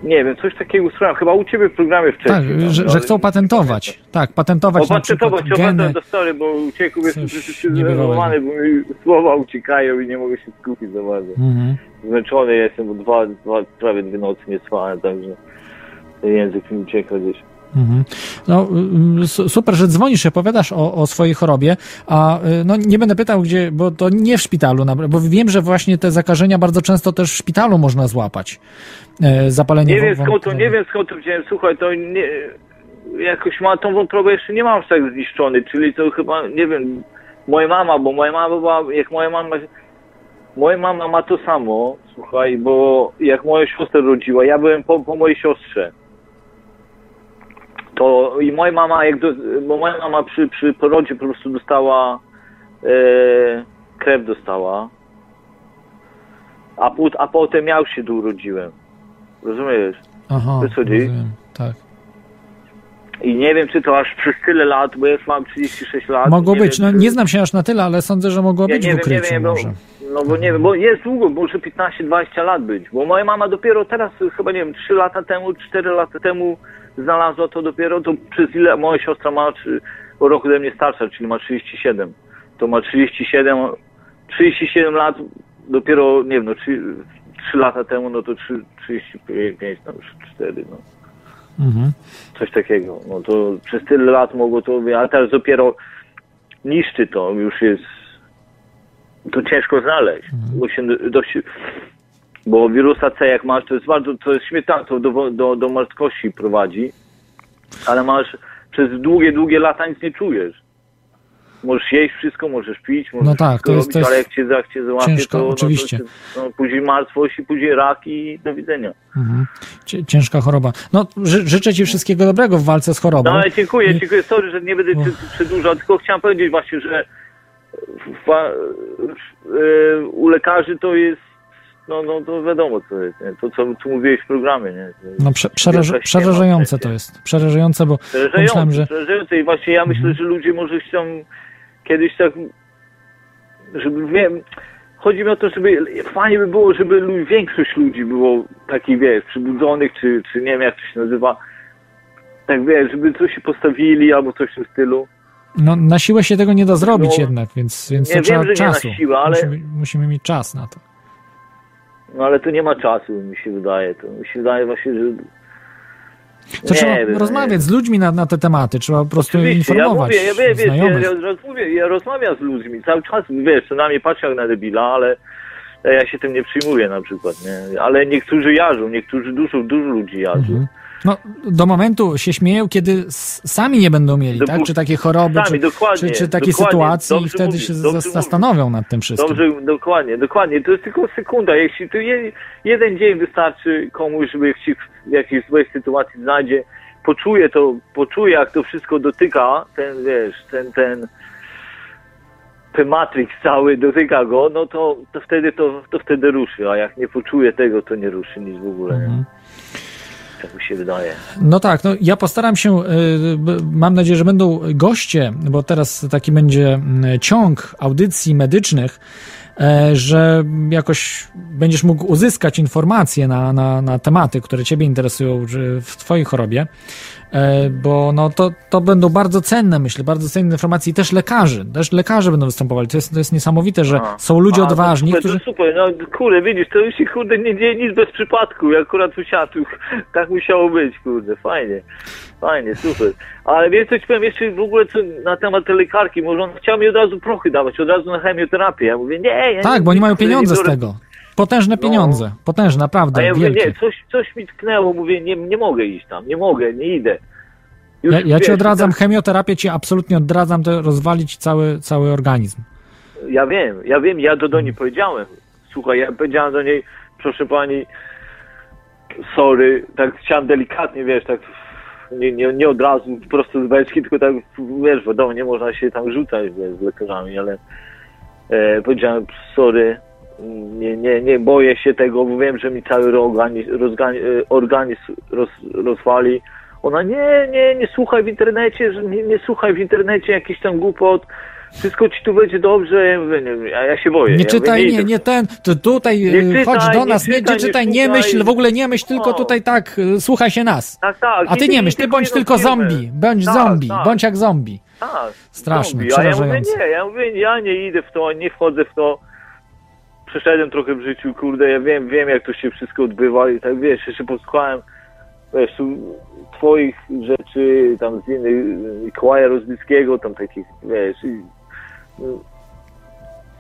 nie wiem, coś takiego usłyszałem, chyba u ciebie w programie Tak, wcześniej. no, że, ale- że chcą patentować. Tak, patentować na Opatentować, geny. opatentować do story, bo uciekł, jestem zdenerwowany, bo mi słowa uciekają i nie mogę się skupić za bardzo. Mhm. Zmęczony jestem, bo dwa, dwa, prawie dwie nocy nie spałem, także język mi ucieka gdzieś. Mhm. No, su- super, że dzwonisz, opowiadasz o, o swojej chorobie, a y, no, nie będę pytał, gdzie, bo to nie w szpitalu, bo wiem, że właśnie te zakażenia bardzo często też w szpitalu można złapać. E, Zapalenie Nie wiem skąd to, nie wiem skąd to wziąłem, słuchaj, to nie, jakoś ma tą wątrobę jeszcze nie mam tak zniszczony, czyli to chyba, nie wiem, moja mama, bo moja mama była, jak moja mama, moja mama ma to samo, słuchaj, bo jak moja siostra rodziła, ja byłem po, po mojej siostrze. To i moja mama, jak do, bo moja mama przy, przy porodzie po prostu dostała e, krew dostała, a, a potem ja się tu urodziłem. Rozumiesz? Aha, Wiesz, rozumiem, tak. I nie wiem, czy to aż przez tyle lat, bo ja już mam 36 lat. Mogło być, wiem, no nie znam się aż na tyle, ale sądzę, że mogło ja być nie w wiem, nie ukryciu wiem, bo, może. no bo nie wiem, bo jest długo, może 15-20 lat być, bo moja mama dopiero teraz, chyba nie wiem, 3 lata temu, 4 lata temu znalazła to dopiero, to przez ile, moja siostra ma o rok ode mnie starsza, czyli ma 37, to ma 37, 37 lat, dopiero, nie wiem, no 3, 3 lata temu, no to 3, 35, no już 4, no. Mhm. coś takiego. No to przez tyle lat mogło to, ale teraz dopiero niszczy to, już jest, to ciężko znaleźć. Bo się dość, bo wirusa C jak masz, to jest bardzo, to jest śmietane, to do, do, do martwości prowadzi, ale masz przez długie, długie lata nic nie czujesz. Możesz jeść wszystko, możesz pić, możesz No tak, to jest- robić, ale jak cię, jak cię załapie, ciężko, to, no, oczywiście. to, no, później martwość i później rak i do widzenia. Mhm. Ciężka choroba. No, ży, życzę Ci wszystkiego dobrego w walce z chorobą. No ale dziękuję, I- dziękuję. Sorry, że nie będę No. przy- przedłużał, tylko chciałem powiedzieć właśnie, że e, u lekarzy to jest, no, no to wiadomo co jest, nie? to co, co mówiłeś w programie, nie? No, prze, przeraż, przerażające to jest. Przerażające, bo Przerażające, pomyślałem, że... przerażające i właśnie ja myślę, że ludzie może chcą kiedyś tak, żeby wiem, chodzi mi o to, żeby fajnie by było, żeby większość ludzi było takich, wiesz, przybudzonych, czy, czy nie wiem jak to się nazywa, tak wiesz, żeby coś się postawili albo coś w tym stylu. No, na siłę się tego nie da zrobić No, jednak, więc, więc nie to wiem, trzeba że nie na czasu. siłę, ale- musimy, musimy mieć czas na to. No ale to nie ma czasu, mi się wydaje. To mi się wydaje właśnie, że. To nie trzeba wiem, rozmawiać nie. z ludźmi na, na te tematy, trzeba po prostu Oczywiście, ja informować mówię, ja, wiesz, ja, ja, ja, mówię, ja rozmawiam z ludźmi cały czas, wiesz, co na mnie patrzą jak na debila, ale ja się tym nie przyjmuję na przykład, nie? Ale niektórzy jarzą, niektórzy dużo, dużo ludzi jarzą. Mhm. No, do momentu się śmieją, kiedy sami nie będą mieli, Dopó- tak? Czy takie choroby, Sami, czy, czy, czy takie sytuacje i wtedy mówisz, się mówisz. zastanowią nad tym wszystkim. Dobrze, dokładnie, dokładnie. To jest tylko sekunda. Jeśli to je, jeden dzień wystarczy komuś, żeby się w jakiejś złej sytuacji znajdzie, poczuje to, poczuje jak to wszystko dotyka, ten wiesz, ten, ten, ten Matrix cały dotyka go, no to, to wtedy to, to wtedy ruszy, a jak nie poczuje tego, to nie ruszy nic w ogóle? Mhm. Tak mi się wydaje. No tak, no ja postaram się, y, mam nadzieję, że będą goście, bo teraz taki będzie mm, ciąg audycji medycznych, e, że jakoś będziesz mógł uzyskać informacje na, na, na tematy, które Ciebie interesują w Twojej chorobie, bo no to, to będą bardzo cenne, myślę, bardzo cenne informacje i też lekarzy, też lekarze będą występowali. To jest, to jest niesamowite, że A. są ludzie A, to odważni, super, którzy... To super, no kurde, widzisz, to już się kurde nie dzieje nic bez przypadku, jak akurat usiadł, tak musiało być, kurde, fajnie, fajnie, super. Ale wiesz coś powiem jeszcze w ogóle co, na temat tej lekarki, może on chciał mi od razu prochy dawać, od razu na chemioterapię, ja mówię, nie, ja Tak, nie, bo oni mają pieniądze z tego. Potężne pieniądze, potężne, A naprawdę, ja mówię, wielkie. nie, coś, coś mi tknęło, mówię, nie, nie mogę iść tam, nie mogę, nie idę. Już, Ja, ja ci wiesz, odradzam tak- chemioterapię, ci absolutnie odradzam, to rozwalić cały, cały organizm. Ja wiem, ja wiem, ja to do niej powiedziałem. Słuchaj, ja powiedziałem do niej, proszę pani, sorry, tak chciałem delikatnie, wiesz, tak nie, nie, nie od razu prosto z beczki, tylko tak, wiesz, wiadomo, nie można się tam rzucać wiesz, z lekarzami, ale e, powiedziałem, sorry, nie, nie, nie boję się tego, bo wiem, że mi cały organizm, e, organizm roz, rozwali. Ona, nie, nie, nie słuchaj w internecie, nie, nie słuchaj w internecie jakichś tam głupot, wszystko ci tu będzie dobrze, a ja się boję. Nie ja czytaj, mówię, nie, nie ten, to tutaj Nie y, czytaj, chodź do nas, nie, czytaj, nie czytaj, nie słuchaj. myśl, w ogóle nie myśl, tylko O. tutaj tak, y, słuchaj się nas. Tak, tak. A ty nie myśl, ty bądź tylko zombie, bądź Tak, zombie, tak. bądź jak zombie. Tak, Straszne, zombie. A ja mówię, nie, ja mówię, ja nie idę w to, nie wchodzę w to. Przeszedłem trochę w życiu, kurde, ja wiem, wiem jak to się wszystko odbywa i tak wiesz, jeszcze posłuchałem, wiesz, twoich rzeczy, tam z innych, Mikołaja Rozbickiego, tam takich, wiesz, i,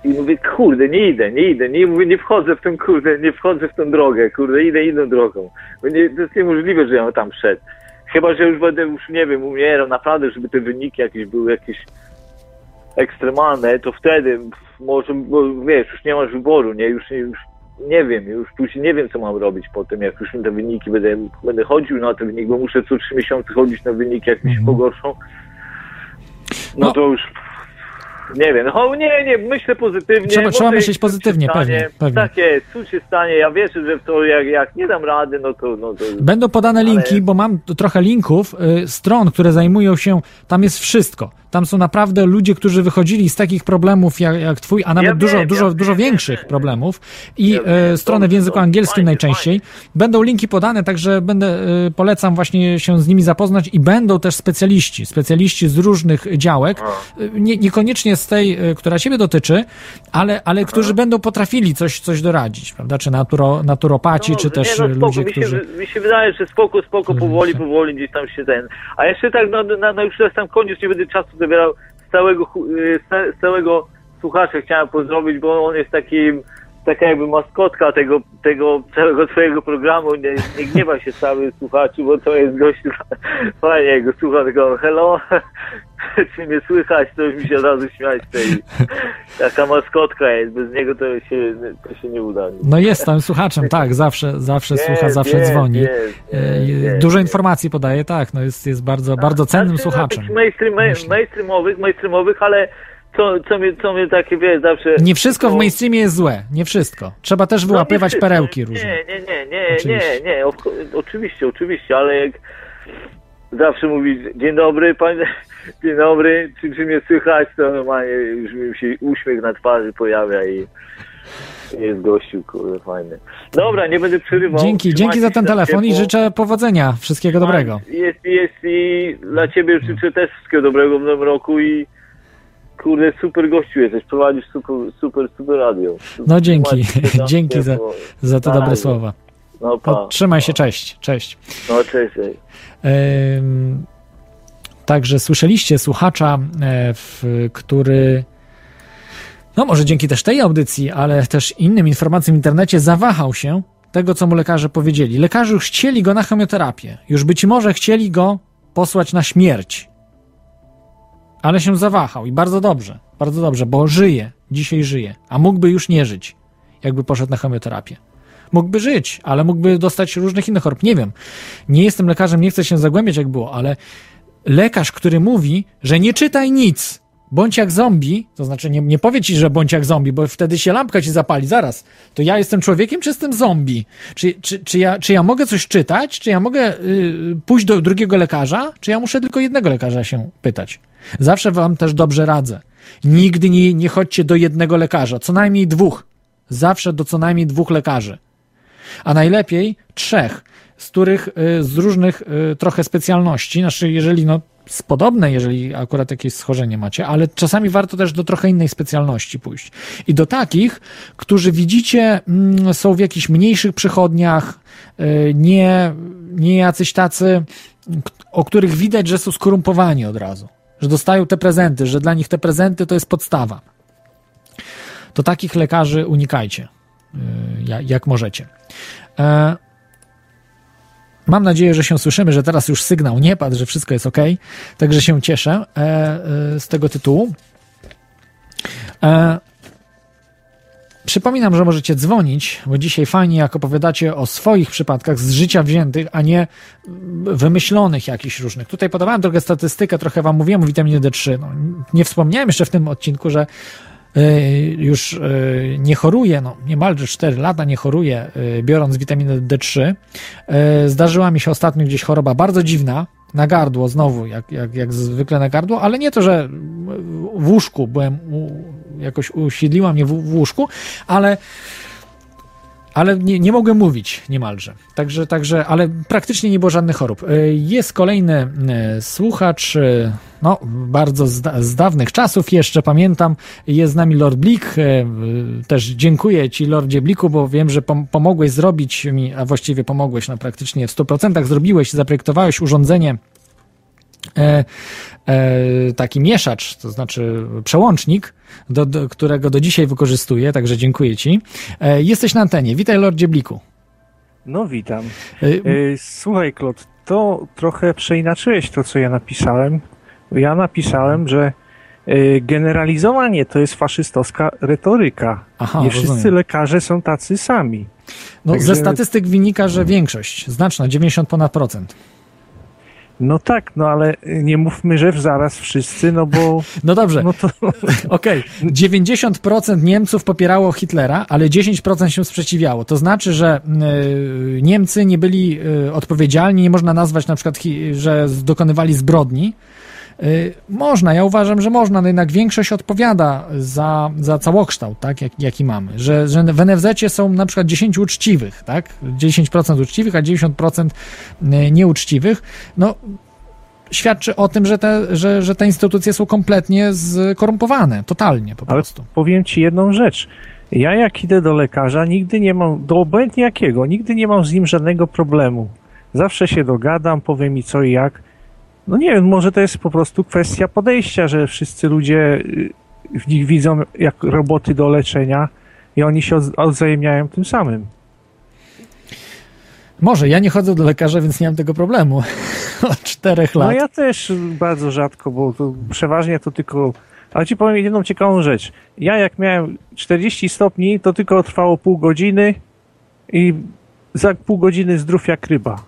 i mówię, kurde, nie idę, nie idę, nie, mówię, nie wchodzę w tą, kurde, nie wchodzę w tą drogę, kurde, idę inną drogą. Bo nie, to jest niemożliwe, że ja tam szedł. Chyba, że już będę, już nie wiem, umierał, naprawdę, żeby te wyniki jakieś były jakieś ekstremalne, to wtedy może, bo wiesz, już nie masz wyboru, nie, już, już nie wiem, już później nie wiem, co mam robić po tym, jak już te wyniki, będę, będę chodził na te wyniki, bo muszę co trzy miesiące chodzić na wyniki, jak mi się pogorszą, no, No. to już nie wiem, no nie, nie, myślę pozytywnie. Trzeba- trzeba myśleć pozytywnie, pewnie, pewnie. Tak jest, cud się stanie, ja wierzę, że to, jak, jak nie dam rady, no to, no to Będą podane Ale- linki, bo mam trochę linków, y, stron, które zajmują się, tam jest wszystko. Tam są naprawdę ludzie, którzy wychodzili z takich problemów jak, jak twój, a nawet Ja dużo, wiem, dużo, ja dużo wiem, większych wiem. problemów. I e, strony w języku angielskim najczęściej. Będą linki podane, także będę, e, polecam właśnie się z nimi zapoznać i będą też specjaliści, specjaliści z różnych działek, e, nie, niekoniecznie z tej, e, która ciebie dotyczy, ale, ale którzy będą potrafili coś, coś doradzić, prawda? Czy naturo, naturopaci, czy Dobrze, też no, spoko, ludzie, mi się, którzy... Mi się wydaje, że spoko, spoko, powoli, powoli gdzieś tam się ten. A jeszcze tak, no, no, no już teraz tam koniec, nie będę czasu zabierał z całego, y, z ca- z całego słuchacza chciałem pozdrowić, bo on jest takim, taka jakby maskotka tego, tego całego twojego programu. Nie, nie gniewa się cały słuchaczu, bo to jest gość, fajnie, go słucha tego hello, czy mnie słychać, to już mi się od razu śmiać tej, taka maskotka jest, bez niego to się, to się nie uda. No jest tam słuchaczem, tak, zawsze, zawsze słucha, Jest, zawsze jest, dzwoni. jest, E, Dużo informacji podaje, tak, no jest, jest bardzo, bardzo cennym Znaczy, no, słuchaczem. takich Mainstream, mainstreamowych, mainstreamowych, ale co, co, mnie, co mnie takie, wiesz, zawsze... Nie wszystko w mainstreamie jest złe, nie wszystko. Trzeba też No, wyłapywać wszystko. perełki różne. Nie, nie, nie, nie, Oczywiście. nie, nie, of- oczywiście, oczywiście, ale jak zawsze mówić dzień dobry, panie, dzień dobry, czy, czy mnie słychać, to normalnie już mi się uśmiech na twarzy pojawia i jest gościu, kurde, fajny. Dobra, nie będę przerywał. Dzięki, dzięki za ten telefon i ciepło. życzę powodzenia, wszystkiego dobrego. Jest, jest i dla ciebie życzę też wszystkiego dobrego w nowym roku i kurde, super gościu jesteś, prowadzisz super, super, super radio. No dzięki, dzięki za, za te dobre słowa. No pa. No, trzymaj się, cześć, cześć. No cześć, cześć. Ym, Także słyszeliście słuchacza, e, w, który, no może dzięki też tej audycji, ale też innym informacjom w internecie zawahał się tego, co mu lekarze powiedzieli. Lekarze już chcieli go na chemioterapię. Już być może chcieli go posłać na śmierć. Ale się zawahał i bardzo dobrze, bardzo dobrze, bo żyje, dzisiaj żyje, a mógłby już nie żyć, jakby poszedł na chemioterapię. Mógłby żyć, ale mógłby dostać różnych innych chorób. Nie wiem. Nie jestem lekarzem, nie chcę się zagłębiać, jak było, ale lekarz, który mówi, że nie czytaj nic, bądź jak zombie, to znaczy nie, nie powie ci, że bądź jak zombie, bo wtedy się lampka ci zapali, zaraz. To ja jestem człowiekiem, czy jestem zombie? Czy, czy, czy, ja, czy ja mogę coś czytać? Czy ja mogę y, pójść do drugiego lekarza? Czy ja muszę tylko jednego lekarza się pytać? Zawsze wam też dobrze radzę. Nigdy nie, nie chodźcie do jednego lekarza, co najmniej dwóch. Zawsze do co najmniej dwóch lekarzy a najlepiej trzech, z których y, z różnych y, trochę specjalności, znaczy jeżeli no podobne, jeżeli akurat jakieś schorzenie macie, ale czasami warto też do trochę innej specjalności pójść. I do takich, którzy widzicie mm, są w jakichś mniejszych przychodniach, y, nie, nie jacyś tacy, o których widać, że są skorumpowani od razu, że dostają te prezenty, że dla nich te prezenty to jest podstawa. To takich lekarzy unikajcie jak możecie. E, Mam nadzieję, że się słyszymy, że teraz już sygnał nie padł, że wszystko jest ok. Także się cieszę e, e, z tego tytułu. E, Przypominam, że możecie dzwonić, bo dzisiaj fajnie, jak opowiadacie o swoich przypadkach z życia wziętych, a nie wymyślonych jakichś różnych. Tutaj podawałem trochę statystykę, trochę wam mówiłem o witaminie D3. No, nie wspomniałem jeszcze w tym odcinku, że już y, nie choruję, no niemalże 4 lata nie choruję, y, biorąc witaminę D3. Y, Zdarzyła mi się ostatnio gdzieś choroba bardzo dziwna, na gardło znowu, jak, jak, jak zwykle na gardło, ale nie to, że w łóżku byłem, jakoś usiedliła mnie w, w łóżku, ale ale nie, nie mogłem mówić niemalże. Także, także, ale praktycznie nie było żadnych chorób. Y, Jest kolejny y, słuchacz, y, no, bardzo z, z dawnych czasów jeszcze pamiętam. Jest z nami Lord Blik. Też dziękuję Ci, Lordzie Bliku, bo wiem, że pom- pomogłeś zrobić mi, a właściwie pomogłeś, no praktycznie w 100% zrobiłeś, zaprojektowałeś urządzenie e, e, taki mieszacz, to znaczy przełącznik, do, do, którego do dzisiaj wykorzystuję, także dziękuję Ci. E, jesteś na antenie. Witaj, Lordzie Bliku. No witam. E, E, Słuchaj, Klot, to trochę przeinaczyłeś to, co ja napisałem. Ja napisałem, że e, generalizowanie to jest faszystowska retoryka. Aha, Nie wszyscy rozumiem. lekarze są tacy sami. No, także- Ze statystyk wynika, że większość, znaczna, 90 ponad procent. No tak, no ale nie mówmy, że zaraz wszyscy, no bo No dobrze, no to okej. 90% Niemców popierało Hitlera, ale 10% się sprzeciwiało. To znaczy, że y, Niemcy nie byli y, odpowiedzialni, nie można nazwać na przykład, że dokonywali zbrodni. Y, Można, ja uważam, że można, no jednak większość odpowiada za, za całokształt, tak, jak, jaki mamy. Że, że w NFZ są na przykład 10 uczciwych, tak, 10% uczciwych, a 90% y, nieuczciwych. No, świadczy o tym, że te, że, że te instytucje są kompletnie skorumpowane, totalnie po Ale prostu. powiem ci jedną rzecz. Ja jak idę do lekarza, nigdy nie mam, do obojętnie jakiego, nigdy nie mam z nim żadnego problemu. Zawsze się dogadam, powie mi co i jak. No nie wiem, może to jest po prostu kwestia podejścia, że wszyscy ludzie y, w nich widzą jak roboty do leczenia i oni się odz- odwzajemniają tym samym. Może, ja nie chodzę do lekarza, więc nie mam tego problemu. Od czterech lat. No ja też bardzo rzadko, bo to przeważnie to tylko... Ale ci powiem jedną ciekawą rzecz. Ja jak miałem 40 stopni, to tylko trwało pół godziny i za pół godziny zdrów jak ryba.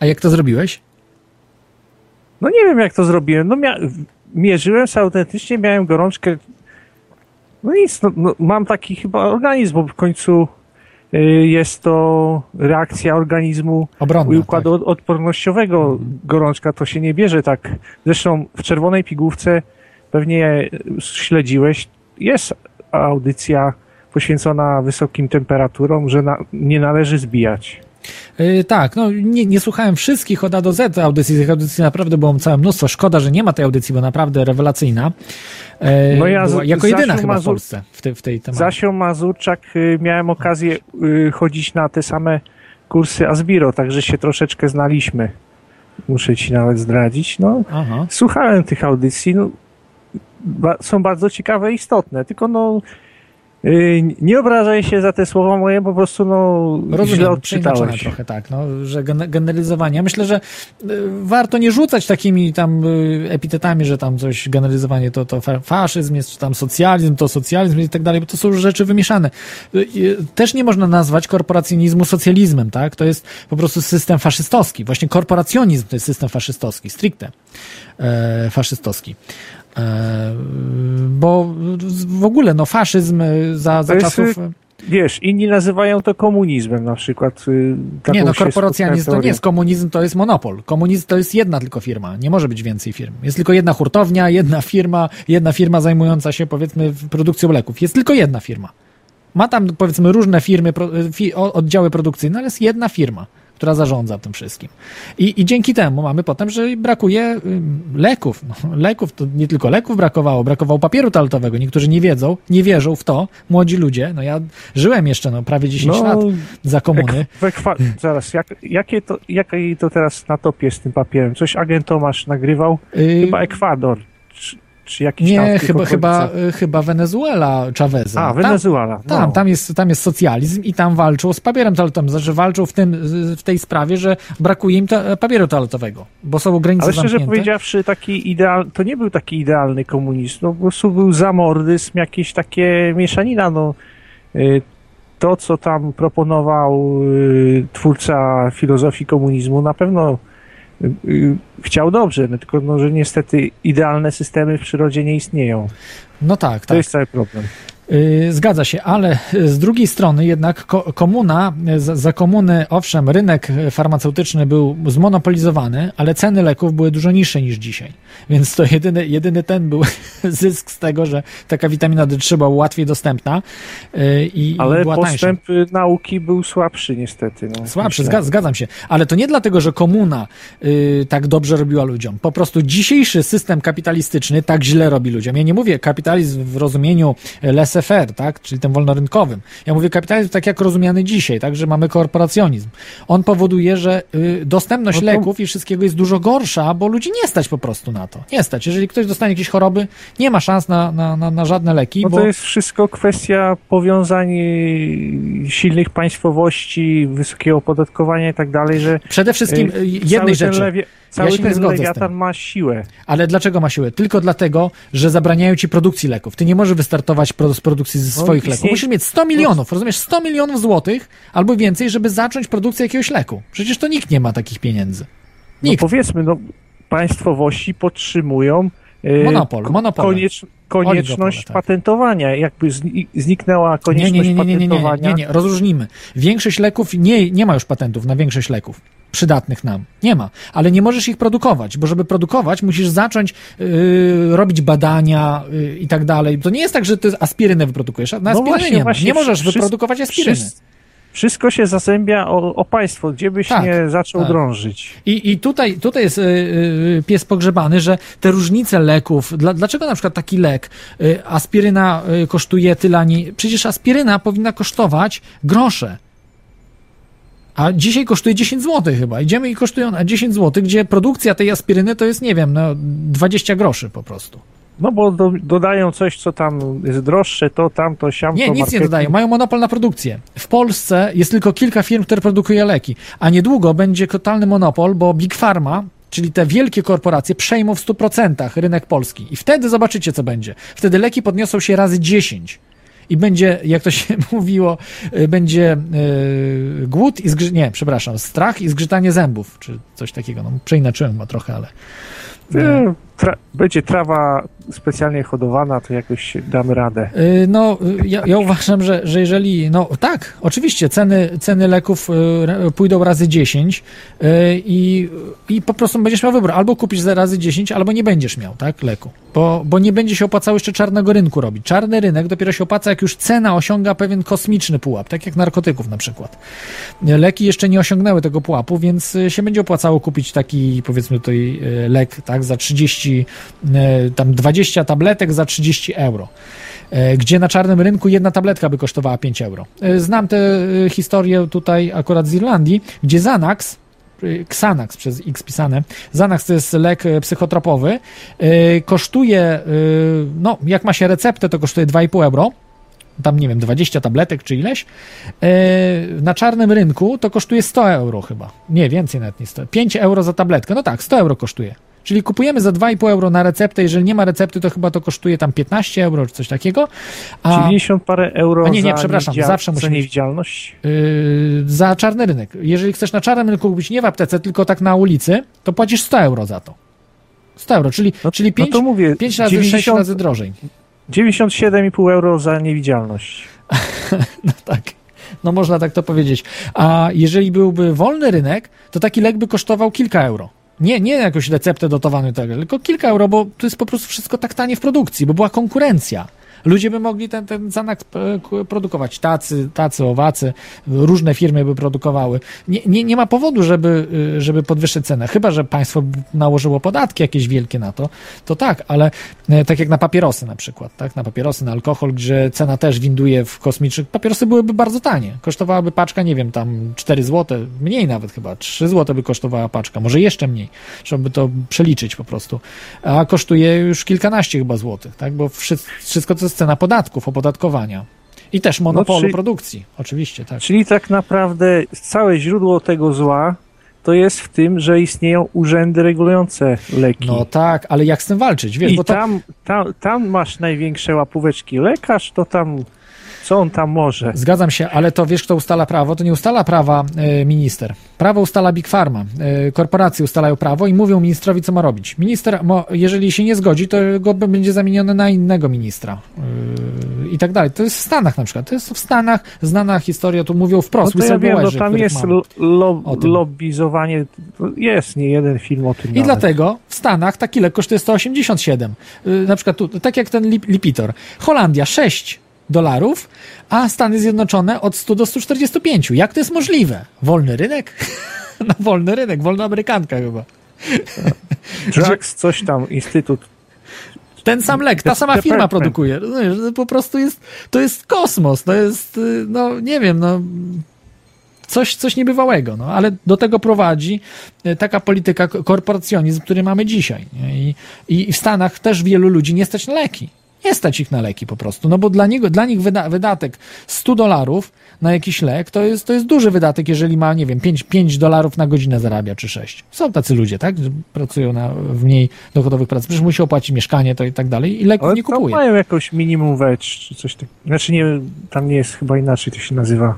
A jak to zrobiłeś? No nie wiem jak to zrobiłem. No mia- mierzyłem sobie autentycznie, miałem gorączkę. No nic, no, no, mam taki chyba organizm, bo w końcu y, jest to reakcja organizmu Obronna. układu od- odpornościowego. Gorączka to się nie bierze tak. Zresztą w czerwonej pigułce pewnie śledziłeś, jest audycja poświęcona wysokim temperaturom, że na, nie należy zbijać. Yy, tak, no nie, nie słuchałem wszystkich od A do Z audycji, tych audycji naprawdę było całe mnóstwo. Szkoda, że nie ma tej audycji, bo naprawdę rewelacyjna. Yy, No ja była jako jedyna chyba w Mazur- Polsce w, te, w tej temacie. Zasią Mazurczak y, miałem okazję y, chodzić na te same kursy Asbiro, także się troszeczkę znaliśmy. Muszę ci nawet zdradzić. No, Aha. słuchałem tych audycji, no, ba- są bardzo ciekawe i istotne, tylko no y, nie obrażaj się za te słowa moje, po prostu no źle Rozumiem, przeinaczone odczytałeś. trochę, tak, no, że gen- generalizowanie. Ja myślę, że y, warto nie rzucać takimi tam y, epitetami, że tam coś generalizowanie to, to fa- faszyzm jest, czy tam socjalizm, to socjalizm i tak dalej, bo to są rzeczy wymieszane. Też nie można nazwać korporacjonizmu socjalizmem, tak? To jest po prostu system faszystowski. Właśnie korporacjonizm to jest system faszystowski, stricte faszystowski. E, bo w ogóle, no, faszyzm y, za, za czasów... y, Wiesz, inni nazywają to komunizmem na przykład. Nie, no korporacjanizm to nie jest komunizm, to jest monopol. Komunizm to jest jedna tylko firma, nie może być więcej firm. Jest tylko jedna hurtownia, jedna firma, jedna firma zajmująca się powiedzmy produkcją leków. Jest tylko jedna firma. Ma tam powiedzmy różne firmy, oddziały produkcyjne, ale jest jedna firma, która zarządza tym wszystkim. I, I dzięki temu mamy potem, że brakuje ym, leków. No, leków to nie tylko leków brakowało, brakowało papieru toaletowego. Niektórzy nie wiedzą, nie wierzą w to. Młodzi ludzie, no ja żyłem jeszcze no, prawie 10 No, lat za komuny. Ek, ekwa- zaraz, jak, jakie to, jakie to teraz na topie z tym papierem? Coś agent Tomasz nagrywał? Yy, Chyba Ekwador. Czy- jakiś tam Nie, chyba, chyba, okolicach? chyba Wenezuela Chaveza. A, Tam- Wenezuela. Tam, no. tam, jest, tam jest socjalizm i tam walczą z papierem toaletowym. Znaczy walczą w, tym, w tej sprawie, że brakuje im ta, papieru toaletowego, bo są granice Ale szczerze zamknięte. powiedziawszy, taki ideal, to nie był taki idealny komunizm. No, po prostu był zamordyzm, jakieś takie mieszanina. No, y, to, co tam proponował twórca filozofii komunizmu, na pewno chciał dobrze, no, tylko no, że niestety idealne systemy w przyrodzie nie istnieją. No tak, To tak. jest cały problem. Yy, Zgadza się, ale yy, z drugiej strony jednak ko- komuna, yy, za, za komuny, owszem, rynek farmaceutyczny był zmonopolizowany, ale ceny leków były dużo niższe niż dzisiaj. Więc to jedyny, jedyny ten był zysk z tego, że taka witamina D3 była łatwiej dostępna i, Ale była tańsza. postęp y, nauki był słabszy niestety. No, Słabszy, zga- zgadzam się. Ale to nie dlatego, że komuna y, tak dobrze robiła ludziom. Po prostu dzisiejszy system kapitalistyczny tak źle robi ludziom. Ja nie mówię kapitalizm w rozumieniu laissez-faire, tak? czyli tym wolnorynkowym. Ja mówię kapitalizm tak jak rozumiany dzisiaj, tak? że mamy korporacjonizm. On powoduje, że y, dostępność No to- leków i wszystkiego jest dużo gorsza, bo ludzi nie stać po prostu na to. Nie stać. Jeżeli ktoś dostanie jakieś choroby, nie ma szans na, na, na, na żadne leki, No bo... to jest wszystko kwestia powiązań silnych państwowości, wysokiego opodatkowania i tak dalej, że Przede wszystkim y, y, jednej cały rzeczy. Ten lewie, cały się nie ten zgodzę lewiatan ma siłę. Ale dlaczego ma siłę? Tylko dlatego, że zabraniają ci produkcji leków. Ty nie możesz wystartować z produkcji ze No, swoich leków. Musisz mieć 100 milionów, rozumiesz? 100 milionów złotych albo więcej, żeby zacząć produkcję jakiegoś leku. Przecież to nikt nie ma takich pieniędzy. No Nikt. powiedzmy, no, państwowości podtrzymują y, Monopol, monopole. Koniecz, konieczność tak. patentowania. Jakby zni- zniknęła Nie, konieczność nie, nie, nie, nie, nie, nie, patentowania. nie, nie, rozróżnimy. Większość leków, nie, nie ma już patentów na większość leków przydatnych nam. Nie ma. Ale nie możesz ich produkować, bo żeby produkować, musisz zacząć yy, robić badania yy, i tak dalej. To nie jest tak, że ty aspirynę wyprodukujesz. Na No aspiryny właśnie, nie właśnie, Nie możesz wyprodukować aspiryny. wszy- Wszystko się zazębia o, o państwo, gdzie byś Tak, nie zaczął tak. drążyć. I, I tutaj, tutaj jest y, y, pies pogrzebany, że te różnice leków, dla, dlaczego na przykład taki lek, y, aspiryna y, kosztuje tyle, ani... Przecież aspiryna powinna kosztować grosze. A dzisiaj kosztuje 10 zł chyba. Idziemy i kosztują na 10 zł, gdzie produkcja tej aspiryny to jest, nie wiem, no 20 groszy po prostu. No bo do, dodają coś, co tam jest droższe, to tamto, siamto. Nie, nic nie marketing. dodają. Mają monopol na produkcję. W Polsce jest tylko kilka firm, które produkuje leki, a niedługo będzie totalny monopol, bo Big Pharma, czyli te wielkie korporacje, przejmą w 100% rynek polski. I wtedy zobaczycie, co będzie. Wtedy leki podniosą się razy 10. I będzie, jak to się mówiło, y, będzie y, głód i zgrzyt, nie, przepraszam, strach i zgrzytanie zębów, czy coś takiego. No, przeinaczyłem chyba trochę, ale. Nie, tra- będzie trawa specjalnie hodowana, to jakoś damy radę. Y, No, y, ja, ja uważam, że, że jeżeli, no tak, oczywiście ceny, ceny leków y, pójdą razy 10 y, i, i po prostu będziesz miał wybór, albo kupisz za razy 10, albo nie będziesz miał, tak, leku, bo, bo nie będzie się opłacało jeszcze czarnego rynku robić. Czarny rynek dopiero się opłaca, jak już cena osiąga pewien kosmiczny pułap, tak jak narkotyków na przykład. Leki jeszcze nie osiągnęły tego pułapu, więc się będzie opłacało kupić taki, powiedzmy tutaj, lek, tak, za 30, y, tam 20 tabletek za 30 euro e, gdzie na czarnym rynku jedna tabletka by kosztowała 5 euro. E, Znam tę e, historię tutaj akurat z Irlandii, gdzie Xanax, e, Xanax przez X pisane, Xanax to jest lek e, psychotropowy, e, kosztuje, e, no jak ma się receptę, to kosztuje 2,5 euro, tam nie wiem, 20 tabletek czy ileś. E, na czarnym rynku to kosztuje 100 euro chyba. Nie, więcej nawet nie 100. 5 euro za tabletkę. No tak, 100 euro kosztuje. Czyli kupujemy za 2,5 euro na receptę, jeżeli nie ma recepty, to chyba to kosztuje tam 15 euro czy coś takiego. A 90 parę euro A nie, nie, za, przepraszam, zawsze za musi być- niewidzialność. yy, za czarny rynek. Jeżeli chcesz na czarnym rynku kupić nie w aptece, tylko tak na ulicy, to płacisz 100 euro za to. 100 euro, czyli, No, czyli 5, no mówię, 5 razy, 6 90 razy drożej. 97,5 euro za niewidzialność. No tak. No można tak to powiedzieć. A jeżeli byłby wolny rynek, to taki lek by kosztował kilka euro. Nie, nie jakąś receptę tak, dalej, tylko kilka euro, bo to jest po prostu wszystko tak tanie w produkcji, bo była konkurencja. Ludzie by mogli ten, ten zanak e, produkować. Tacy, tacy, owacy, różne firmy by produkowały. Nie, nie, nie ma powodu, żeby, y, żeby podwyższyć cenę. Chyba, że państwo by nałożyło podatki jakieś wielkie na to, to tak, ale e, tak jak na papierosy na przykład, tak? Na papierosy, na alkohol, gdzie cena też winduje w kosmicznych. Papierosy byłyby bardzo tanie. Kosztowałaby paczka, nie wiem, tam 4 zł, mniej nawet chyba, 3 zł by kosztowała paczka, może jeszcze mniej, żeby to przeliczyć po prostu. A kosztuje już kilkanaście chyba złotych, tak? Bo wszy- wszystko to jest cena podatków, opodatkowania. I też monopolu czyli- produkcji, oczywiście, tak. Czyli tak naprawdę całe źródło tego zła to jest w tym, że istnieją urzędy regulujące leki. No tak, ale jak z tym walczyć, wiesz, I bo to... tam, tam, tam masz największe łapóweczki. Lekarz to tam, co on tam może? Zgadzam się, ale to wiesz, kto ustala prawo? To nie ustala prawa e, minister. Prawo ustala Big Pharma. E, korporacje ustalają prawo i mówią ministrowi, co ma robić. Minister, jeżeli się nie zgodzi, to go będzie zamieniony na innego ministra. E, I tak dalej. To jest w Stanach na przykład. To jest w Stanach znana historia, tu mówią No wprost. to ja wiem, no tam jest lo, lo, lobbizowanie. Jest nie jeden film o tym. I nawet. dlatego w Stanach taki lek kosztuje 187. Y, Na przykład tu, tak jak ten Lip- Lipitor. Holandia 6 dolarów, a Stany Zjednoczone od 100 do 145. Jak to jest możliwe? Wolny rynek? No wolny rynek, wolna amerykanka chyba. Drugs, coś tam, Instytut. Ten sam lek, ta sama firma produkuje. Rozumiesz, po prostu jest, to jest kosmos, to jest, y, no nie wiem, no coś, coś niebywałego, no ale do tego prowadzi y, taka polityka korporacjonizm, który mamy dzisiaj. I, I w Stanach też wielu ludzi nie stać na leki. Nie stać ich na leki po prostu, no bo dla, niego, dla nich wyda, wydatek 100 dolarów na jakiś lek to jest, to jest duży wydatek, jeżeli ma, nie wiem, 5, 5 dolarów na godzinę zarabia, czy 6. Są tacy ludzie, tak, pracują na, w mniej dochodowych pracach, przecież musi opłacić mieszkanie to i tak dalej i leków Ale nie kupuje. mają jakąś minimum wage, czy coś takiego. Znaczy nie, tam nie jest chyba inaczej to się nazywa.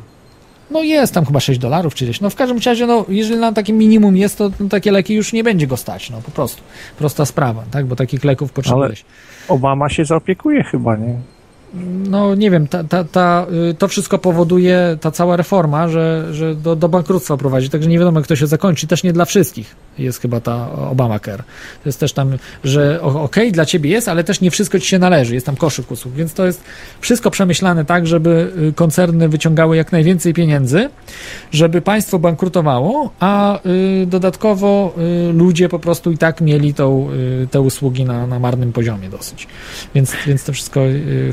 No jest tam chyba 6 dolarów czy gdzieś. No w każdym razie, no jeżeli na takim minimum jest, to no, takie leki już nie będzie go stać, no po prostu. Prosta sprawa, tak, bo takich leków potrzebujesz. Obama się zaopiekuje chyba, nie? No nie wiem, ta, ta, ta, y, to wszystko powoduje, ta cała reforma, że, że do, do bankructwa prowadzi, także nie wiadomo jak to się zakończy, też nie dla wszystkich jest chyba ta Obamacare. To jest też tam, że okej, dla ciebie jest, ale też nie wszystko ci się należy, jest tam koszyk usług, więc to jest wszystko przemyślane tak, żeby y, koncerny wyciągały jak najwięcej pieniędzy, żeby państwo bankrutowało, a y, dodatkowo y, ludzie po prostu i tak mieli tą, te usługi na, na marnym poziomie dosyć. Więc, więc to wszystko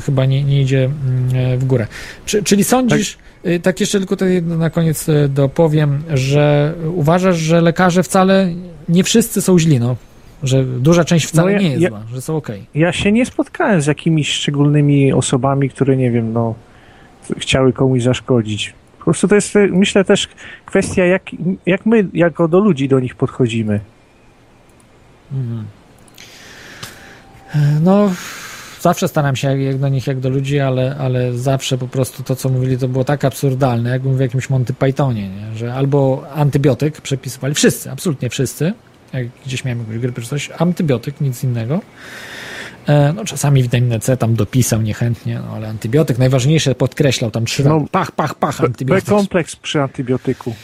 chyba nie, nie idzie mm, w górę. Czy, czyli sądzisz, y, tak jeszcze tylko tutaj na koniec y, dopowiem, że uważasz, że lekarze wcale nie wszyscy są źli, no? Że duża część wcale No ja- nie jest ja- zła, że są okej. Ja się nie spotkałem z jakimiś szczególnymi osobami, które, nie wiem, no, chciały komuś zaszkodzić. Po prostu to jest, e, myślę, też kwestia, jak, jak my, jako do ludzi do nich podchodzimy. Mhm. No, zawsze staram się jak, jak do nich, jak do ludzi, ale, ale zawsze po prostu to, co mówili, to było tak absurdalne, jakbym w jakimś Monty Pythonie, nie? że albo antybiotyk przepisywali, wszyscy, absolutnie wszyscy, jak gdzieś miałem jakąś grypę czy coś, antybiotyk, nic innego. E, No, czasami witaminę C tam dopisał niechętnie, no, ale antybiotyk najważniejsze podkreślał tam trzy No, razy. Pach, pach, pach, B antybiotyk. kompleks przy antybiotyku.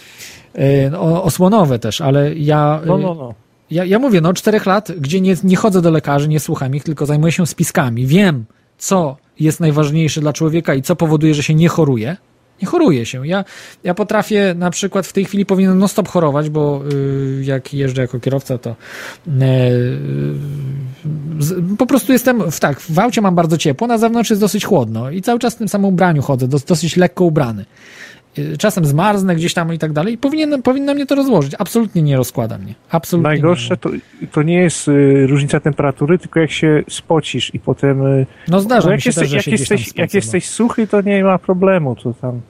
No, osłonowe też, ale ja. No, no, no. Ja, ja mówię, no czterech lat, gdzie nie, nie chodzę do lekarzy, nie słucham ich, tylko zajmuję się spiskami. Wiem, co jest najważniejsze dla człowieka i co powoduje, że się nie choruje. Nie choruje się. Ja, ja potrafię na przykład w tej chwili powinienem non stop chorować, bo y, jak jeżdżę jako kierowca, to y, z, po prostu jestem w tak, w aucie mam bardzo ciepło, na zewnątrz jest dosyć chłodno i cały czas w tym samym ubraniu chodzę, dos, dosyć lekko ubrany. Czasem zmarznę gdzieś tam i tak dalej. Powinien, powinno mnie to rozłożyć. Absolutnie nie rozkłada mnie. Absolutnie Najgorsze to, to nie jest y, różnica temperatury, tylko jak się spocisz i potem... Y, No zdarza mi jak się jesteś, jak, jesteś, jak no. jesteś suchy, to nie ma problemu, to tam...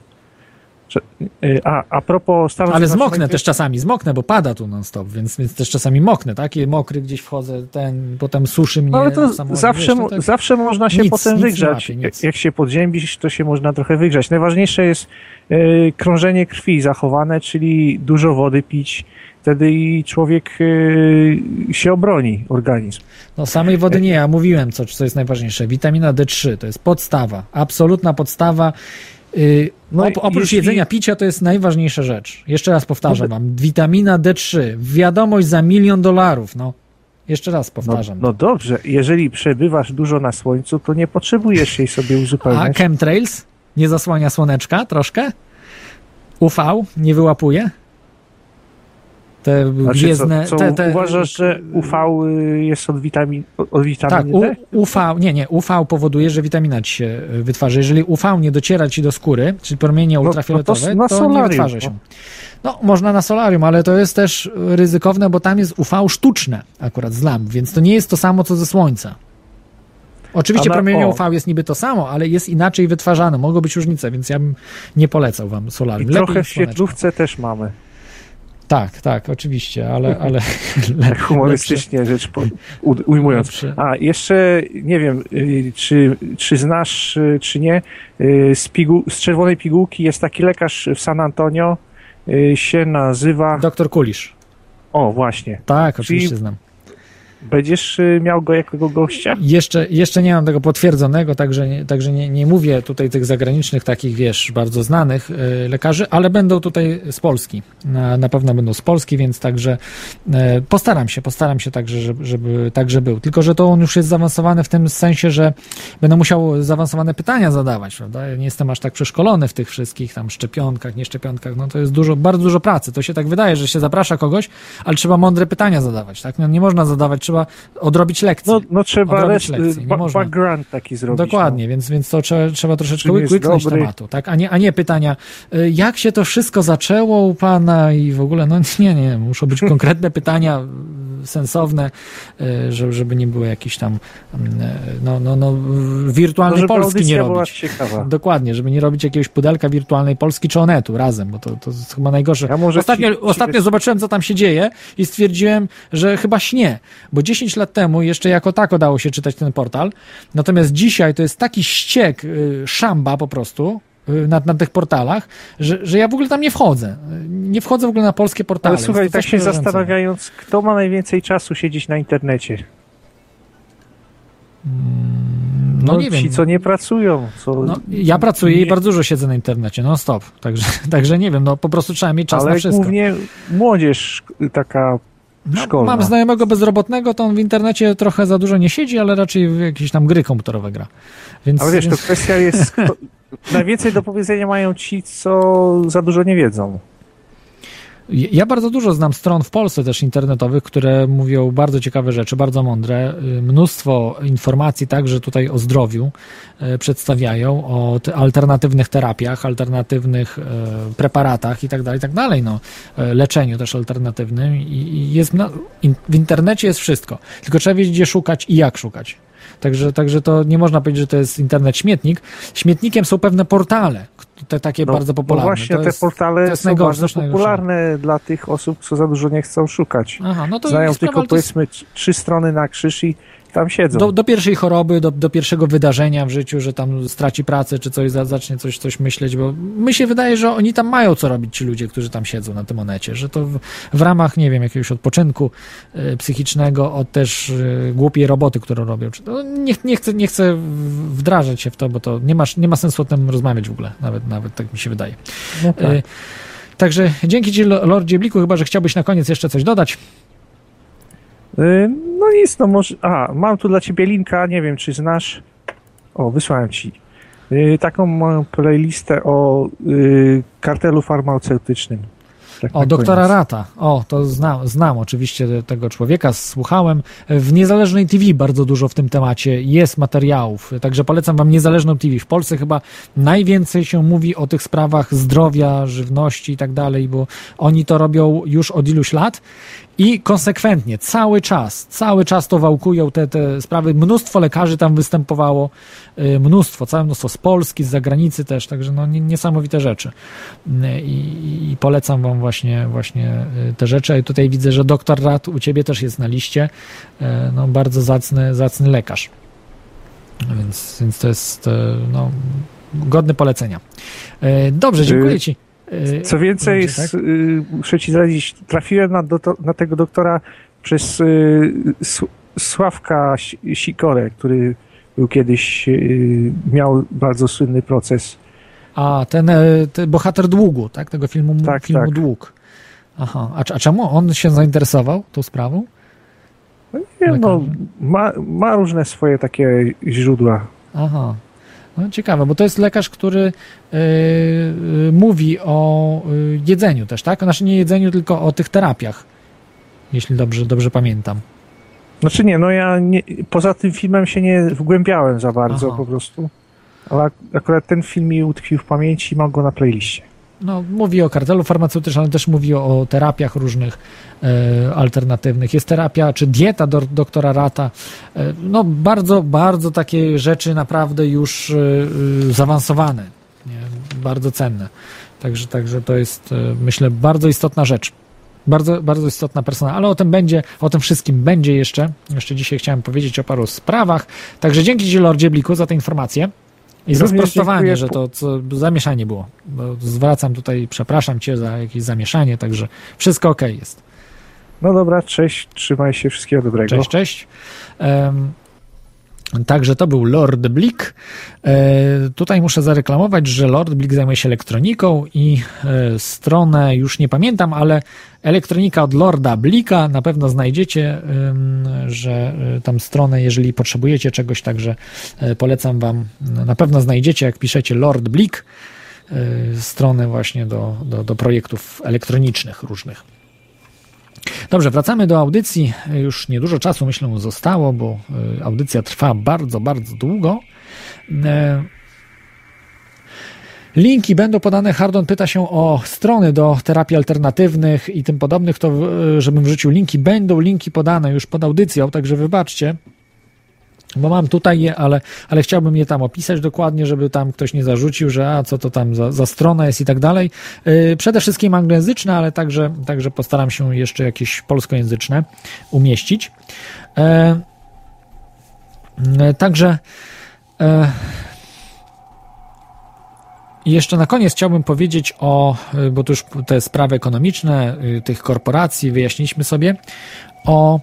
Y, a, a propos Stanów Ale zmoknę też czasami, zmoknę, bo pada tu non stop, więc, więc też czasami moknę, tak? I mokry gdzieś wchodzę, ten, potem suszy mnie No ale to zawsze, wiesz, to tak- zawsze można się Nic, potem wygrzać. jak, się podziębisz, to się można trochę wygrzać. Najważniejsze jest y, krążenie krwi zachowane, czyli dużo wody pić. Wtedy i człowiek y, się obroni, organizm. No samej wody nie, ja mówiłem, co, co jest najważniejsze. Witamina D3 to jest podstawa, absolutna podstawa. Yy, No oprócz jeśli- jedzenia, picia to jest najważniejsza rzecz. Jeszcze raz powtarzam wam, witamina D3, wiadomość za milion dolarów, no. Jeszcze raz No, powtarzam. no dobrze, jeżeli przebywasz dużo na słońcu, to nie potrzebujesz jej sobie A uzupełniać. chemtrails nie zasłania słoneczka troszkę? UV nie wyłapuje? Te Znaczy, gwiezdne... co, co te, te, uważasz, że UV jest od, witamin, od Tak, witaminy U, D? UV, nie, nie, UV powoduje, że witamina ci się wytwarza. Jeżeli UV nie dociera ci do skóry, czyli promienie no to ultrafioletowe, na to, nie solarium, wytwarza no. się. No, można na solarium, ale to jest też ryzykowne, bo tam jest UV sztuczne akurat z lamp, więc to nie jest to samo, co ze słońca. Oczywiście na- promienie o. UV jest niby to samo, ale jest inaczej wytwarzane. Mogą być różnice, więc ja bym nie polecał wam I solarium. Lepiej trochę w świetlówce też mamy. Tak, tak, oczywiście, ale... ale Tak humorystycznie rzecz po, ujmując. lepsze- A jeszcze nie wiem, y, czy, czy znasz, y, czy nie, y, z, pigu, z czerwonej pigułki jest taki lekarz w San Antonio, się nazywa. Doktor Kulisz. O, właśnie. Tak, Czyli- oczywiście znam. Będziesz y, miał go jako gościa? Jeszcze, jeszcze nie mam tego potwierdzonego, także, nie, także nie, nie mówię tutaj tych zagranicznych, takich wiesz, bardzo znanych y, lekarzy, ale będą tutaj z Polski. Na, na pewno będą z Polski, więc także e, postaram się, postaram się także, żeby, żeby także był. Tylko, że to on już jest zaawansowany w tym sensie, że będę musiał zaawansowane pytania zadawać, prawda? Ja nie jestem aż tak przeszkolony w tych wszystkich tam szczepionkach, nieszczepionkach, no to jest dużo, bardzo dużo pracy. To się tak wydaje, że się zaprasza kogoś, ale trzeba mądre pytania zadawać, tak? No, nie można zadawać, trzeba odrobić lekcje. No, no trzeba Odrobić ba, można. background taki zrobić. no. Dokładnie, więc, więc to trzeba, trzeba troszeczkę łyknąć tematu, tak? A nie, a nie pytania, y, jak się to wszystko zaczęło u pana i w ogóle, no nie, nie, muszą być konkretne pytania, y, sensowne, y, żeby, nie było jakichś tam, y, no, no, no, No, wirtualnej żeby Polski nie robić. ciekawa. Dokładnie, żeby nie robić jakiegoś pudelka wirtualnej Polski czy Onetu razem, bo to, to jest chyba najgorsze. Ja ostatnio ci- ci ostatnio wiesz- zobaczyłem, co tam się dzieje i stwierdziłem, że chyba śnie, bo 10 lat temu jeszcze jako tako dało się czytać ten portal, natomiast dzisiaj to jest taki ściek, y, szamba po prostu, y, na, na tych portalach, że, że ja w ogóle tam nie wchodzę. Y, Nie wchodzę w ogóle na polskie portale. Ale słuchaj, tak się zastanawiając, kto ma najwięcej czasu siedzieć na internecie? No, nie ci, wiem. co nie pracują. Co... No, ja pracuję i nie- bardzo dużo siedzę na internecie, non stop. Także, także nie wiem, no po prostu trzeba mieć czas na Ale wszystko. głównie młodzież taka No, mam znajomego bezrobotnego, to on w internecie trochę za dużo nie siedzi, ale raczej w jakieś tam gry komputerowe gra. Więc, Ale wiesz, to więc kwestia jest... Najwięcej do powiedzenia mają ci, co za dużo nie wiedzą. Ja bardzo dużo znam stron w Polsce też internetowych, które mówią bardzo ciekawe rzeczy, bardzo mądre. Y, Mnóstwo informacji także tutaj o zdrowiu y, przedstawiają, o te alternatywnych terapiach, alternatywnych e, preparatach i tak tak dalej, no, leczeniu też alternatywnym i, jest w internecie jest wszystko, tylko trzeba wiedzieć gdzie szukać i jak szukać. Także, także to nie można powiedzieć, że to jest internet śmietnik. Śmietnikiem są pewne portale, te takie No, bardzo popularne. No właśnie, to te jest, portale jest są bardzo najgorsze. popularne dla tych osób, co za dużo nie chcą szukać. Aha, no to Znają tylko powiedzmy tr- trzy strony na krzyż i tam siedzą. do, do pierwszej choroby, do, do pierwszego wydarzenia w życiu, że tam straci pracę, czy coś, za- zacznie coś, coś myśleć, bo mi się wydaje, że oni tam mają co robić, ci ludzie, którzy tam siedzą na tym onecie, że to w, w ramach, nie wiem, jakiegoś odpoczynku e, psychicznego od też e, głupiej roboty, którą robią. No, nie, nie, chcę, nie chcę wdrażać się w to, bo to nie, masz, nie ma sensu o tym rozmawiać w ogóle, nawet, nawet tak mi się wydaje. No tak. E, Także dzięki Ci, Lordzie Bliku, chyba, że chciałbyś na koniec jeszcze coś dodać. Y, No nic, no może. A, mam tu dla ciebie linka, nie wiem czy znasz. O, wysłałem ci. Y, Taką moją playlistę o y, kartelu farmaceutycznym. Tak O, na doktora koniec. Rata. O, to znam, znam oczywiście tego człowieka, słuchałem. W Niezależnej TV bardzo dużo w tym temacie jest materiałów, także polecam wam Niezależną TV. W Polsce chyba najwięcej się mówi o tych sprawach zdrowia, żywności i tak dalej, bo oni to robią już od iluś lat i konsekwentnie, cały czas, cały czas to wałkują te, te sprawy. Mnóstwo lekarzy tam występowało, y, mnóstwo, całe mnóstwo z Polski, z zagranicy też, także no nie- niesamowite rzeczy. Y, I, i polecam wam właśnie, właśnie y, te rzeczy. I tutaj widzę, że doktor Rat u ciebie też jest na liście. No, bardzo zacny, zacny lekarz. Więc, więc to jest no, godny polecenia. Dobrze, dziękuję ci. Y, Co więcej, tak? s- y, muszę ci zdradzić, trafiłem na, doto, na tego doktora przez y, Sławka Si- Sikorę, który był kiedyś, y, miał bardzo słynny proces. A, ten, e, ten bohater długu, tak? Tego filmu, Tak, filmu tak. Dług. Aha, a, a czemu on się zainteresował tą sprawą? No nie wiem, no, ma, ma różne swoje takie źródła. Aha. No ciekawe, bo to jest lekarz, który yy, yy, mówi o yy, jedzeniu też, tak? Znaczy nie jedzeniu, tylko o tych terapiach. Jeśli dobrze, dobrze pamiętam. Znaczy nie, no ja nie, poza tym filmem się nie wgłębiałem za bardzo Aha. po prostu. Ale ak- akurat ten film mi utkwił w pamięci i mam go na playliście. No, mówi o kartelu farmaceutycznym, ale też mówi o, terapiach różnych e, alternatywnych. Jest terapia, czy dieta do, doktora Rata. E, no, bardzo, bardzo takie rzeczy naprawdę już e, e, zaawansowane. Nie? Bardzo cenne. Także, także to jest, e, myślę, bardzo istotna rzecz. Bardzo, bardzo istotna persona, ale o tym będzie, o tym wszystkim będzie jeszcze. Jeszcze dzisiaj chciałem powiedzieć o paru sprawach. Także dzięki Ci, Lordzie Bliku, za te informacje. I za sprostowanie, że to co, zamieszanie było. Bo zwracam tutaj, przepraszam Cię za jakieś zamieszanie, także wszystko ok jest. No dobra, cześć, trzymaj się, wszystkiego dobrego. Cześć, cześć. Em, Także to był Lord Blick. E, tutaj muszę zareklamować, że Lord Blick zajmuje się elektroniką i e, stronę już nie pamiętam, ale elektronika od Lorda Blika na pewno znajdziecie, że e, tam stronę, jeżeli potrzebujecie czegoś, także polecam Wam. Na pewno znajdziecie, jak piszecie Lord Blick, e, stronę właśnie do, do, do projektów elektronicznych różnych. Dobrze, wracamy do audycji. Już niedużo czasu, myślę, zostało, bo y, audycja trwa bardzo, bardzo długo. E, Linki będą podane. Hardon pyta się o strony do terapii alternatywnych i tym podobnych, to y, żebym wrzucił linki. Będą linki podane już pod audycją, także wybaczcie. Bo mam tutaj je, ale, ale chciałbym je tam opisać dokładnie, żeby tam ktoś nie zarzucił, że a co to tam za, za strona jest i tak dalej. Yy, przede wszystkim anglojęzyczne, ale także, także postaram się jeszcze jakieś polskojęzyczne umieścić. E, e, także i jeszcze na koniec chciałbym powiedzieć o, y, bo to już te sprawy ekonomiczne y, tych korporacji wyjaśniliśmy sobie, o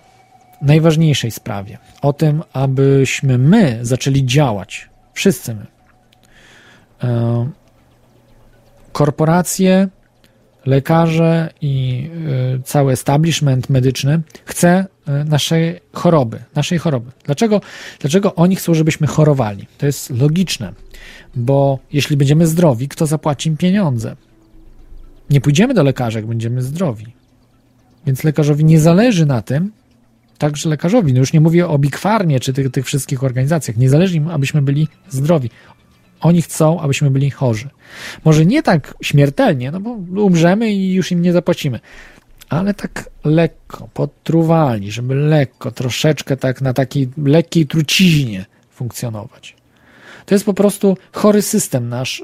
najważniejszej sprawie. O tym, abyśmy my zaczęli działać. Wszyscy my. E, Korporacje, lekarze i e, cały establishment medyczny chce e, naszej choroby, naszej choroby. Dlaczego, dlaczego oni chcą, żebyśmy chorowali? To jest logiczne, bo jeśli będziemy zdrowi, kto zapłaci im pieniądze? Nie pójdziemy do lekarza, jak będziemy zdrowi. Więc lekarzowi nie zależy na tym, także lekarzowi, no już nie mówię o Big Farmie czy tych, tych wszystkich organizacjach, nie zależy im, abyśmy byli zdrowi. Oni chcą, abyśmy byli chorzy. Może nie tak śmiertelnie, no bo umrzemy i już im nie zapłacimy, ale tak lekko, potruwali, żeby lekko, troszeczkę tak na takiej lekkiej truciźnie funkcjonować. To jest po prostu chory system nasz,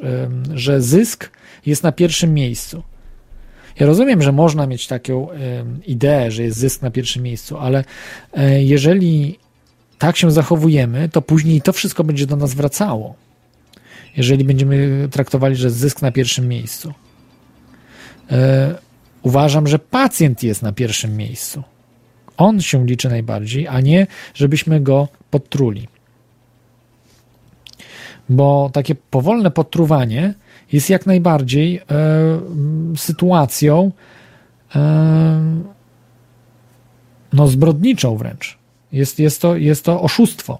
że zysk jest na pierwszym miejscu. Ja rozumiem, że można mieć taką ideę, że jest zysk na pierwszym miejscu, ale e, jeżeli tak się zachowujemy, to później to wszystko będzie do nas wracało. Jeżeli będziemy traktowali, że zysk na pierwszym miejscu. E, uważam, że pacjent jest na pierwszym miejscu. On się liczy najbardziej, a nie żebyśmy go podtruli. Bo takie powolne podtruwanie jest jak najbardziej e, sytuacją e, no zbrodniczą wręcz. Jest, jest, to, jest to oszustwo.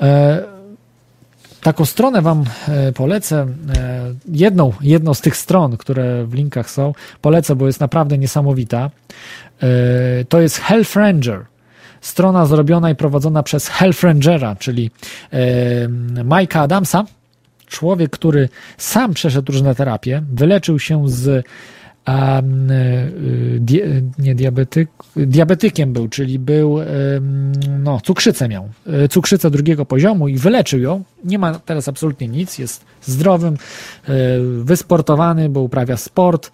E, taką stronę Wam e, polecę. E, jedną, jedną z tych stron, które w linkach są, polecę, bo jest naprawdę niesamowita. E, to jest Health Ranger. Strona zrobiona i prowadzona przez Health Rangera, czyli Mike'a Adamsa. Człowiek, który sam przeszedł różne terapie, wyleczył się z di, nie diabetyk, diabetykiem był, czyli był, no, cukrzycę miał, y, cukrzycę drugiego poziomu i wyleczył ją. Nie ma teraz absolutnie nic, jest zdrowym, y, wysportowany, bo uprawia sport,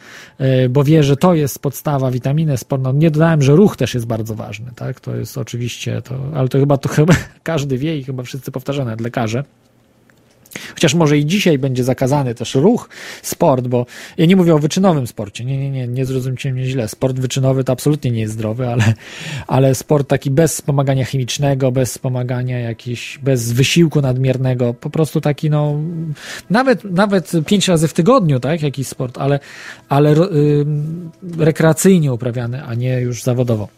bo wie, że to jest podstawa witaminy, sport. No, nie dodałem, że ruch też jest bardzo ważny, tak? To jest oczywiście, to, ale to chyba, to chyba każdy wie i chyba wszyscy powtarzają, nawet lekarze. Chociaż może i dzisiaj będzie zakazany też ruch, sport, bo ja nie mówię o wyczynowym sporcie. Nie, nie, nie, nie zrozumcie mnie źle. Sport wyczynowy to absolutnie nie jest zdrowy, ale, ale sport taki bez wspomagania chemicznego, bez wspomagania jakiś, bez wysiłku nadmiernego, po prostu taki, no, nawet, nawet pięć razy w tygodniu, tak, jakiś sport, ale, ale yy, rekreacyjnie uprawiany, a nie już zawodowo.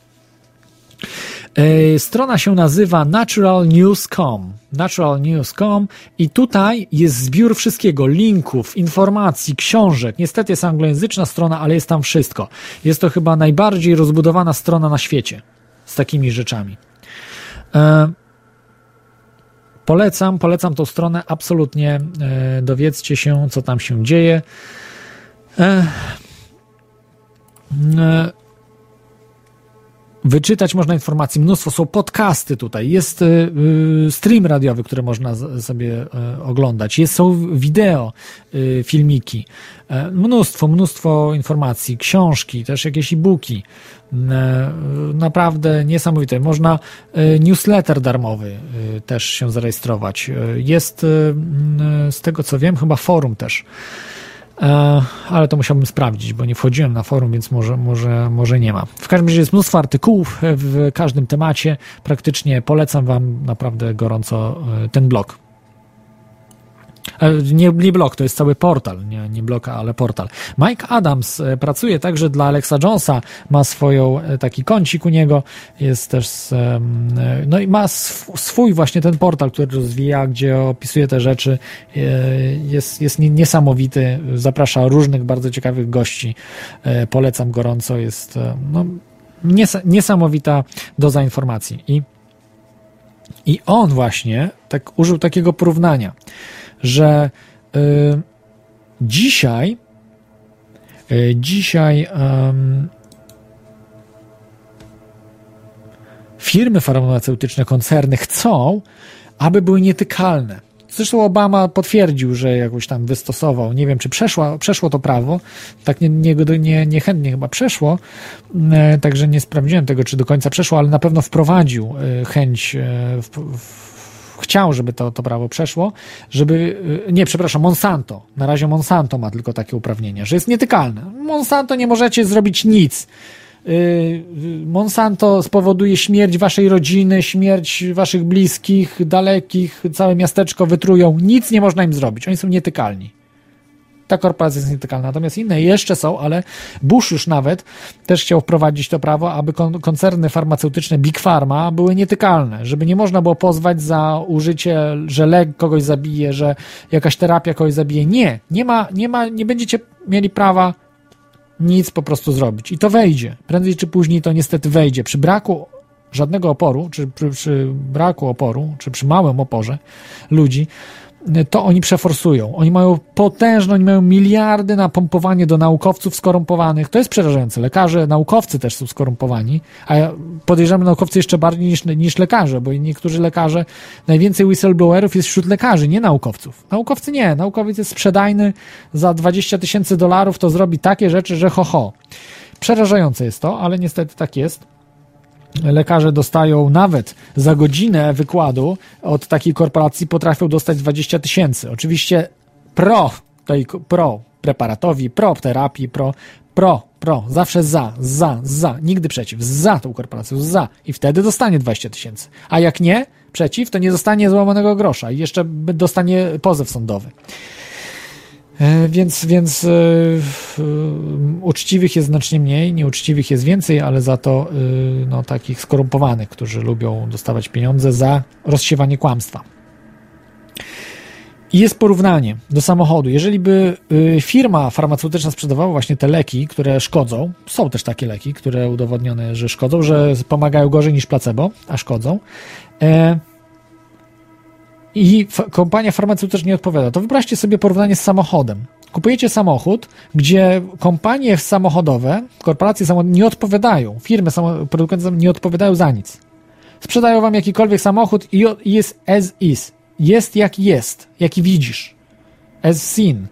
E, Strona się nazywa naturalnews.com. Naturalnews.com i tutaj jest zbiór wszystkiego, linków, informacji, książek. Niestety jest anglojęzyczna strona, ale jest tam wszystko. Jest to chyba najbardziej rozbudowana strona na świecie z takimi rzeczami. E, Polecam, polecam tą stronę absolutnie. E, dowiedzcie się, co tam się dzieje. Wyczytać można informacji, mnóstwo, są podcasty tutaj, jest y, y, stream radiowy, który można sobie y, oglądać, jest, są wideo, filmiki, e, mnóstwo, mnóstwo informacji, książki, też jakieś e-booki, E, naprawdę niesamowite. Można e, newsletter darmowy też się zarejestrować. Jest, z tego co wiem, chyba forum też. E, ale to musiałbym sprawdzić, bo nie wchodziłem na forum, więc może, może, może nie ma. W każdym razie jest mnóstwo artykułów w każdym temacie. Praktycznie polecam Wam naprawdę gorąco e, ten blog. E, Nie, nie blog, to jest cały portal, nie, nie blog, ale portal. Mike Adams e, pracuje także dla Alexa Jonesa, ma swoją e, taki kącik u niego, jest też, no i ma sw- swój właśnie ten portal, który rozwija, gdzie opisuje te rzeczy, jest, jest nie- niesamowity, zaprasza różnych bardzo ciekawych gości, polecam gorąco, jest no, nies- niesamowita doza informacji i i on właśnie tak użył takiego porównania, że y, dzisiaj y, dzisiaj em, firmy farmaceutyczne, koncerny chcą, aby były nietykalne. Zresztą Obama potwierdził, że jakoś tam wystosował. Nie wiem, czy przeszło, przeszło to prawo. Tak nie, nie, nie, niechętnie chyba przeszło. E, także nie sprawdziłem tego, czy do końca przeszło, ale na pewno wprowadził e, chęć, e, w, w, chciał, żeby to, to prawo przeszło, żeby, e, nie, przepraszam, Monsanto. Na razie Monsanto ma tylko takie uprawnienia, że jest nietykalne. Monsanto nie możecie zrobić nic. Y, Monsanto spowoduje śmierć waszej rodziny, śmierć waszych bliskich, dalekich, całe miasteczko wytrują. Nic nie można im zrobić. Oni są nietykalni. Ta korporacja jest nietykalna. Natomiast inne jeszcze są, ale Bush już nawet też chciał wprowadzić to prawo, aby kon- koncerny farmaceutyczne Big Pharma były nietykalne, żeby nie można było pozwać za użycie, że lek kogoś zabije, że jakaś terapia kogoś zabije. Nie, nie ma, nie ma, nie będziecie mieli prawa nic po prostu zrobić. I to wejdzie. Prędzej czy później to niestety wejdzie. Przy braku żadnego oporu, czy przy, przy braku oporu, czy przy małym oporze ludzi, to oni przeforsują. Oni mają potężne, oni mają miliardy na pompowanie do naukowców skorumpowanych. To jest przerażające. Lekarze, naukowcy też są skorumpowani, a podejrzewam naukowcy jeszcze bardziej niż, niż lekarze, bo niektórzy lekarze, najwięcej whistleblowerów jest wśród lekarzy, nie naukowców. Naukowcy nie. Naukowiec jest sprzedajny za 20 tysięcy dolarów, to zrobi takie rzeczy, że ho, ho. Przerażające jest to, ale niestety tak jest lekarze dostają nawet za godzinę wykładu od takiej korporacji potrafią dostać 20 tysięcy. Oczywiście pro tej pro preparatowi, pro terapii, pro, pro, pro, zawsze za, za, za, nigdy przeciw, za tą korporacją, za i wtedy dostanie 20 tysięcy. A jak nie, przeciw, to nie dostanie złamanego grosza i jeszcze dostanie pozew sądowy. E, Więc, więc e, w- uczciwych jest znacznie mniej, nieuczciwych jest więcej, ale za to e, no, takich skorumpowanych, którzy lubią dostawać pieniądze za rozsiewanie kłamstwa. I jest porównanie do samochodu. Jeżeli by firma farmaceutyczna sprzedawała właśnie te leki, które szkodzą, są też takie leki, które udowodnione, że szkodzą, że pomagają gorzej niż placebo, a szkodzą. I kompania farmaceutyczna nie odpowiada. To wyobraźcie sobie porównanie z samochodem. Kupujecie samochód, gdzie kompanie samochodowe, korporacje samochodowe nie odpowiadają, firmy produkujące nie odpowiadają za nic. Sprzedają wam jakikolwiek samochód i jest as is. Jest jak jest, jaki widzisz. As seen.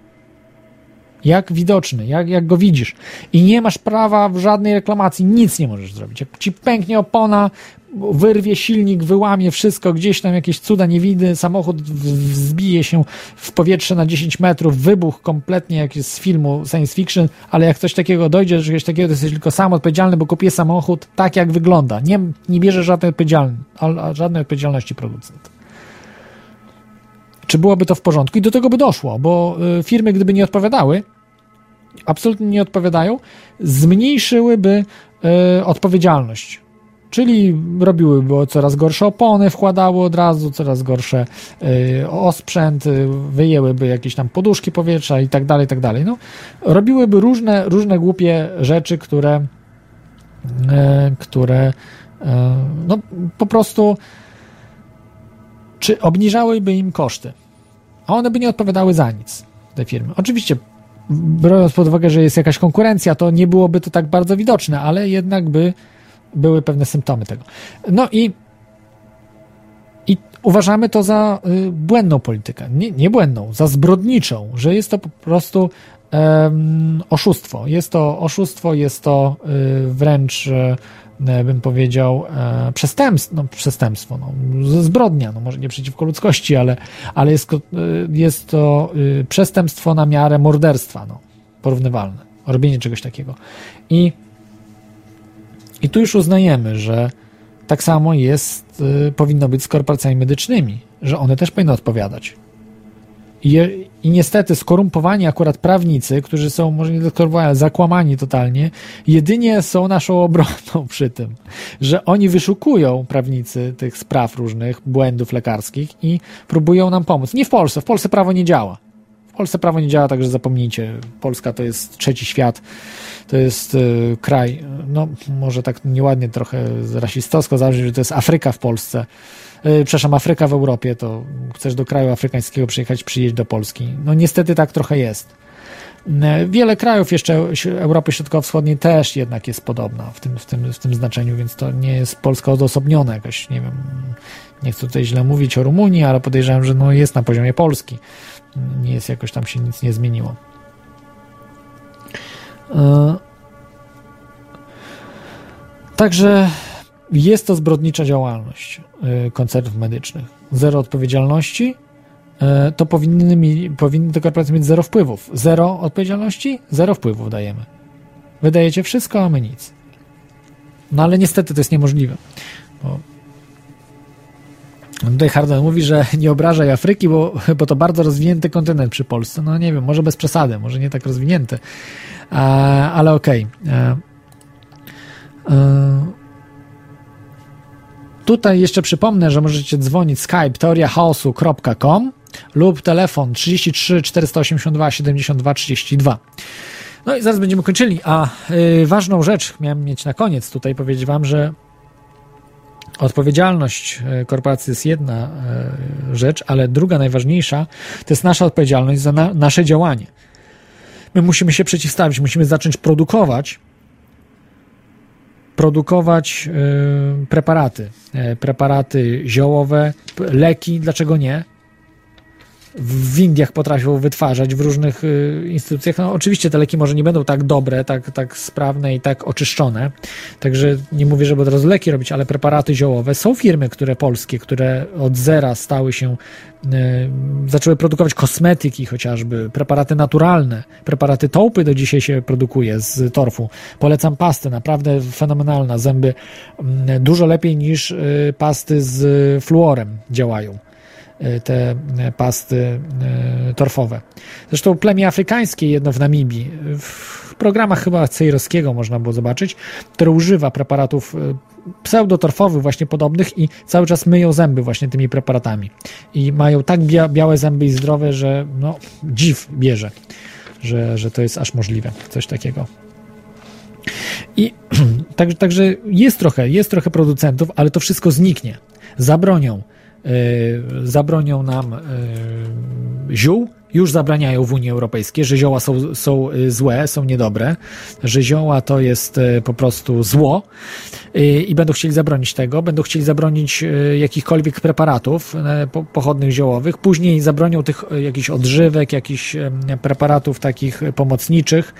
Jak widoczny, jak, jak go widzisz. I nie masz prawa w żadnej reklamacji, nic nie możesz zrobić. Jak ci pęknie opona, wyrwie silnik, wyłamie wszystko, gdzieś tam jakieś cuda nie widy, samochód wzbije się w powietrze na 10 metrów, wybuch kompletnie jak jest z filmu science fiction, ale jak coś takiego dojdzie, że czegoś takiego, to jesteś tylko sam odpowiedzialny, bo kupię samochód tak, jak wygląda. Nie, nie bierze żadnej, żadnej odpowiedzialności producent. Czy byłoby to w porządku? I do tego by doszło, bo y, firmy, gdyby nie odpowiadały, absolutnie nie odpowiadają, zmniejszyłyby y, odpowiedzialność Czyli robiły było coraz gorsze opony, wkładały od razu coraz gorsze y, osprzęt, y, wyjęłyby jakieś tam poduszki powietrza i tak dalej, i tak dalej. No, robiłyby różne, różne głupie rzeczy, które, y, które y, no, po prostu czy obniżałyby im koszty, a one by nie odpowiadały za nic, te firmy. Oczywiście biorąc pod uwagę, że jest jakaś konkurencja, to nie byłoby to tak bardzo widoczne, ale jednak by były pewne symptomy tego. No i, i uważamy to za y, błędną politykę. Nie, nie błędną, za zbrodniczą, że jest to po prostu em, oszustwo. Jest to oszustwo, jest to y, wręcz e, bym powiedział, e, przestępstwo, no, przestępstwo no, zbrodnia, no może nie przeciwko ludzkości, ale, ale jest, y, jest to y, przestępstwo na miarę morderstwa, no, porównywalne, robienie czegoś takiego. I, I tu już uznajemy, że tak samo jest, y, powinno być z korporacjami medycznymi, że one też powinny odpowiadać. I, I niestety skorumpowani akurat prawnicy, którzy są może nie skorupowani, ale zakłamani totalnie, jedynie są naszą obroną przy tym, że oni wyszukują prawnicy tych spraw różnych, błędów lekarskich i próbują nam pomóc. Nie w Polsce, w Polsce prawo nie działa. Polsce prawo nie działa, także zapomnijcie. Polska to jest trzeci świat, to jest y, kraj, no może tak nieładnie trochę rasistowsko zabrzmi, że to jest Afryka w Polsce. Y, przepraszam, Afryka w Europie, to chcesz do kraju afrykańskiego przyjechać, przyjeźdź do Polski. No niestety tak trochę jest. Y, Wiele krajów jeszcze Europy Środkowo-Wschodniej też jednak jest podobna w tym, w, tym, w tym znaczeniu, więc to nie jest Polska odosobniona jakoś, nie wiem, nie chcę tutaj źle mówić o Rumunii, ale podejrzewam, że no jest na poziomie Polski. Nie jest jakoś tam się nic nie zmieniło. E, Także jest to zbrodnicza działalność y, koncernów medycznych. Zero odpowiedzialności, y, to powinny, powinny te korporacje mieć zero wpływów. Zero odpowiedzialności, zero wpływów dajemy. Wydajecie wszystko, a my nic. No ale niestety to jest niemożliwe. Bo Tutaj Harden mówi, że nie obrażaj Afryki, bo, bo to bardzo rozwinięty kontynent przy Polsce. No nie wiem, może bez przesady, może nie tak rozwinięty, ale okej. E, Tutaj jeszcze przypomnę, że możecie dzwonić skype teoriachaosu.com lub telefon 33 482 72 32. No i zaraz będziemy kończyli, a y, ważną rzecz miałem mieć na koniec tutaj powiedzieć wam, że odpowiedzialność y, korporacji jest jedna y, rzecz, ale druga najważniejsza to jest nasza odpowiedzialność za na, nasze działanie. My musimy się przeciwstawić, musimy zacząć produkować produkować y, preparaty, preparaty ziołowe, leki, dlaczego nie? W Indiach potrafią wytwarzać, w różnych y, instytucjach. No, oczywiście te leki może nie będą tak dobre, tak, tak sprawne i tak oczyszczone. Także nie mówię, żeby od razu leki robić, ale preparaty ziołowe. Są firmy, które polskie, które od zera stały się, y, zaczęły produkować kosmetyki chociażby, preparaty naturalne, preparaty tołpy do dzisiaj się produkuje z torfu. Polecam pastę, naprawdę fenomenalna. Zęby mm, dużo lepiej niż y, pasty z fluorem działają te y, pasty y, torfowe. Zresztą plemię afrykańskie jedno w Namibii, w programach chyba Cejrowskiego można było zobaczyć, które używa preparatów pseudotorfowych właśnie podobnych i cały czas myją zęby właśnie tymi preparatami. I mają tak bia białe zęby i zdrowe, że no dziw bierze, że, że to jest aż możliwe, coś takiego. I także, także jest trochę, jest trochę producentów, ale to wszystko zniknie. Zabronią, zabronią nam yy, ziół, już zabraniają w Unii Europejskiej, że zioła są, są y, złe, są niedobre, że zioła to jest po prostu zło i będą chcieli zabronić tego, będą chcieli zabronić jakichkolwiek preparatów po- pochodnych ziołowych, później zabronią tych jakichś odżywek, jakichś preparatów takich pomocniczych,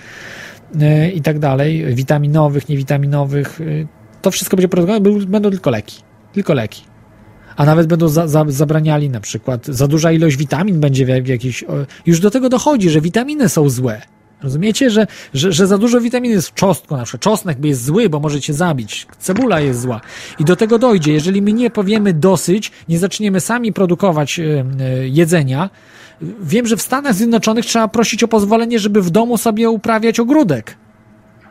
i tak dalej, witaminowych, niewitaminowych. To wszystko będzie produkowane, będą tylko leki. Tylko leki. A nawet będą za, za, zabraniali na przykład, za duża ilość witamin będzie w, jakiś. Już do tego dochodzi, że witaminy są złe. Rozumiecie, że, że, że za dużo witaminy jest w czosnku, na przykład czosnek jest zły, bo może cię zabić, cebula jest zła. I do tego dojdzie, jeżeli my nie powiemy dosyć, nie zaczniemy sami produkować y, y, jedzenia. Wiem, że w Stanach Zjednoczonych trzeba prosić o pozwolenie, żeby w domu sobie uprawiać ogródek.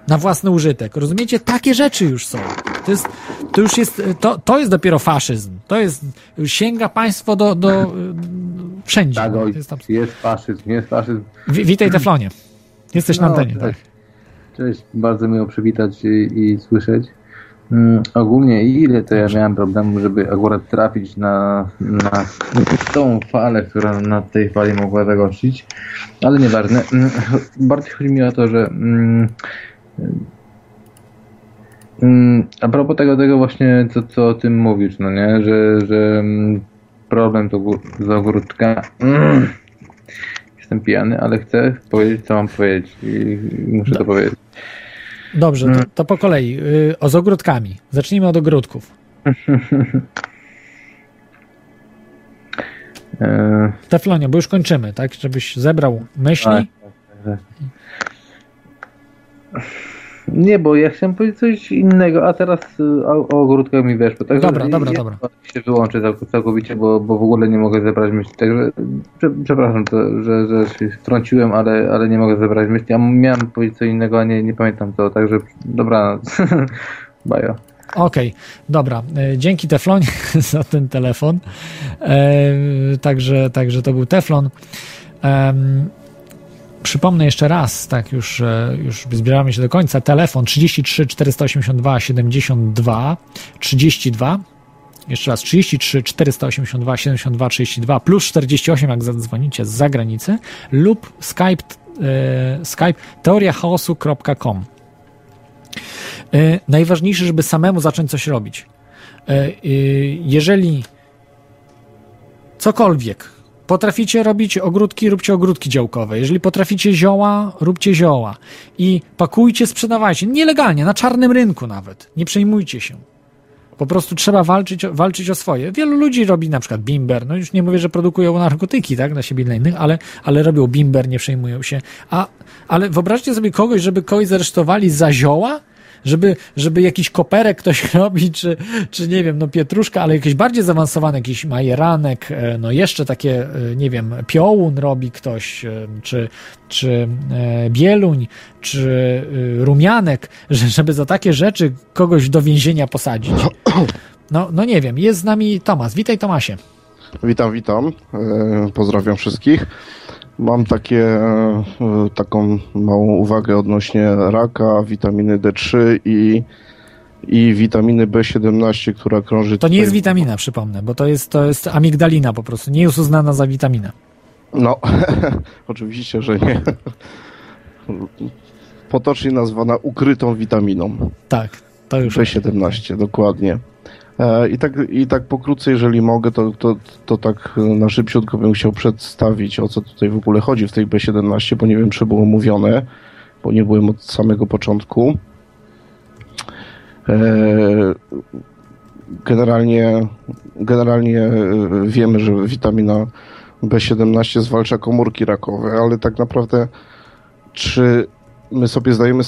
Na własny użytek. Rozumiecie? Takie rzeczy już są. To jest, to już jest, to, to jest dopiero faszyzm. To jest, sięga państwo do, do, y, wszędzie. Tak, oj, jest tam, jest faszyzm, jest faszyzm. wi, witaj Teflonie. Jesteś na No, antenie, tak. cześć. Cześć, bardzo miło przywitać i, i słyszeć. Mm, ogólnie ile to ja miałem problemu, żeby akurat trafić na, na tą falę, która na tej fali mogła zagościć, ale nieważne. Mm, Bardziej chodzi mi o to, że mm, a propos tego, tego właśnie, co, co o tym mówisz, no nie, że, że mm, problem to z ogródka. Mm. Jestem pijany, ale chcę powiedzieć, co mam powiedzieć i muszę to powiedzieć. Dobrze, to, to po kolei. Y, o z ogródkami. Zacznijmy od ogródków. E, Teflonie, bo już kończymy, tak? Żebyś zebrał myśli. Tak. tak. Nie, bo ja chciałem powiedzieć coś innego, a teraz y, o, o ogródkach mi weszło. Także Dobra, dobra, ja dobra. się wyłączę cał- całkowicie, bo, bo w ogóle nie mogę zebrać myśli. Także prze, przepraszam, to, że, że się wtrąciłem, ale, ale nie mogę zebrać myśli. Ja miałem powiedzieć co innego, a nie, nie pamiętam co. Także dobra, bajo. Okej, dobra. E, Dzięki Teflonie za ten telefon. E, także, także to był Teflon. Przypomnę jeszcze raz, tak już, e, już zbieramy się do końca. Telefon 33 482 72 32. Jeszcze raz 33 482 72 32 plus 48 jak zadzwonicie z zagranicy lub Skype, e, Skype teoriachaosu.com. E, najważniejsze, żeby samemu zacząć coś robić. E, e, jeżeli cokolwiek potraficie robić ogródki, róbcie ogródki działkowe. Jeżeli potraficie zioła, róbcie zioła. I pakujcie, sprzedawajcie. Nielegalnie, na czarnym rynku nawet. Nie przejmujcie się. Po prostu trzeba walczyć, walczyć o swoje. Wielu ludzi robi na przykład bimber. No już nie mówię, że produkują narkotyki, tak, dla siebie dla innych, ale, ale robią bimber, nie przejmują się. A, ale wyobraźcie sobie kogoś, żeby kogoś zaresztowali za zioła, żeby, żeby jakiś koperek ktoś robi, czy, czy nie wiem, no pietruszka, ale jakieś bardziej zaawansowane, jakiś majeranek, e, no jeszcze takie, e, nie wiem, piołun robi ktoś, e, czy, czy bieluń, czy rumianek, że, żeby za takie rzeczy kogoś do więzienia posadzić. No, no nie wiem, jest z nami Tomasz. Witaj Tomasie. Witam, witam. Pozdrawiam wszystkich. Mam takie, e, taką małą uwagę odnośnie raka, witaminy D3 i, i witaminy B17, która krąży To nie tutaj- jest witamina, przypomnę, bo to jest, to jest amigdalina po prostu. Nie jest uznana za witaminę. No, oczywiście, że nie. Potocznie nazwana ukrytą witaminą. Tak, to już. B17, dokładnie. E, I tak, I tak pokrótce, jeżeli mogę, to, to, to tak e, na szybciutko bym chciał przedstawić, o co tutaj w ogóle chodzi w tej B17, bo nie wiem, czy było mówione, bo nie byłem od samego początku. E, Generalnie, generalnie wiemy, że witamina B17 zwalcza komórki rakowe, ale tak naprawdę czy my sobie zdajemy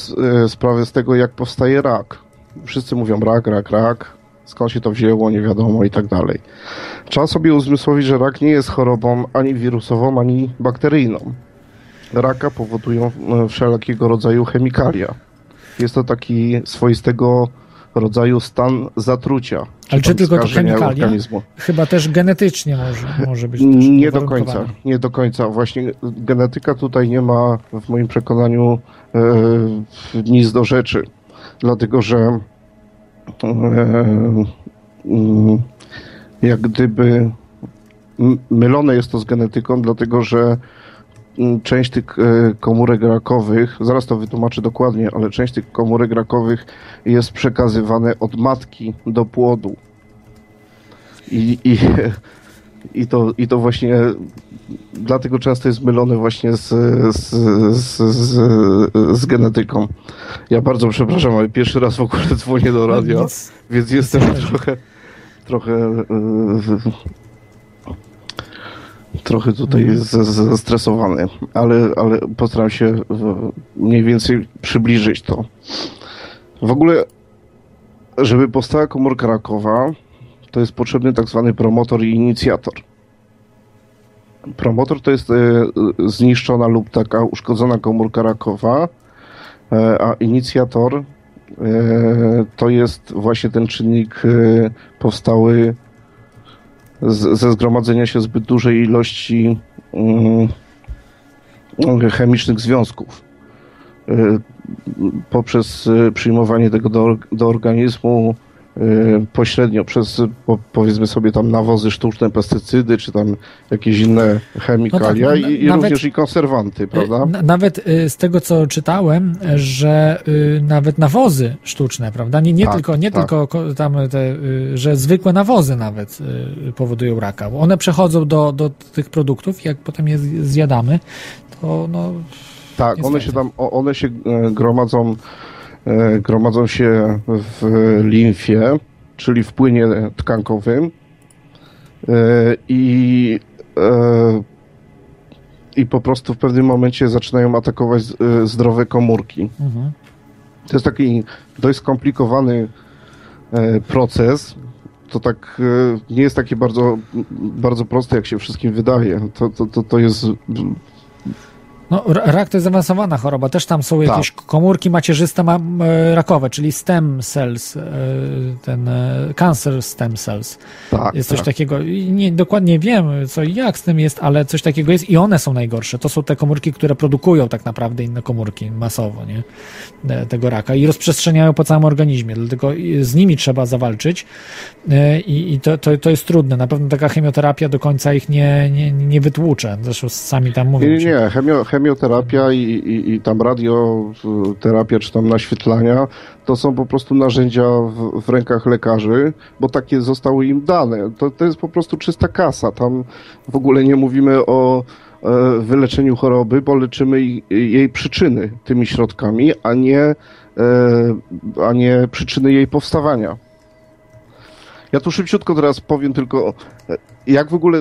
sprawę z tego, jak powstaje rak? Wszyscy mówią rak, rak, rak, skąd się to wzięło, nie wiadomo i tak dalej. Trzeba sobie uzmysłowić, że rak nie jest chorobą ani wirusową, ani bakteryjną. Raka powodują e, wszelkiego rodzaju chemikalia. Jest to taki swoistego rodzaju stan zatrucia. Ale czy tylko to chemikalia? organizmu. Chyba też genetycznie może, może być. Nie do końca, nie do końca. Właśnie genetyka tutaj nie ma w moim przekonaniu e, nic do rzeczy. Dlatego, że jak gdyby mylone jest to z genetyką, dlatego że część tych e, komórek rakowych, zaraz to wytłumaczę dokładnie, ale część tych komórek rakowych jest przekazywane od matki do płodu. I, i, i, to, I to właśnie dlatego często jest mylone właśnie z, z, z, z, z genetyką. Ja bardzo przepraszam, ale pierwszy raz w ogóle dzwonię do radia, No nic. więc jestem trochę trochę e, trochę tutaj Mhm. zestresowany, ale, ale postaram się e, mniej więcej przybliżyć to. W ogóle, żeby powstała komórka rakowa, to jest potrzebny tak zwany promotor i inicjator. Promotor to jest e, zniszczona lub taka uszkodzona komórka rakowa, E, A inicjator e, to jest właśnie ten czynnik powstały ze zgromadzenia się zbyt dużej ilości mm, chemicznych związków. Poprzez przyjmowanie tego do, do organizmu pośrednio przez po, powiedzmy sobie tam nawozy sztuczne, pestycydy, czy tam jakieś inne chemikalia na- i, i nawet- również i konserwanty, prawda? Na- Nawet y, z tego, co czytałem, że y, nawet nawozy sztuczne, prawda? Nie, nie Tak, tylko, nie tak. tylko ko- tam te, y, że zwykłe nawozy nawet y, powodują raka. One przechodzą do, do tych produktów, jak potem je zjadamy, to no, Tak, one się tam, one się e, gromadzą, gromadzą się w limfie, czyli w płynie tkankowym e, i, e, i po prostu w pewnym momencie zaczynają atakować e, zdrowe komórki. mhm. To jest taki dość skomplikowany e, proces. To tak e, nie jest takie bardzo, bardzo proste, jak się wszystkim wydaje. To, to, to, to jest No, ra- rak to jest zaawansowana choroba. Też tam są jakieś Tak. komórki macierzyste ma, rakowe, czyli stem cells, e, ten e, cancer stem cells. tak. Jest coś tak. takiego. Nie dokładnie wiem, co i jak z tym jest, ale coś takiego jest i one są najgorsze. To są te komórki, które produkują tak naprawdę inne komórki masowo, nie? E, Tego raka i rozprzestrzeniają po całym organizmie. Dlatego z nimi trzeba zawalczyć i, i to, to, to jest trudne. Na pewno taka chemioterapia do końca ich nie, nie, nie wytłucze. Zresztą sami tam mówią. Nie, nie, nie. Chemio, chemioterapia i, i, i tam radioterapia, czy tam naświetlania, to są po prostu narzędzia w, w rękach lekarzy, bo takie zostały im dane. To, to jest po prostu czysta kasa. Tam w ogóle nie mówimy o e, wyleczeniu choroby, bo leczymy jej- przyczyny tymi środkami, a nie, e, a nie przyczyny jej powstawania. Ja tu szybciutko teraz powiem tylko, e, jak w ogóle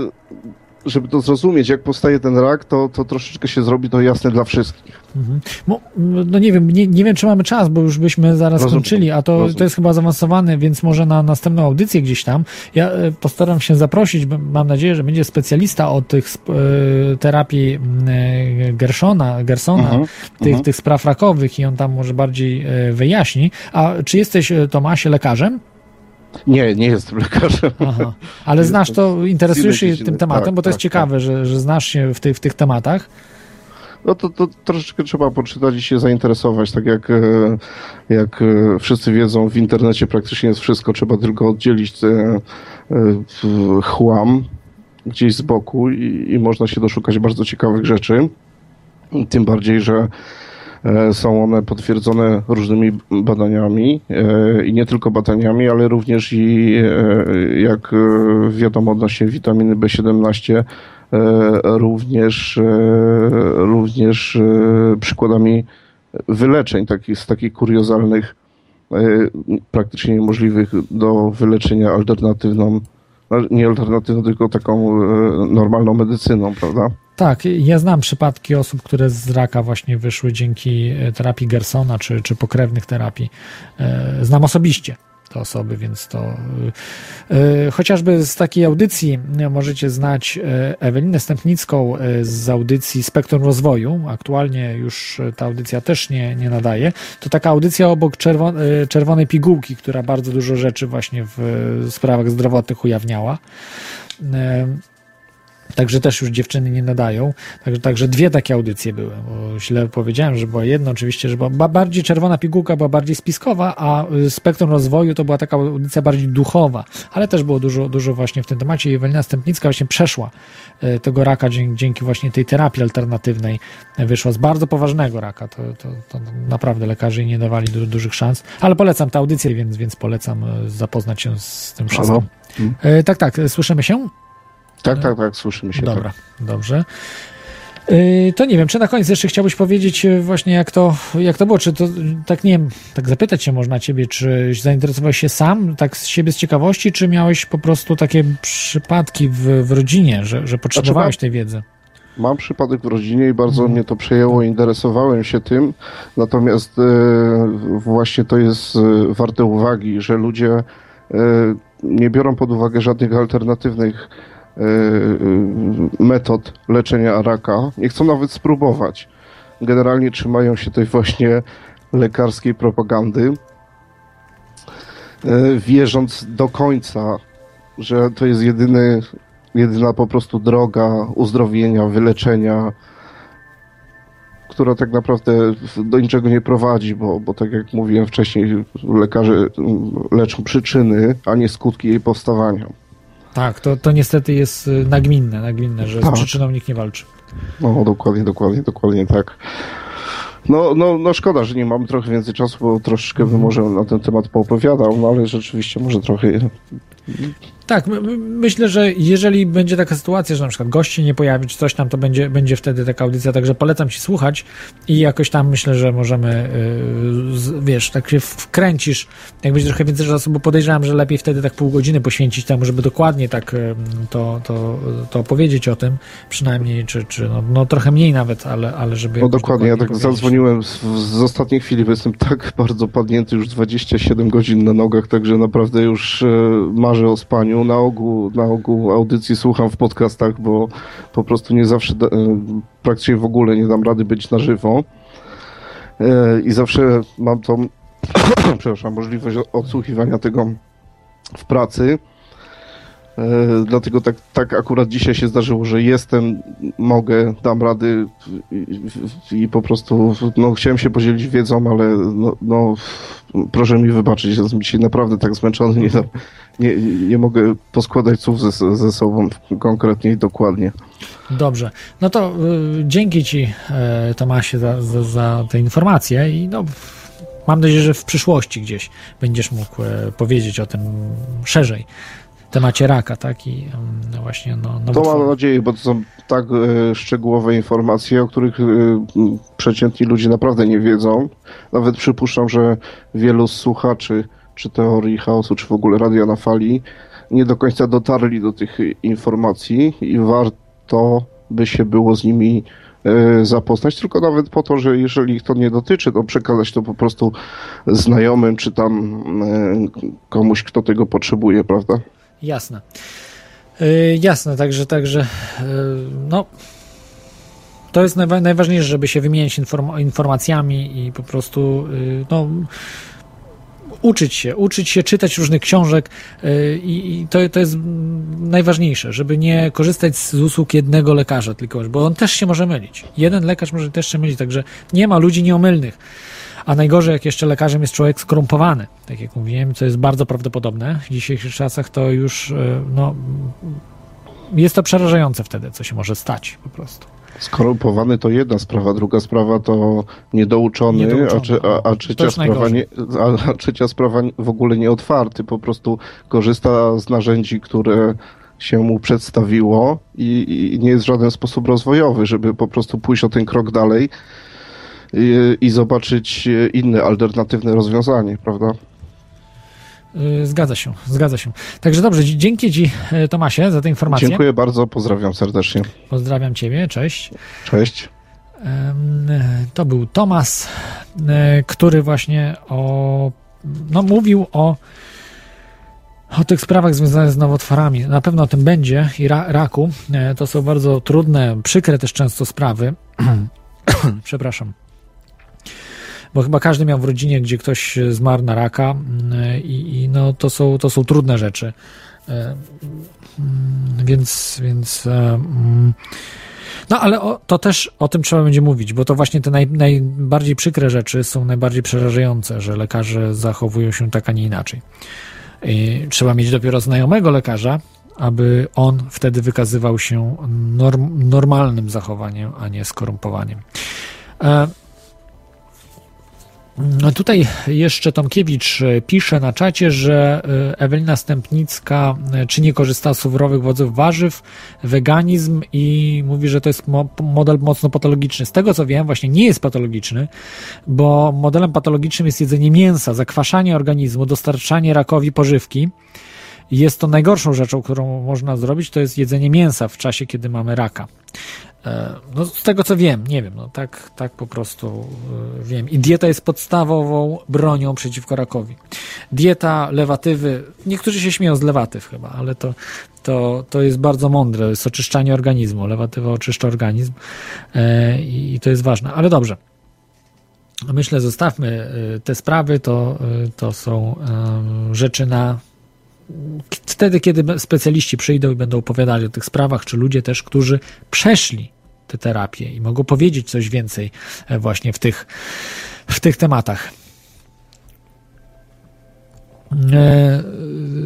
żeby to zrozumieć, jak powstaje ten rak, to, to troszeczkę się zrobi to jasne dla wszystkich. Mhm. Mo- No nie wiem, nie, nie wiem, czy mamy czas, bo już byśmy zaraz Rozumiem, skończyli, a to, rozumiem. to jest chyba zaawansowane, więc może na następną audycję gdzieś tam. Ja e, postaram się zaprosić, mam nadzieję, że będzie specjalista od tych e, terapii e, Gershona, Gersona, Mhm, tych, mhm. tych spraw rakowych i on tam może bardziej wyjaśni. A czy jesteś, Tomasie, lekarzem? Nie, nie jestem lekarzem. Aha. Ale znasz to, interesujesz się tym tematem, tak, bo to jest tak, ciekawe, że, że znasz się w, tych w tych tematach. No to, to troszeczkę trzeba poczytać i się zainteresować. Tak jak, e, jak e, wszyscy wiedzą, w internecie praktycznie jest wszystko. Trzeba tylko oddzielić e, chłam gdzieś z boku i, i można się doszukać bardzo ciekawych rzeczy. Tym bardziej, że są one potwierdzone różnymi badaniami e, i nie tylko badaniami, ale również i e, jak e, wiadomo odnośnie witaminy B17 e, również, e, również e, przykładami wyleczeń takich, z takich kuriozalnych, e, praktycznie niemożliwych do wyleczenia alternatywną, no, nie alternatywną, tylko taką e, normalną medycyną, prawda? Tak, ja znam przypadki osób, które z raka właśnie wyszły dzięki e, terapii Gersona czy, czy pokrewnych terapii. E, Znam osobiście te osoby, więc to e, chociażby z takiej audycji możecie znać Ewelinę Stępnicką z audycji Spektrum Rozwoju. Aktualnie już ta audycja też nie, nie nadaje. To taka audycja obok czerwo, czerwonej pigułki, która bardzo dużo rzeczy właśnie w sprawach zdrowotnych ujawniała. Także też już dziewczyny nie nadają. Także, także dwie takie audycje były. Bo źle powiedziałem, że była jedna oczywiście, że była ba- bardziej czerwona pigułka, była bardziej spiskowa, a y, spektrum rozwoju to była taka audycja bardziej duchowa, ale też było dużo, dużo właśnie w tym temacie. I Ewelina Stępnicka właśnie przeszła y, tego raka dzięki, dzięki właśnie tej terapii alternatywnej. y, Wyszła z bardzo poważnego raka. To, to, to naprawdę lekarze jej nie dawali du- dużych szans. Ale polecam tę audycję, więc, więc polecam zapoznać się z tym wszystkim. Halo? Y, Tak, tak, słyszymy się? Tak, tak, tak, słyszymy się. Dobra, Tak. dobrze. Yy, To nie wiem, czy na koniec jeszcze chciałbyś powiedzieć yy, właśnie jak to, jak to było, czy to, tak nie wiem, tak zapytać się można ciebie, czy zainteresowałeś się sam, tak z siebie z ciekawości, czy miałeś po prostu takie przypadki w, w rodzinie, że, że potrzebowałeś tej wiedzy? Mam przypadek w rodzinie i bardzo Mhm. mnie to przejęło, interesowałem się tym, natomiast e, właśnie to jest warte uwagi, że ludzie nie biorą pod uwagę żadnych alternatywnych metod leczenia raka, nie chcą nawet spróbować. Generalnie trzymają się tej właśnie lekarskiej propagandy, e, wierząc do końca, że to jest jedyny, jedyna po prostu droga uzdrowienia, wyleczenia, która tak naprawdę do niczego nie prowadzi, bo, bo tak jak mówiłem wcześniej, lekarze mm, leczą przyczyny, a nie skutki jej powstawania. Tak, to, to niestety jest y, nagminne, nagminne, że z Tak. przyczyną nikt nie walczy. No, dokładnie, dokładnie, dokładnie tak. No, no, no szkoda, że nie mamy trochę więcej czasu, bo troszeczkę bym może na ten temat poopowiadał, no ale rzeczywiście może trochę Tak, my, my- myślę, że jeżeli będzie taka sytuacja, że na przykład gości nie pojawi, czy coś tam, to będzie, będzie wtedy taka audycja, także polecam ci słuchać i jakoś tam myślę, że możemy, yy, z, wiesz, tak się wkręcisz, jak będzie trochę więcej czasu, bo podejrzewam, że lepiej wtedy tak pół godziny poświęcić temu, żeby dokładnie tak yy, to, to, to opowiedzieć o tym, przynajmniej, czy, czy no, no trochę mniej nawet, ale, ale żeby... No dokładnie, ja tak powiedzieć. zadzwoniłem z, z ostatniej chwili, bo jestem tak bardzo padnięty, już 27 godzin na nogach, także naprawdę już e, marzę o spaniu. Na ogół, na ogół audycji słucham w podcastach, bo po prostu nie zawsze, da, e, praktycznie w ogóle nie dam rady być na żywo. E, I zawsze mam tą, przepraszam, możliwość odsłuchiwania tego w pracy. E, Dlatego tak, tak akurat dzisiaj się zdarzyło, że jestem, mogę, dam rady i, i, po prostu no, chciałem się podzielić wiedzą, ale no, no, proszę mi wybaczyć, jestem dzisiaj naprawdę tak zmęczony, nie, nie, nie mogę poskładać słów ze, ze sobą konkretnie i dokładnie. Dobrze. No to y, dzięki Ci, e, Tomasie, za, za, za te informacje i no, mam nadzieję, że w przyszłości gdzieś będziesz mógł e, powiedzieć o tym szerzej. Temacie raka, tak? I no właśnie, no, To mam nadzieję, bo to są tak e, szczegółowe informacje, o których e, przeciętni ludzie naprawdę nie wiedzą. Nawet przypuszczam, że wielu słuchaczy, czy teorii chaosu, czy w ogóle radia na fali, nie do końca dotarli do tych informacji i warto by się było z nimi e, zapoznać, tylko nawet po to, że jeżeli ich to nie dotyczy, to przekazać to po prostu znajomym, czy tam komuś, kto tego potrzebuje, prawda? Jasne. Y, jasne, także, także y, no to jest najwa- najważniejsze, żeby się wymieniać inform- informacjami i po prostu y, no, uczyć się, uczyć się, czytać różnych książek i, i to, to jest najważniejsze, żeby nie korzystać z usług jednego lekarza tylko, bo on też się może mylić. Jeden lekarz może też się mylić, także nie ma ludzi nieomylnych. A najgorzej, jak jeszcze lekarzem jest człowiek skorumpowany, tak jak mówiłem, co jest bardzo prawdopodobne w dzisiejszych czasach, to już y, no, jest to przerażające wtedy, co się może stać po prostu. Skorumpowany to jedna sprawa, druga sprawa to niedouczony, Niedouczony, a, czy, a, a, trzecia sprawa nie, a trzecia sprawa w ogóle nieotwarty, po prostu korzysta z narzędzi, które się mu przedstawiło i, i nie jest w żaden sposób rozwojowy, żeby po prostu pójść o ten krok dalej i, i zobaczyć inne, alternatywne rozwiązanie, prawda? Y, Zgadza się, zgadza się. Także dobrze, dzięki Ci, y, Tomasie, za te informacje. Dziękuję bardzo, pozdrawiam serdecznie. Pozdrawiam Ciebie, cześć. Cześć. Em, To był Tomas, e, który właśnie o, no, mówił o, o tych sprawach związanych z nowotworami. Na pewno o tym będzie i ra, raku. E, To są bardzo trudne, przykre też często sprawy. Przepraszam. Bo chyba każdy miał w rodzinie, gdzie ktoś zmarł na raka mm, i, i no, to, są, to są trudne rzeczy. E, mm, Więc, więc e, mm, no ale o, to też o tym trzeba będzie mówić, bo to właśnie te naj, najbardziej przykre rzeczy są najbardziej przerażające, że lekarze zachowują się tak, a nie inaczej. I trzeba mieć dopiero znajomego lekarza, aby on wtedy wykazywał się norm, normalnym zachowaniem, a nie skorumpowaniem. E, tutaj jeszcze Tomkiewicz e, pisze na czacie, że e, Ewelina Stępnicka e, czy nie korzysta z surowych owoców warzyw, weganizm i mówi, że to jest mo model mocno patologiczny. Z tego co wiem, właśnie nie jest patologiczny, bo modelem patologicznym jest jedzenie mięsa, zakwaszanie organizmu, dostarczanie rakowi pożywki. Jest to najgorszą rzeczą, którą można zrobić, to jest jedzenie mięsa w czasie, kiedy mamy raka. E, No, z tego co wiem, nie wiem, no tak, tak po prostu e, wiem. I dieta jest podstawową bronią przeciwko rakowi. Dieta, lewatywy, niektórzy się śmieją z lewatyw chyba, ale to, to, to jest bardzo mądre, jest oczyszczanie organizmu. Lewatywa oczyszcza organizm e, i, to jest ważne. Ale dobrze. myślę, zostawmy te sprawy, to, to są rzeczy na wtedy, kiedy specjaliści przyjdą i będą opowiadali o tych sprawach, czy ludzie też, którzy przeszli te terapie i mogą powiedzieć coś więcej e, właśnie w tych, w tych tematach. E,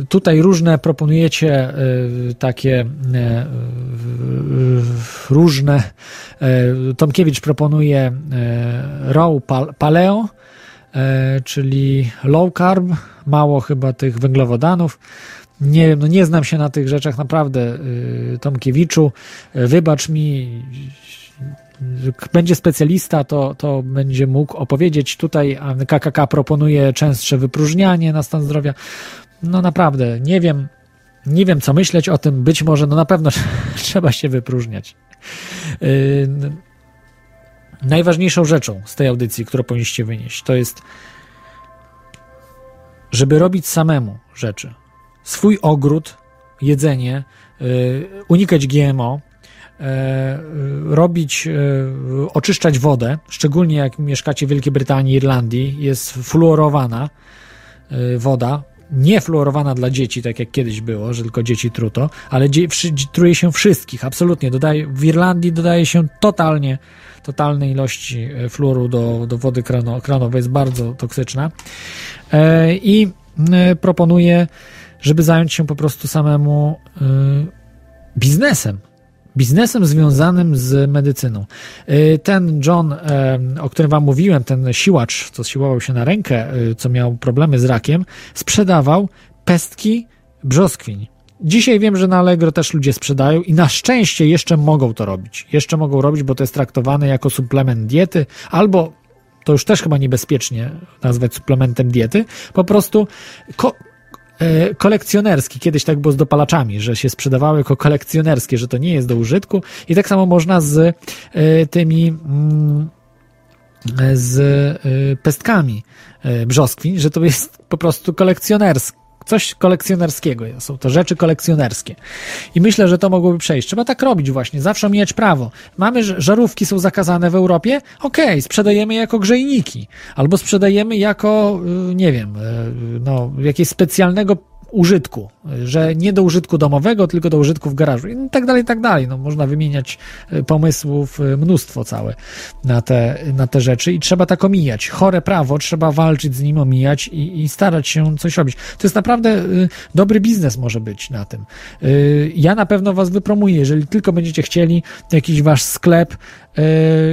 Tutaj różne proponujecie e, takie różne. Tomkiewicz proponuje pal- paleo, czyli low carb, mało chyba tych węglowodanów. Nie wiem, no nie znam się na tych rzeczach naprawdę, y, Tomkiewiczu. E, Wybacz mi, będzie specjalista, to, to będzie mógł opowiedzieć. Tutaj KKK proponuje częstsze wypróżnianie na stan zdrowia. No naprawdę, nie wiem, nie wiem co myśleć o tym. Być może, no na pewno trzeba się wypróżniać. Najważniejszą rzeczą z tej audycji, którą powinniście wynieść, to jest, żeby robić samemu rzeczy. Swój ogród, jedzenie, yy, unikać GMO, e, robić, e, oczyszczać wodę, szczególnie jak mieszkacie w Wielkiej Brytanii, Irlandii, jest fluorowana woda, nie fluorowana dla dzieci, tak jak kiedyś było, że tylko dzieci truto, ale truje się wszystkich, absolutnie. Dodaje, w Irlandii dodaje się totalnie, totalnej ilości e, fluoru do, do wody krano, kranowej, jest bardzo toksyczna. E, I e, proponuję, żeby zająć się po prostu samemu biznesem biznesem związanym z medycyną. Ten John, o którym wam mówiłem, ten siłacz, co siłował się na rękę, co miał problemy z rakiem, sprzedawał pestki brzoskwiń. Dzisiaj wiem, że na Allegro też ludzie sprzedają i na szczęście jeszcze mogą to robić. Jeszcze mogą robić, bo to jest traktowane jako suplement diety, albo to już też chyba niebezpiecznie nazwać suplementem diety, po prostu ko- e, kolekcjonerski. Kiedyś tak było z dopalaczami, że się sprzedawały jako kolekcjonerskie, że to nie jest do użytku. I tak samo można z e, tymi mm, e, z pestkami brzoskwiń, że to jest po prostu kolekcjonerski. Coś kolekcjonerskiego. Są to rzeczy kolekcjonerskie. I myślę, że to mogłoby przejść. Trzeba tak robić właśnie, zawsze mieć prawo. Mamy, żarówki są zakazane w Europie? Okej, sprzedajemy jako grzejniki. Albo sprzedajemy jako, y, nie wiem, y, no, jakiegoś specjalnego użytku, że nie do użytku domowego, tylko do użytku w garażu i tak dalej, i tak dalej. No, można wymieniać y, pomysłów y, mnóstwo całe na te, na te rzeczy i trzeba tak omijać. Chore prawo, trzeba walczyć z nim, omijać i, i starać się coś robić. To jest naprawdę y, dobry biznes może być na tym. Ja na pewno was wypromuję, jeżeli tylko będziecie chcieli jakiś wasz sklep,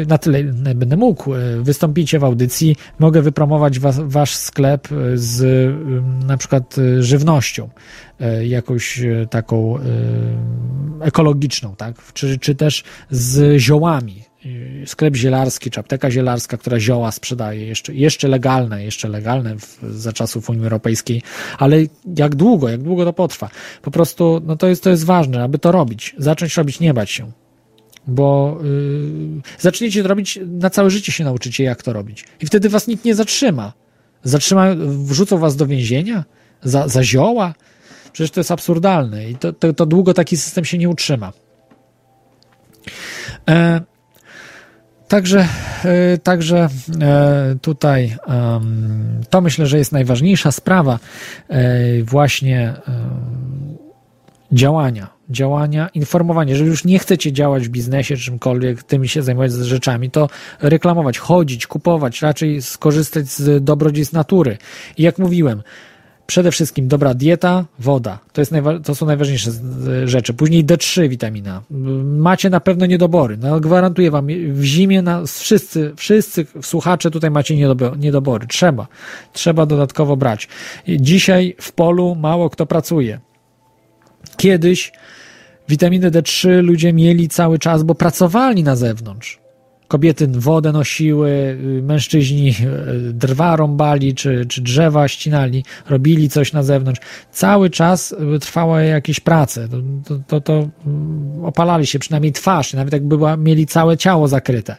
na tyle ile będę mógł, y, wystąpicie w audycji, mogę wypromować was, wasz sklep z na przykład żywnością, jakąś taką ekologiczną, tak? Czy, czy też z ziołami. Sklep zielarski, czy apteka zielarska, która zioła sprzedaje, jeszcze, jeszcze legalne, jeszcze legalne w, za czasów Unii Europejskiej, ale jak długo, jak długo to potrwa? Po prostu, no to jest, to jest ważne, aby to robić, zacząć robić, nie bać się bo yy, zaczniecie to robić, na całe życie się nauczycie, jak to robić. I wtedy was nikt nie zatrzyma. Zatrzyma, wrzucą was do więzienia? Za, za zioła? Przecież to jest absurdalne i to, to, to długo taki system się nie utrzyma. E, Także, e, także e, tutaj to myślę, że jest najważniejsza sprawa e, właśnie działania, działania, informowania. Jeżeli już nie chcecie działać w biznesie, czymkolwiek, tymi się zajmować z rzeczami, to reklamować, chodzić, kupować, raczej skorzystać z dobrodziejstw natury. I jak mówiłem, przede wszystkim dobra dieta, woda. To, jest to są najważniejsze rzeczy. Później D3 witamina. Macie na pewno niedobory. No, gwarantuję wam, w zimie na, wszyscy, wszyscy słuchacze tutaj macie niedobo- niedobory. Trzeba. Trzeba dodatkowo brać. Dzisiaj w polu mało kto pracuje. Kiedyś witaminę D3 ludzie mieli cały czas, bo pracowali na zewnątrz. Kobiety wodę nosiły, y, mężczyźni y, drwa rąbali, czy, czy drzewa ścinali, robili coś na zewnątrz. Cały czas y, trwały jakieś prace. To, to, to, mm, opalali się, przynajmniej twarz, nawet jak była, mieli całe ciało zakryte.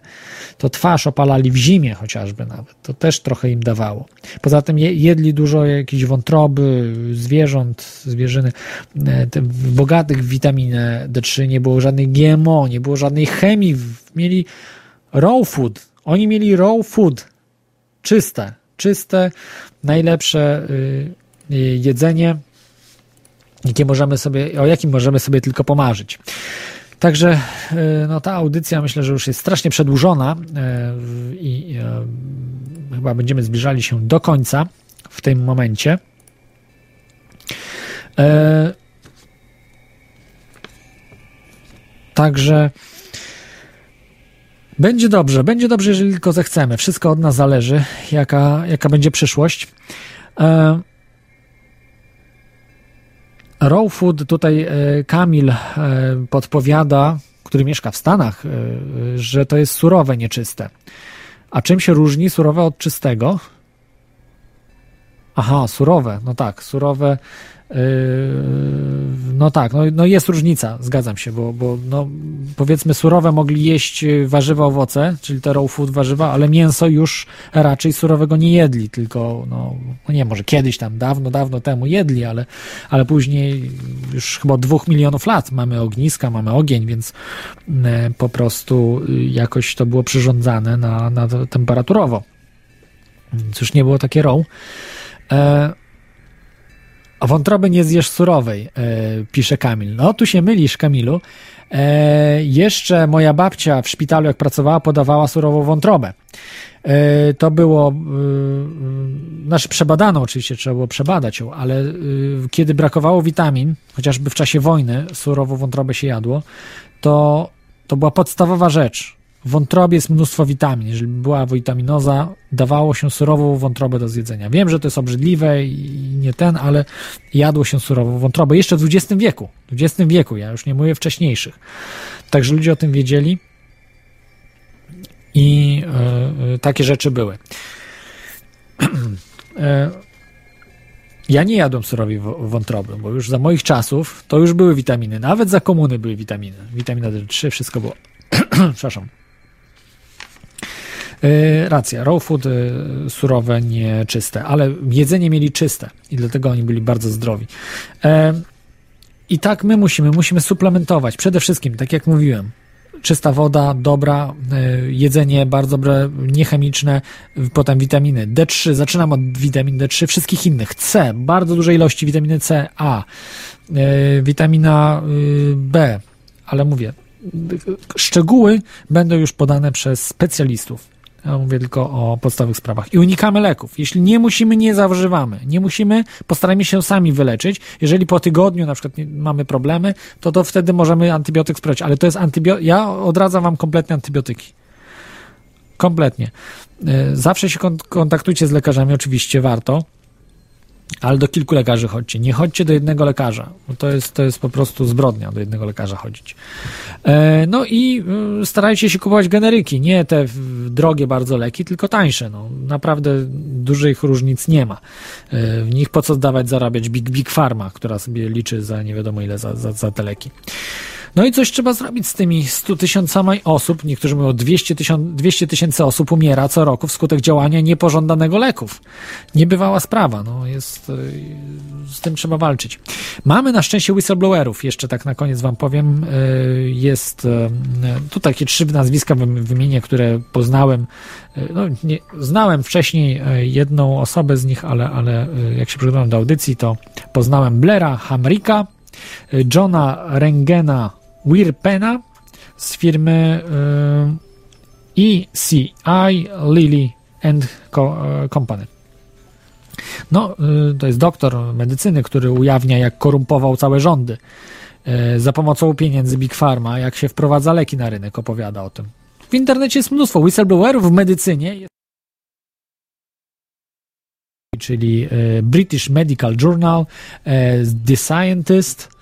To twarz opalali w zimie chociażby nawet. To też trochę im dawało. Poza tym je, jedli dużo jakichś wątroby, zwierząt, zwierzyny, e, bogatych w witaminę D3, nie było żadnych GMO, nie było żadnej chemii, mieli raw food. Oni mieli raw food. czyste, czyste, najlepsze y, y, jedzenie, jakie możemy sobie, o jakim możemy sobie tylko pomarzyć. Także y, no, ta audycja myślę, że już jest strasznie przedłużona i chyba będziemy zbliżali się do końca w tym momencie. Także będzie dobrze, będzie dobrze, jeżeli tylko zechcemy. Wszystko od nas zależy, jaka, jaka będzie przyszłość. E, Raw Food, tutaj e, Kamil e, podpowiada, który mieszka w Stanach, e, że to jest surowe, nieczyste. A czym się różni surowe od czystego? Aha, surowe, no tak, surowe. Yy, no tak, no, no jest różnica, zgadzam się, bo, bo no, powiedzmy surowe mogli jeść warzywa, owoce, czyli te raw food warzywa, ale mięso już raczej surowego nie jedli, tylko no, no nie, może kiedyś tam dawno, dawno temu jedli, ale, ale później już chyba dwóch milionów lat mamy ogniska, mamy ogień, więc e, po prostu jakoś to było przyrządzane na, na temperaturowo. Już nie było takie raw. E, a wątroby nie zjesz surowej, e, pisze Kamil. No, tu się mylisz, Kamilu. E, jeszcze moja babcia w szpitalu, jak pracowała, podawała surową wątrobę. E, to było, e, znaczy przebadano oczywiście, trzeba było przebadać ją, ale e, kiedy brakowało witamin, chociażby w czasie wojny surową wątrobę się jadło, to, to była podstawowa rzecz. W wątrobie jest mnóstwo witamin. Jeżeli była witaminoza, dawało się surową wątrobę do zjedzenia. Wiem, że to jest obrzydliwe i nie ten, ale jadło się surową wątrobę jeszcze w XX wieku. W XX wieku, ja już nie mówię wcześniejszych. Także ludzie o tym wiedzieli i e, takie rzeczy były. e, ja nie jadłem surowej wątroby, bo już za moich czasów to już były witaminy. Nawet za komuny były witaminy. Witamina D3, wszystko było. Przepraszam. Yy, racja, raw food yy, surowe, nie czyste, ale jedzenie mieli czyste i dlatego oni byli bardzo zdrowi. Yy, I tak my musimy, musimy suplementować. Przede wszystkim, tak jak mówiłem, czysta woda, dobra, jedzenie bardzo dobre, niechemiczne, potem witaminy D3, zaczynam od witamin D3, wszystkich innych, C, bardzo duże ilości witaminy C, A, witamina B, ale mówię, szczegóły będą już podane przez specjalistów. Ja mówię tylko o podstawowych sprawach. I unikamy leków. Jeśli nie musimy, nie zażywamy. Nie musimy, postarajmy się sami wyleczyć. Jeżeli po tygodniu na przykład mamy problemy, to to wtedy możemy antybiotyk sprawdzić. Ale to jest antybiotyk. Ja odradzam wam kompletnie antybiotyki. Kompletnie. Zawsze się kontaktujcie z lekarzami, oczywiście warto ale do kilku lekarzy chodźcie. Nie chodźcie do jednego lekarza, to jest, to jest po prostu zbrodnia do jednego lekarza chodzić. E, no i y, starajcie się kupować generyki, nie te drogie bardzo leki, tylko tańsze. No, naprawdę dużych różnic nie ma. E, w nich po co zdawać zarabiać Big Big Pharma, która sobie liczy za nie wiadomo ile za, za, za te leki. No i coś trzeba zrobić z tymi 100 tysiącami osób, niektórzy mówią 200 tysięcy 200 tysięcy osób umiera co roku wskutek działania niepożądanego leków. Niebywała sprawa, no jest, z tym trzeba walczyć. Mamy na szczęście whistleblowerów, jeszcze tak na koniec wam powiem, jest tu takie trzy nazwiska wymienię, które poznałem, no nie, znałem wcześniej jedną osobę z nich, ale, ale jak się przygotowałem do audycji, to poznałem Blaira Hamrika, Johna Rengena Wirpena z firmy ECI Lilly and Company. No, to jest doktor medycyny, który ujawnia, jak korumpował całe rządy za pomocą pieniędzy Big Pharma, jak się wprowadza leki na rynek, opowiada o tym. W internecie jest mnóstwo whistleblowerów w medycynie. Czyli British Medical Journal, The Scientist,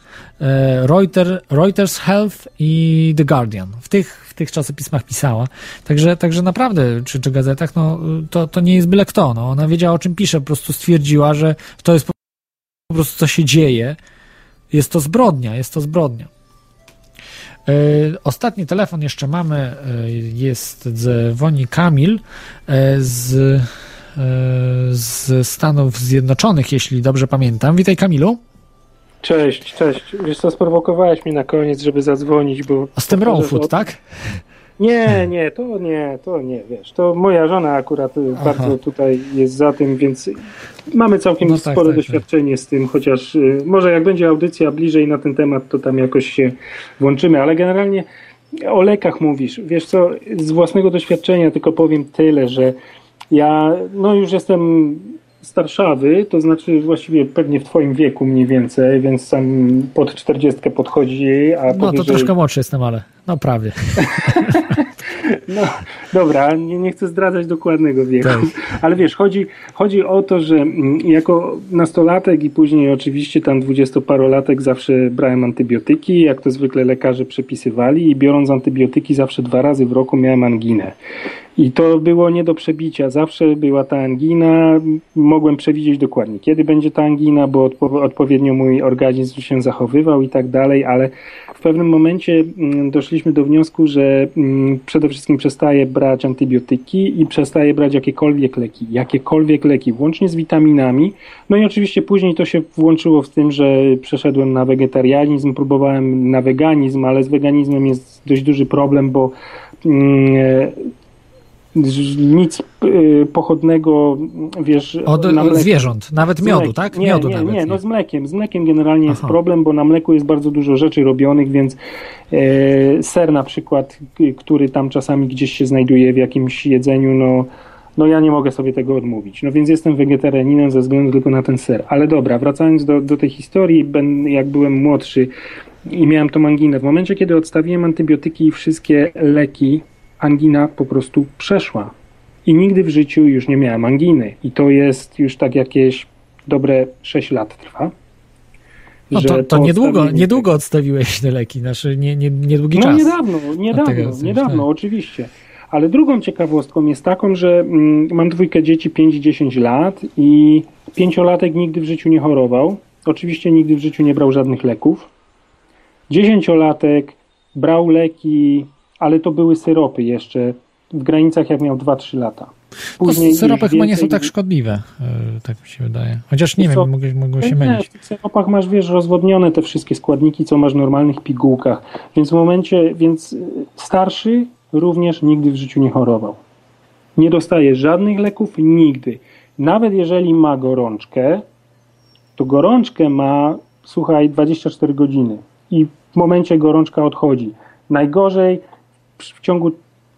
Reuters, Reuters Health i The Guardian. W tych, w tych czasopismach pisała. Także, także naprawdę, czy, czy gazetach, no, to, to nie jest byle kto. No. Ona wiedziała, o czym pisze, po prostu stwierdziła, że to jest po prostu, co się dzieje. Jest to zbrodnia, jest to zbrodnia. Ostatni telefon jeszcze mamy, jest dzwoni Kamil z, z Stanów Zjednoczonych, jeśli dobrze pamiętam. Witaj Kamilu. Cześć, cześć. Wiesz co, sprowokowałeś mnie na koniec, żeby zadzwonić, bo... A z tym raw food, tak? Nie, nie, to nie, to nie, wiesz, to moja żona akurat y, Aha. bardzo tutaj jest za tym, więc mamy całkiem No tak, spore tak, doświadczenie z tym, chociaż y, może jak będzie audycja bliżej na ten temat, to tam jakoś się włączymy, ale generalnie o lekach mówisz. Wiesz co, z własnego doświadczenia tylko powiem tyle, że ja no już jestem starszawy, to znaczy właściwie pewnie w twoim wieku mniej więcej, więc sam pod czterdziestkę podchodzi, a No to powyżej... troszkę młodszy jestem, ale no prawie. No dobra, nie, nie chcę zdradzać dokładnego wieku, Tak. ale wiesz, chodzi, chodzi o to, że mm, jako nastolatek i później oczywiście tam dwudziestoparolatek zawsze brałem antybiotyki, jak to zwykle lekarze przepisywali i biorąc antybiotyki zawsze dwa razy w roku miałem anginę. I to było nie do przebicia. Zawsze była ta angina. Mogłem przewidzieć dokładnie, kiedy będzie ta angina, bo odpo- odpowiednio mój organizm się zachowywał i tak dalej, ale w pewnym momencie mm, doszliśmy do wniosku, że mm, przede wszystkim przestaję brać antybiotyki i przestaję brać jakiekolwiek leki. Jakiekolwiek leki, włącznie z witaminami. No i oczywiście później to się włączyło w tym, że przeszedłem na wegetarianizm, próbowałem na weganizm, ale z weganizmem jest dość duży problem, bo mm, nic y, pochodnego, wiesz, Od, na zwierząt, nawet miodu, tak? Nie, Miodu nie, nawet. nie, no z mlekiem. Z mlekiem generalnie jest Aha. problem, bo na mleku jest bardzo dużo rzeczy robionych, więc e, ser na przykład, k- który tam czasami gdzieś się znajduje w jakimś jedzeniu, no, no ja nie mogę sobie tego odmówić. No więc jestem wegetarianinem ze względu tylko na ten ser. Ale dobra, wracając do, do tej historii, ben, jak byłem młodszy i miałem tą anginę, w momencie kiedy odstawiłem antybiotyki i wszystkie leki, angina po prostu przeszła. I nigdy w życiu już nie miałem anginy. I to jest już tak jakieś dobre 6 lat trwa. No to, to niedługo, niedługo odstawiłeś te leki, znaczy nie, nie, niedługi no czas. niedawno, niedawno, niedawno, tak. oczywiście. Ale drugą ciekawostką jest taką, że mm, mam dwójkę dzieci 5-10 lat i pięciolatek nigdy w życiu nie chorował. Oczywiście nigdy w życiu nie brał żadnych leków. Dziesięciolatek brał leki, ale to były syropy jeszcze w granicach jak miał 2-3 lata. No, już syropy chyba nie są tak szkodliwe, e, tak mi się wydaje. Chociaż nie Wiesz wiem, mogło się Nie, mylić. w tych syropach masz, wiesz, rozwodnione te wszystkie składniki, co masz w normalnych pigułkach. Więc w momencie, więc y, starszy również nigdy w życiu nie chorował. Nie dostaje żadnych leków nigdy. Nawet jeżeli ma gorączkę, to gorączkę ma, słuchaj, 24 godziny. I w momencie gorączka odchodzi. Najgorzej w ciągu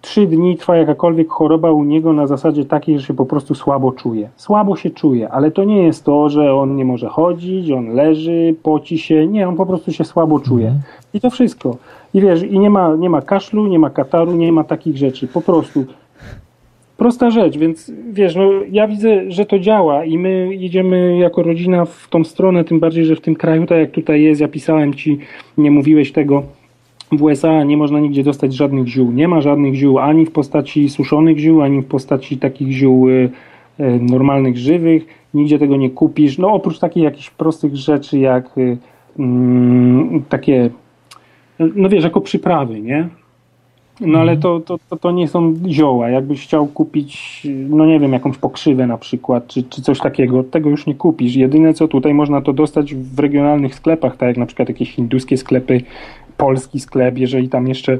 3 dni trwa jakakolwiek choroba u niego na zasadzie takiej, że się po prostu słabo czuje. Słabo się czuje, ale to nie jest to, że on nie może chodzić, on leży, poci się. Nie, on po prostu się słabo czuje. I to wszystko. I wiesz, i nie ma, nie ma kaszlu, nie ma kataru, nie ma takich rzeczy. Po prostu. Prosta rzecz, więc wiesz, no ja widzę, że to działa i my idziemy jako rodzina w tą stronę, tym bardziej, że w tym kraju, tak jak tutaj jest, ja pisałem ci, nie mówiłeś tego, w USA nie można nigdzie dostać żadnych ziół. Nie ma żadnych ziół ani w postaci suszonych ziół, ani w postaci takich ziół y, y, normalnych, żywych. Nigdzie tego nie kupisz. No oprócz takich jakichś prostych rzeczy jak y, mm, takie, no wiesz, jako przyprawy, nie? No ale to, to, to, to nie są zioła. Jakbyś chciał kupić, no nie wiem, jakąś pokrzywę na przykład, czy, czy coś takiego, tego już nie kupisz. Jedyne co tutaj można to dostać w regionalnych sklepach, tak jak na przykład jakieś hinduskie sklepy, polski sklep, jeżeli tam jeszcze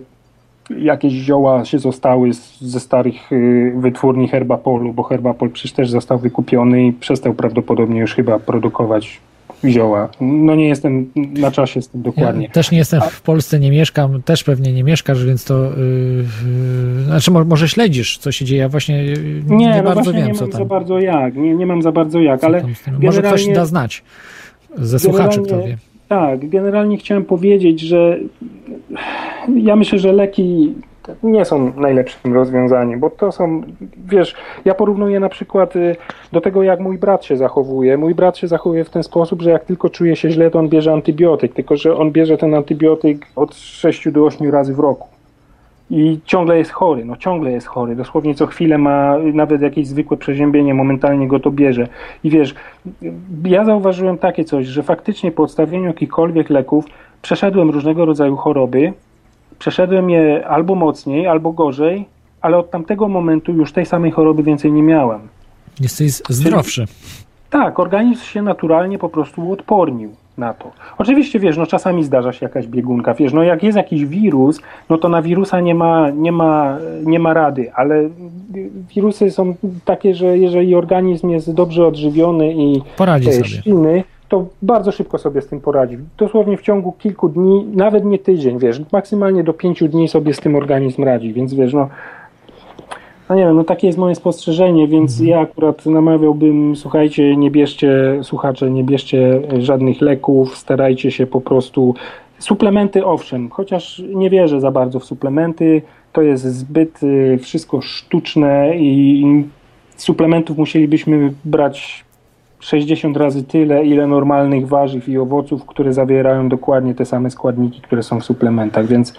jakieś zioła się zostały z, ze starych y, wytwórni Herbapolu, bo Herbapol przecież też został wykupiony i przestał prawdopodobnie już chyba produkować zioła. No nie jestem na czasie z tym dokładnie. Ja też nie jestem w Polsce, nie mieszkam, też pewnie nie mieszkasz, więc to. Yy, znaczy, mo- może śledzisz, co się dzieje. Ja właśnie yy, nie, Nie, no bardzo właśnie wiem, nie co mam tam. za bardzo jak. Nie, nie mam za bardzo jak, ale z tym- Może ktoś da znać ze słuchaczy, kto wie. Tak, generalnie chciałem powiedzieć, że ja myślę, że leki nie są najlepszym rozwiązaniem, bo to są, wiesz, ja porównuję na przykład y, do tego, jak mój brat się zachowuje. Mój brat się zachowuje w ten sposób, że jak tylko czuje się źle, to on bierze antybiotyk, tylko że on bierze ten antybiotyk od 6 do 8 razy w roku. I ciągle jest chory, no ciągle jest chory. Dosłownie co chwilę ma nawet jakieś zwykłe przeziębienie, momentalnie go to bierze. I wiesz, ja zauważyłem takie coś, że faktycznie po odstawieniu jakichkolwiek leków przeszedłem różnego rodzaju choroby, przeszedłem je albo mocniej, albo gorzej, ale od tamtego momentu już tej samej choroby więcej nie miałem. Jesteś zdrowszy. Tak, organizm się naturalnie po prostu uodpornił. Na to. Oczywiście, wiesz, no czasami zdarza się jakaś biegunka, wiesz, no jak jest jakiś wirus, no to na wirusa nie ma, nie ma, nie ma rady, ale wirusy są takie, że jeżeli organizm jest dobrze odżywiony i Poradzi e, silny, to bardzo szybko sobie z tym poradzi. Dosłownie w ciągu kilku dni, nawet nie tydzień, wiesz, maksymalnie do pięciu dni sobie z tym organizm radzi, więc wiesz, no no nie wiem, no takie jest moje spostrzeżenie, więc ja akurat namawiałbym, słuchajcie, nie bierzcie, słuchacze, nie bierzcie żadnych leków, starajcie się po prostu. Suplementy owszem, chociaż nie wierzę za bardzo w suplementy, to jest zbyt y, wszystko sztuczne i suplementów musielibyśmy brać 60 razy tyle, ile normalnych warzyw i owoców, które zawierają dokładnie te same składniki, które są w suplementach, więc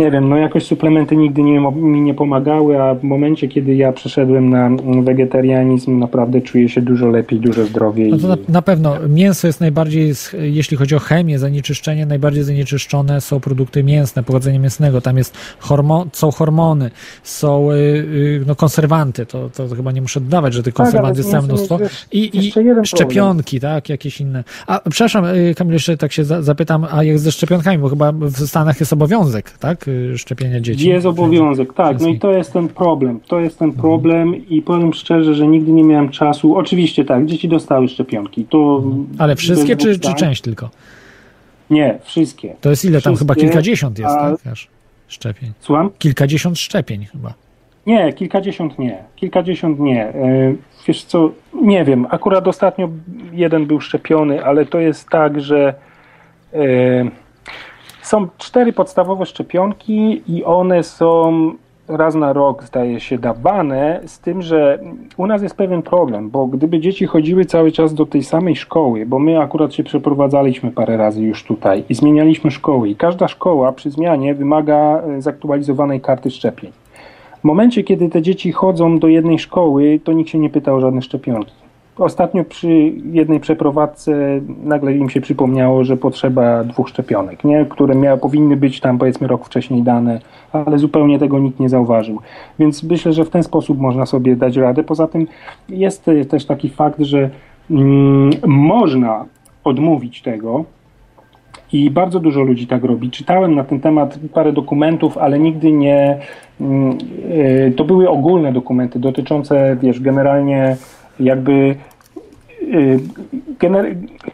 nie wiem, no jakoś suplementy nigdy nie, mi nie pomagały, a w momencie, kiedy ja przeszedłem na wegetarianizm, naprawdę czuję się dużo lepiej, dużo zdrowiej. No to na, na pewno mięso jest najbardziej, jeśli chodzi o chemię, zanieczyszczenie, najbardziej zanieczyszczone są produkty mięsne, pochodzenia mięsnego. Tam jest hormo, są hormony, są y, y, no, konserwanty. To, to chyba nie muszę dodawać, że tych Tak, konserwantów jest całe mnóstwo. jest I, i szczepionki, tak, jakieś inne. A przepraszam, y, Kamil, jeszcze tak się za, zapytam, a jak ze szczepionkami, bo chyba w Stanach jest obowiązek, tak, szczepienia dzieci. Jest obowiązek, tak. No i to jest ten problem. To jest ten problem i powiem szczerze, że nigdy nie miałem czasu. Oczywiście tak, dzieci dostały szczepionki. To Ale wszystkie, czy, czy część tylko? Nie, wszystkie. To jest ile tam? Chyba Wszystkie, kilkadziesiąt jest, a- tak? Aż szczepień. Słucham? Kilkadziesiąt szczepień chyba. Nie, kilkadziesiąt nie. Kilkadziesiąt nie. E, Wiesz co, nie wiem. Akurat ostatnio jeden był szczepiony, ale to jest tak, że e, są cztery podstawowe szczepionki i one są raz na rok, zdaje się, dawane, z tym, że u nas jest pewien problem, bo gdyby dzieci chodziły cały czas do tej samej szkoły, bo my akurat się przeprowadzaliśmy parę razy już tutaj i zmienialiśmy szkoły i każda szkoła przy zmianie wymaga e, zaktualizowanej karty szczepień. W momencie, kiedy te dzieci chodzą do jednej szkoły, to nikt się nie pyta o żadne szczepionki. Ostatnio przy jednej przeprowadzce nagle im się przypomniało, że potrzeba dwóch szczepionek, nie? które miały, powinny być tam powiedzmy rok wcześniej dane, ale zupełnie tego nikt nie zauważył. Więc myślę, że w ten sposób można sobie dać radę. Poza tym jest też taki fakt, że mm, można odmówić tego, i bardzo dużo ludzi tak robi. Czytałem na ten temat parę dokumentów, ale nigdy nie. mm, e, To były ogólne dokumenty dotyczące, wiesz, generalnie jakby y,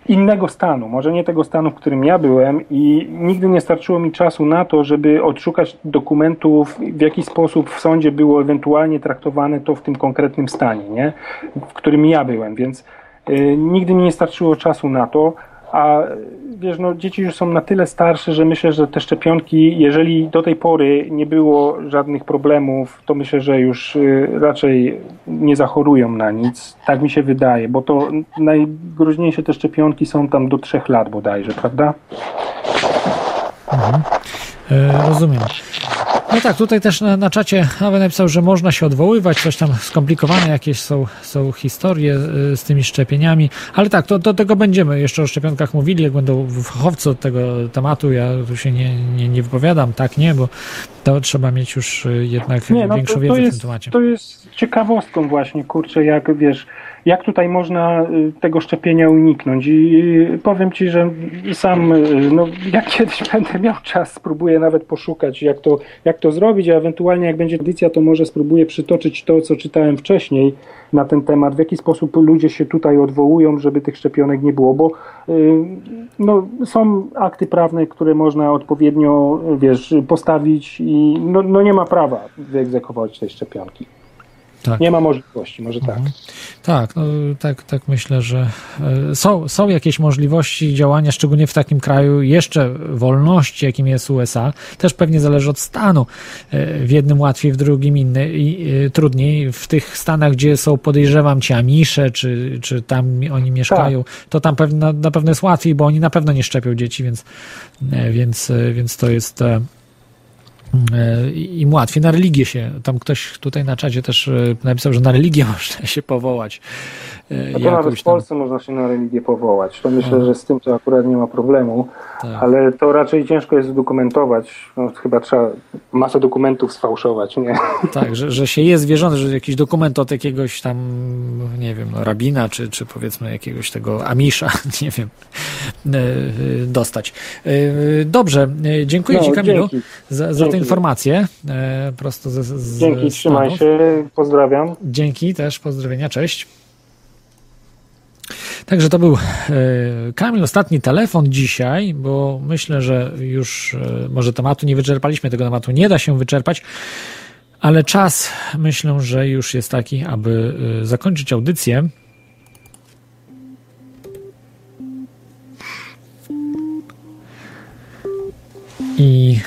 innego stanu, może nie tego stanu, w którym ja byłem i nigdy nie starczyło mi czasu na to, żeby odszukać dokumentów, w jaki sposób w sądzie było ewentualnie traktowane to w tym konkretnym stanie, nie? w którym ja byłem, więc y, nigdy mi nie starczyło czasu na to, a wiesz, no dzieci już są na tyle starsze, że myślę, że te szczepionki, jeżeli do tej pory nie było żadnych problemów, to myślę, że już y, raczej nie zachorują na nic. Tak mi się wydaje, bo to najgroźniejsze te szczepionki są tam do trzech lat bodajże, prawda? E, rozumiem. No tak, tutaj też na, na czacie Awe napisał, że można się odwoływać, coś tam skomplikowane jakieś są, są historie e, z tymi szczepieniami, ale tak, to do tego będziemy. Jeszcze o szczepionkach mówili, jak będą fachowcy od tego tematu, ja tu się nie, nie, nie wypowiadam, tak, nie, bo to trzeba mieć już e, jednak Nie, no większą to, wiedzę to, w tym jest, temacie. to jest ciekawostką właśnie, kurczę, jak wiesz, jak tutaj można y, tego szczepienia uniknąć i y, powiem Ci, że sam, y, no jak kiedyś będę miał czas, spróbuję nawet poszukać, jak to, jak to zrobić, a ewentualnie jak będzie edycja, to może spróbuję przytoczyć to, co czytałem wcześniej na ten temat, w jaki sposób ludzie się tutaj odwołują, żeby tych szczepionek nie było, bo no, są akty prawne, które można odpowiednio, wiesz, postawić i no, no nie ma prawa wyegzekwować tej szczepionki. Tak. Nie ma możliwości, może tak. Tak, no, tak, tak myślę, że e, są, są jakieś możliwości działania, szczególnie w takim kraju jeszcze wolności, jakim jest USA. Też pewnie zależy od stanu. E, W jednym łatwiej, w drugim inny i e, trudniej. W tych stanach, gdzie są, podejrzewam, ci Amisze, czy, czy tam oni mieszkają, to tam na pewno jest łatwiej, bo oni na pewno nie szczepią dzieci, więc, więc, więc to jest im łatwiej. Na religię się, tam ktoś tutaj na czacie też e, napisał, że na religię można się powołać. e, No to nawet w tam. Polsce można się na religię powołać. To myślę, że z tym to akurat nie ma problemu, Tak. ale to raczej ciężko jest udokumentować. No, chyba trzeba masę dokumentów sfałszować, nie? Tak, że, że się jest wierzący, że jakiś dokument od jakiegoś tam, nie wiem, no, rabina, czy, czy powiedzmy jakiegoś tego amisza, nie wiem, e, e, dostać. E, Dobrze, e, dziękuję No, Ci Kamilu dzięki. za, za tę Dzięki. informację. e, Prosto ze, z Dzięki, trzymaj Stanów. się, pozdrawiam. Dzięki też, pozdrowienia, cześć. Także to był e, Kamil, ostatni telefon dzisiaj, bo myślę, że już e, może tematu nie wyczerpaliśmy, tego tematu nie da się wyczerpać, ale czas myślę, że już jest taki, aby e, zakończyć audycję. I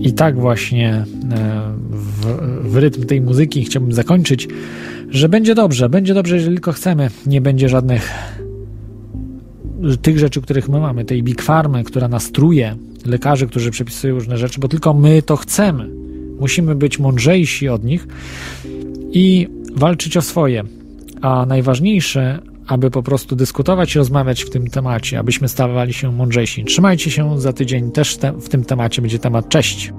i tak właśnie e, w, w rytm tej muzyki chciałbym zakończyć, że będzie dobrze, będzie dobrze, jeżeli tylko chcemy. Nie będzie żadnych tych rzeczy, których my mamy, tej big farmy, która nas truje, lekarzy, którzy przepisują różne rzeczy, bo tylko my to chcemy. Musimy być mądrzejsi od nich i walczyć o swoje. A najważniejsze, aby po prostu dyskutować i rozmawiać w tym temacie, abyśmy stawali się mądrzejsi. Trzymajcie się za tydzień, też te, w tym temacie będzie temat. Cześć!